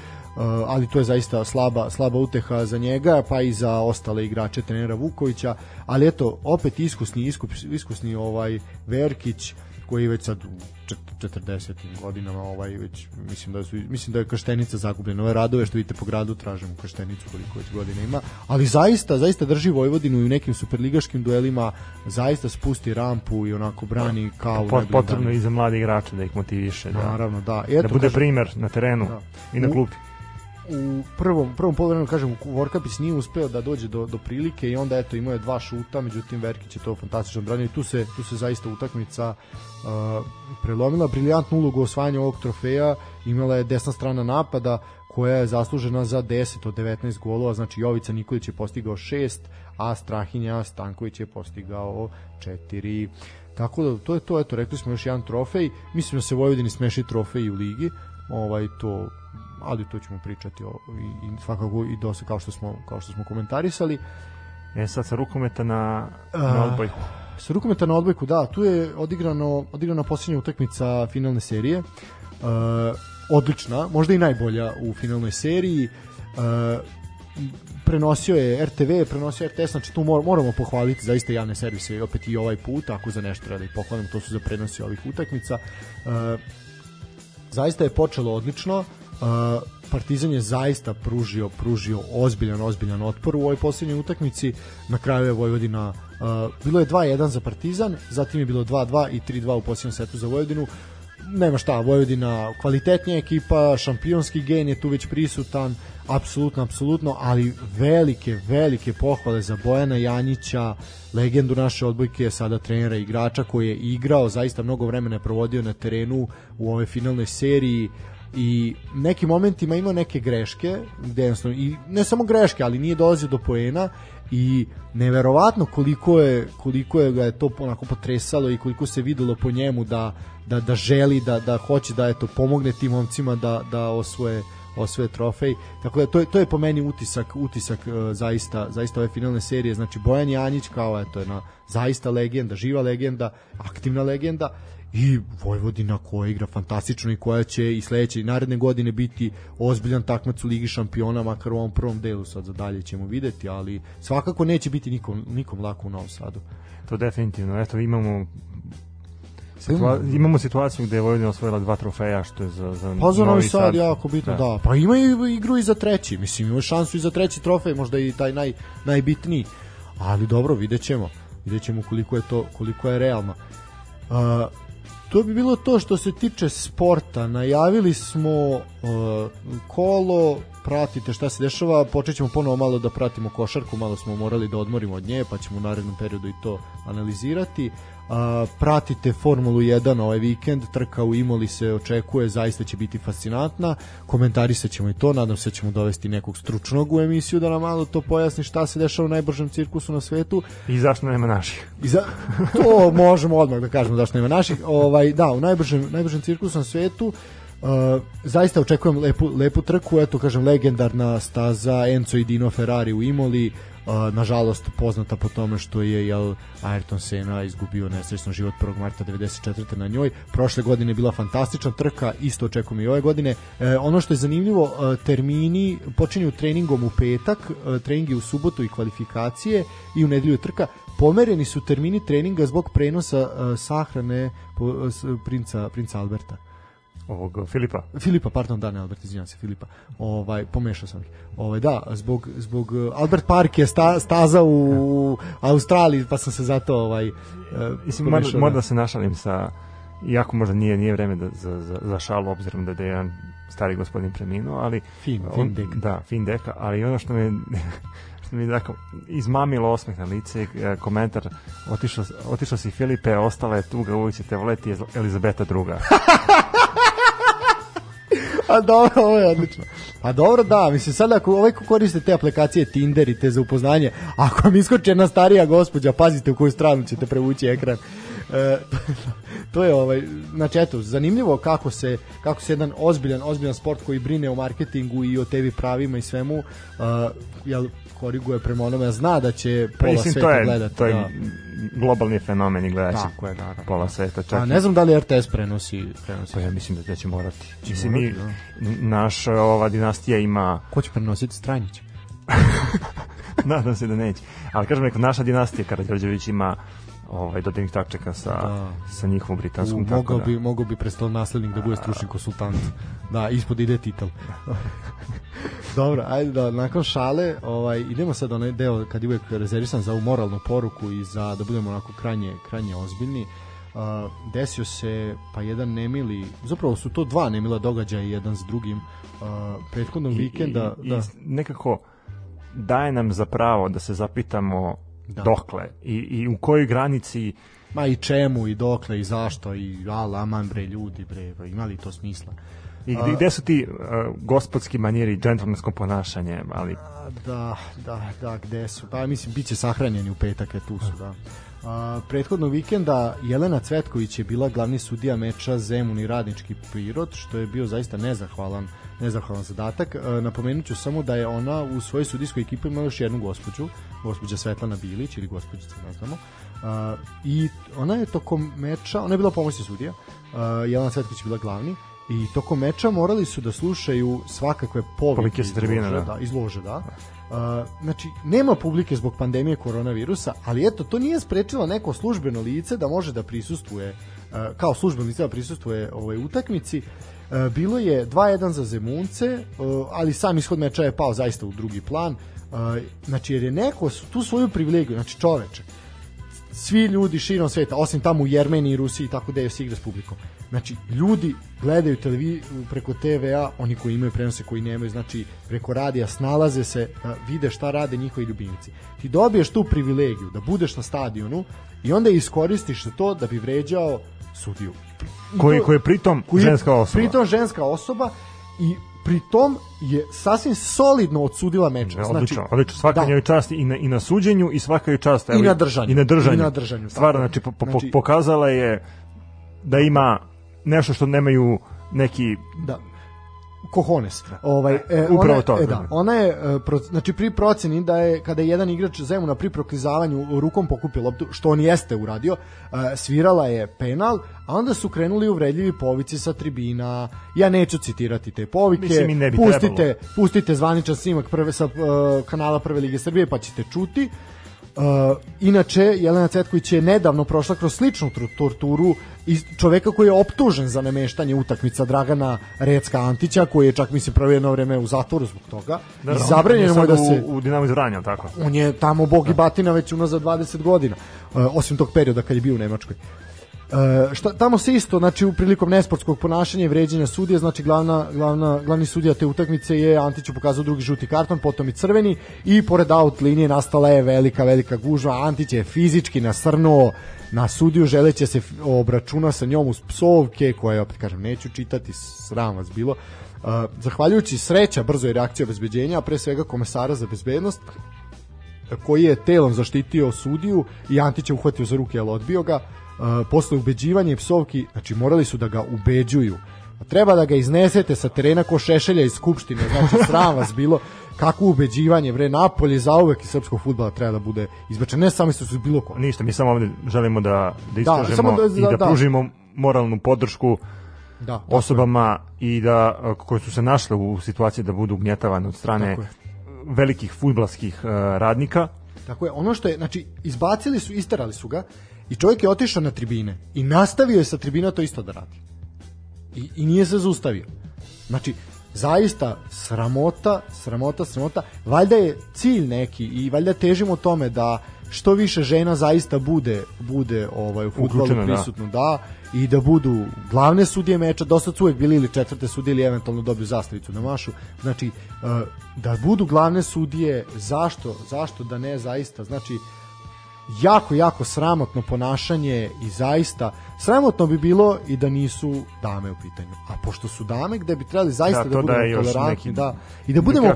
ali to je zaista slaba, slaba uteha za njega, pa i za ostale igrače trenera Vukovića, ali eto, opet iskusni, iskusni, iskusni ovaj Verkić, koji već sad u čet- 40 godinama ovaj već mislim da su mislim da je krštenica zagubljena ove radove što vidite po gradu tražimo krštenicu koliko već godina ima ali zaista zaista drži Vojvodinu i u nekim superligaškim duelima zaista spusti rampu i onako brani kao u Pot, najboljim potrebno i za mlade igrače da ih motiviše, da, naravno da I da eto, bude kažem, primer na terenu Da. i na klupi. U prvom prvom poluvremenu kažem Vorkapić nije uspeo da dođe do do prilike i onda eto imao je dva šuta međutim Verkić je to fantastično branio i tu se tu se zaista utakmica uh, prelomila. Briljantnu ulogu u osvajanju ovog trofeja imala je desna strana napada koja je zaslužena za 10 od 19 golova. Znači Jovica Nikolić je postigao 6 a Strahinja Stanković je postigao 4 tako da to je to. Eto rekli smo još jedan trofej. Mislim da se Vojvodini smeši trofej u ligi. Ovaj to ali to ćemo pričati o, i, i svakako i dosta kao što smo kao što smo komentarisali E sad sa rukometa na, na odbojku. sa rukometom na odbojku, da, tu je odigrano, odigrana posljednja utakmica finalne serije. Uh, odlična, možda i najbolja u finalnoj seriji. Uh, prenosio je RTV, prenosio je RTS, znači tu mor, moramo pohvaliti zaista javne servise opet i ovaj put, ako za nešto ih pohvalim, to su za prenosi ovih utakmica. Uh, zaista je počelo odlično. Partizan je zaista pružio pružio ozbiljan ozbiljan otpor u ovoj posljednjoj utakmici. Na kraju je Vojvodina bilo je 2-1 za Partizan, zatim je bilo 2-2 i 3-2 u posljednjem setu za Vojvodinu. Nema šta, Vojvodina kvalitetnija ekipa, šampionski gen je tu već prisutan, apsolutno, apsolutno, ali velike, velike pohvale za Bojana Janjića, legendu naše odbojke, sada trenera igrača koji je igrao, zaista mnogo vremena je provodio na terenu u ovoj finalnoj seriji i nekim momentima imao neke greške, gde jednostavno, i ne samo greške, ali nije dolazio do poena i neverovatno koliko je koliko je ga je to onako potresalo i koliko se videlo po njemu da da da želi da da hoće da eto pomogne tim momcima da da osvoje osvoje trofej. Tako da to je to je po meni utisak utisak e, zaista zaista ove finalne serije. Znači Bojan Janjić kao eto jedna zaista legenda, živa legenda, aktivna legenda i Vojvodina koja igra fantastično i koja će i sledeće i naredne godine biti ozbiljan takmac u Ligi šampiona makar u ovom prvom delu sad za dalje ćemo videti ali svakako neće biti nikom, nikom lako u Novom Sadu To definitivno. Eto, imamo Situa imamo situaciju gde je Vojvodina osvojila dva trofeja što je za, za Pa za Novi Sad jako bitno, da. da. Pa ima i igru i za treći, mislim, ima šansu i za treći trofej, možda i taj naj, najbitniji. Ali dobro, vidjet ćemo. Vidjet ćemo koliko je to, koliko je realno. Uh, to bi bilo to što se tiče sporta. Najavili smo uh, kolo, pratite šta se dešava, počet ćemo ponovo malo da pratimo košarku, malo smo morali da odmorimo od nje, pa ćemo u narednom periodu i to analizirati. A, pratite Formulu 1 ovaj vikend, trka u Imoli se očekuje, zaista će biti fascinantna. Komentarisat ćemo i to, nadam se da ćemo dovesti nekog stručnog u emisiju da nam malo to pojasni šta se dešava u najbržem cirkusu na svetu. I zašto nema naših? I za, to možemo odmah da kažemo zašto nema naših. Ovaj, da, u najbržem, najbržem cirkusu na svetu Uh, zaista očekujem lepu, lepu trku, eto kažem legendarna staza Enzo i Dino Ferrari u Imoli, uh, nažalost poznata po tome što je jel, Ayrton Senna izgubio nesrećno život 1. marta 94. na njoj. Prošle godine je bila fantastična trka, isto očekujem i ove godine. Uh, ono što je zanimljivo, uh, termini počinju treningom u petak, uh, treningi u subotu i kvalifikacije i u nedelju trka. Pomereni su termini treninga zbog prenosa uh, sahrane princa, princa Alberta. Ovog Filipa. Filipa, pardon, da, ne Albert, izvinjam se, Filipa. Ovaj pomešao sam ih. Ovaj da, zbog zbog uh, Albert Park je sta, staza u Australiji, pa sam se zato ovaj uh, Mislim, mora, da. da se našalim sa iako možda nije nije vreme da, za, za, za šalu obzirom da je jedan stari gospodin preminuo, ali Fin, on- fin deka. Da, fin deka, ali ono što me što mi dakle, izmamilo osmeh na lice komentar otišao, otišao si Filipe, ostala je tuga, uvijek će te voleti Elizabeta druga. A dobro, ovo je odlično. A dobro, da, mislim, sad ako ovaj ko koriste te aplikacije Tinder i te za upoznanje, ako vam iskoči jedna starija gospođa, pazite u koju stranu ćete prevući ekran. E, to je ovaj znači eto zanimljivo kako se kako se jedan ozbiljan ozbiljan sport koji brine o marketingu i o TV pravima i svemu uh, jel koriguje prema onome zna da će Pa pola mislim, sveta to je, gledati to je da. globalni fenomen i gledaće Tako je, da, da. pola sveta. Čak A ne znam da li RTS prenosi prenosi Pa ja mislim da će morati. Mislim, morati, mi, naša ova dinastija ima ko će prenositi Stranjić nadam se da neće. Ali kažem neko, naša dinastija Karađorđević ima ovaj dodirnih tačaka sa, Da. sa njihovom britanskom. U, tako mogao da. bi mogao bi prestao naslednik da bude stručni konsultant. Da, ispod ide titel. Dobro, ajde da nakon šale, ovaj idemo sad onaj deo kad je uvek rezervisan za ovu moralnu poruku i za da budemo onako krajnje krajnje ozbiljni. Uh, desio se pa jedan nemili, zapravo su to dva nemila događaja jedan s drugim. Uh, prethodnog I- vikenda, i, da. i nekako daje nam za pravo da se zapitamo Da. dokle i, i u kojoj granici Ma i čemu i dokle i zašto i ala aman bre ljudi bre, pa ima li to smisla? i gde, gde su ti uh, gospodski manjeri i džentlmensko ponašanje, ali Da, da, da, gde su? Pa mislim, bit će sahranjeni u petak, je tu su, da. A, prethodnog vikenda Jelena Cvetković je bila glavni sudija meča Zemun i Radnički Pirot, što je bio zaista nezahvalan nezahvalan zadatak. E, napomenut ću samo da je ona u svojoj sudijskoj ekipi imala još jednu gospođu, gospođa Svetlana Bilić ili gospođica, ne znamo. A, I ona je tokom meča, ona je bila pomoćna sudija, a, Jelena je bila glavni, i tokom meča morali su da slušaju svakakve povike iz lože, da. da, iz lože, da. Uh, znači, nema publike zbog pandemije koronavirusa, ali eto, to nije sprečilo neko službeno lice da može da prisustuje, uh, kao službeno lice da prisustuje ovoj utakmici. Uh, bilo je 2-1 za Zemunce, uh, ali sam ishod meča je pao zaista u drugi plan. Uh, znači, jer je neko tu svoju privilegiju, znači čoveče, svi ljudi širom sveta, osim tamo u Jermeniji i Rusiji i tako da je se igra s publikom. Znači, ljudi gledaju televiziju preko TVA, oni koji imaju prenose, koji nemaju, znači preko radija, snalaze se, da vide šta rade njihovi ljubimci. Ti dobiješ tu privilegiju da budeš na stadionu i onda iskoristiš to da bi vređao sudiju. Koji, koji je pritom koji je ženska osoba. Pritom ženska osoba i pritom je sasvim solidno odsudila meč. Ne, odlično, odlično. Svaka da. njoj čast i na, i na suđenju i svaka joj čast. I na držanju. I na držanju. I na držanju, Stvarno, znači, po, po, Znači- pokazala je da ima nešto što nemaju neki da Kohones. Ovaj e, upravo ona, to. E, da, ona je e, pro, znači pri proceni da je kada je jedan igrač Zemuna pri proklizavanju rukom pokupio loptu, što on jeste uradio, e, svirala je penal, a onda su krenuli uvredljivi povici sa tribina. Ja neću citirati te povike. Mislim, i ne bi pustite, trebalo. pustite zvaničan snimak prve sa e, kanala Prve lige Srbije pa ćete čuti. Uh, inače, Jelena Cvetković je nedavno prošla kroz sličnu torturu i čoveka koji je optužen za nameštanje utakmica Dragana Recka Antića, koji je čak mislim prvo jedno vreme u zatvoru zbog toga. Da, I da, zabranjeno mu je da se... U, u Dinamo iz Vranja, tako? On je tamo bog i batina već unazad 20 godina, uh, osim tog perioda kad je bio u Nemačkoj. Uh, šta, tamo se isto, znači u prilikom nesportskog ponašanja i vređanja sudija, znači glavna, glavna, glavni sudija te utakmice je Antiću pokazao drugi žuti karton, potom i crveni i pored out linije nastala je velika, velika gužva. Antić je fizički nasrnuo na sudiju, želeće se obračuna sa njom uz psovke, koje, opet kažem, neću čitati, sram vas bilo. Uh, zahvaljujući sreća brzoj reakciji obezbeđenja, a pre svega komesara za bezbednost, koji je telom zaštitio sudiju i Antić je uhvatio za ruke, ali odbio ga. Posle ubeđivanja i psovki, znači morali su da ga ubeđuju. Treba da ga iznesete sa terena ko šešelja iz Skupštine, znači sram vas bilo kakvo ubeđivanje, bre, Napolje zauvek iz srpskog futbala treba da bude izbačen, ne samo što su bilo ko. Ništa, mi samo ovde želimo da, da iskažemo samo da- i da- da, da. pružimo moralnu podršku Da, je. osobama i da koje su se našle u situaciji da budu ugnjetavane od strane velikih fudbalskih uh, radnika. Tako je, ono što je, znači, izbacili su, isterali su ga i čovjek je otišao na tribine i nastavio je sa tribina to isto da radi. I, i nije se zaustavio. Znači, zaista sramota, sramota, sramota. Valjda je cilj neki i valjda težimo tome da što više žena zaista bude bude ovaj u fudbalu da. prisutno da. i da budu glavne sudije meča, dosta su uvek bili ili četvrte sudije ili eventualno dobiju zastavicu na mašu. Znači uh, da budu glavne sudije, zašto? Zašto da ne zaista? Znači jako, jako sramotno ponašanje i zaista sramotno bi bilo i da nisu dame u pitanju. A pošto su dame, gde bi trebali zaista Da, da, to budemo još tolerantni, da, i da budemo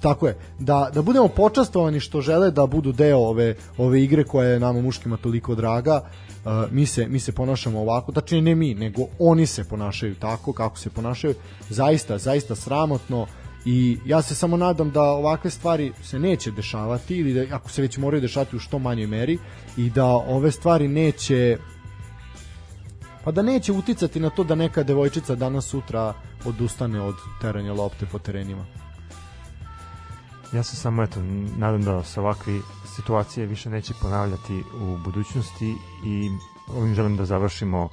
tako je, da, da budemo počastovani što žele da budu deo ove, ove igre koja je nama muškima toliko draga, Uh, mi, se, mi se ponašamo ovako, tačnije ne mi, nego oni se ponašaju tako kako se ponašaju, zaista, zaista sramotno i ja se samo nadam da ovakve stvari se neće dešavati ili da ako se već moraju dešavati u što manjoj meri i da ove stvari neće pa da neće uticati na to da neka devojčica danas sutra odustane od teranja lopte po terenima. Ja se samo eto nadam da se ovakve situacije više neće ponavljati u budućnosti i ovim želim da završimo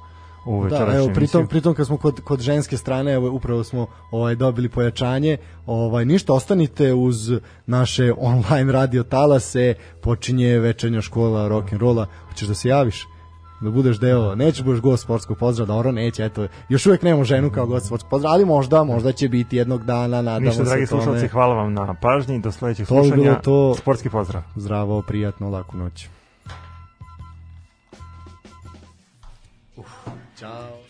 ovu Da, večerašnju evo pritom pritom kad smo kod kod ženske strane, evo upravo smo ovaj dobili pojačanje. Ovaj ništa ostanite uz naše online radio talase, počinje večernja škola rock and rolla. Hoćeš da se javiš? Da budeš deo, nećeš budeš gost sportskog pozdrava, dobro, neće, eto, još uvek nemamo ženu kao gost sportskog pozdrava, ali možda, možda će biti jednog dana, nadamo Ništa, se dragi tome. slušalci, hvala vam na pažnji. Do sledećeg To slušanja. to. Sportski pozdrav. Zdravo, prijatno, laku noć. Chao.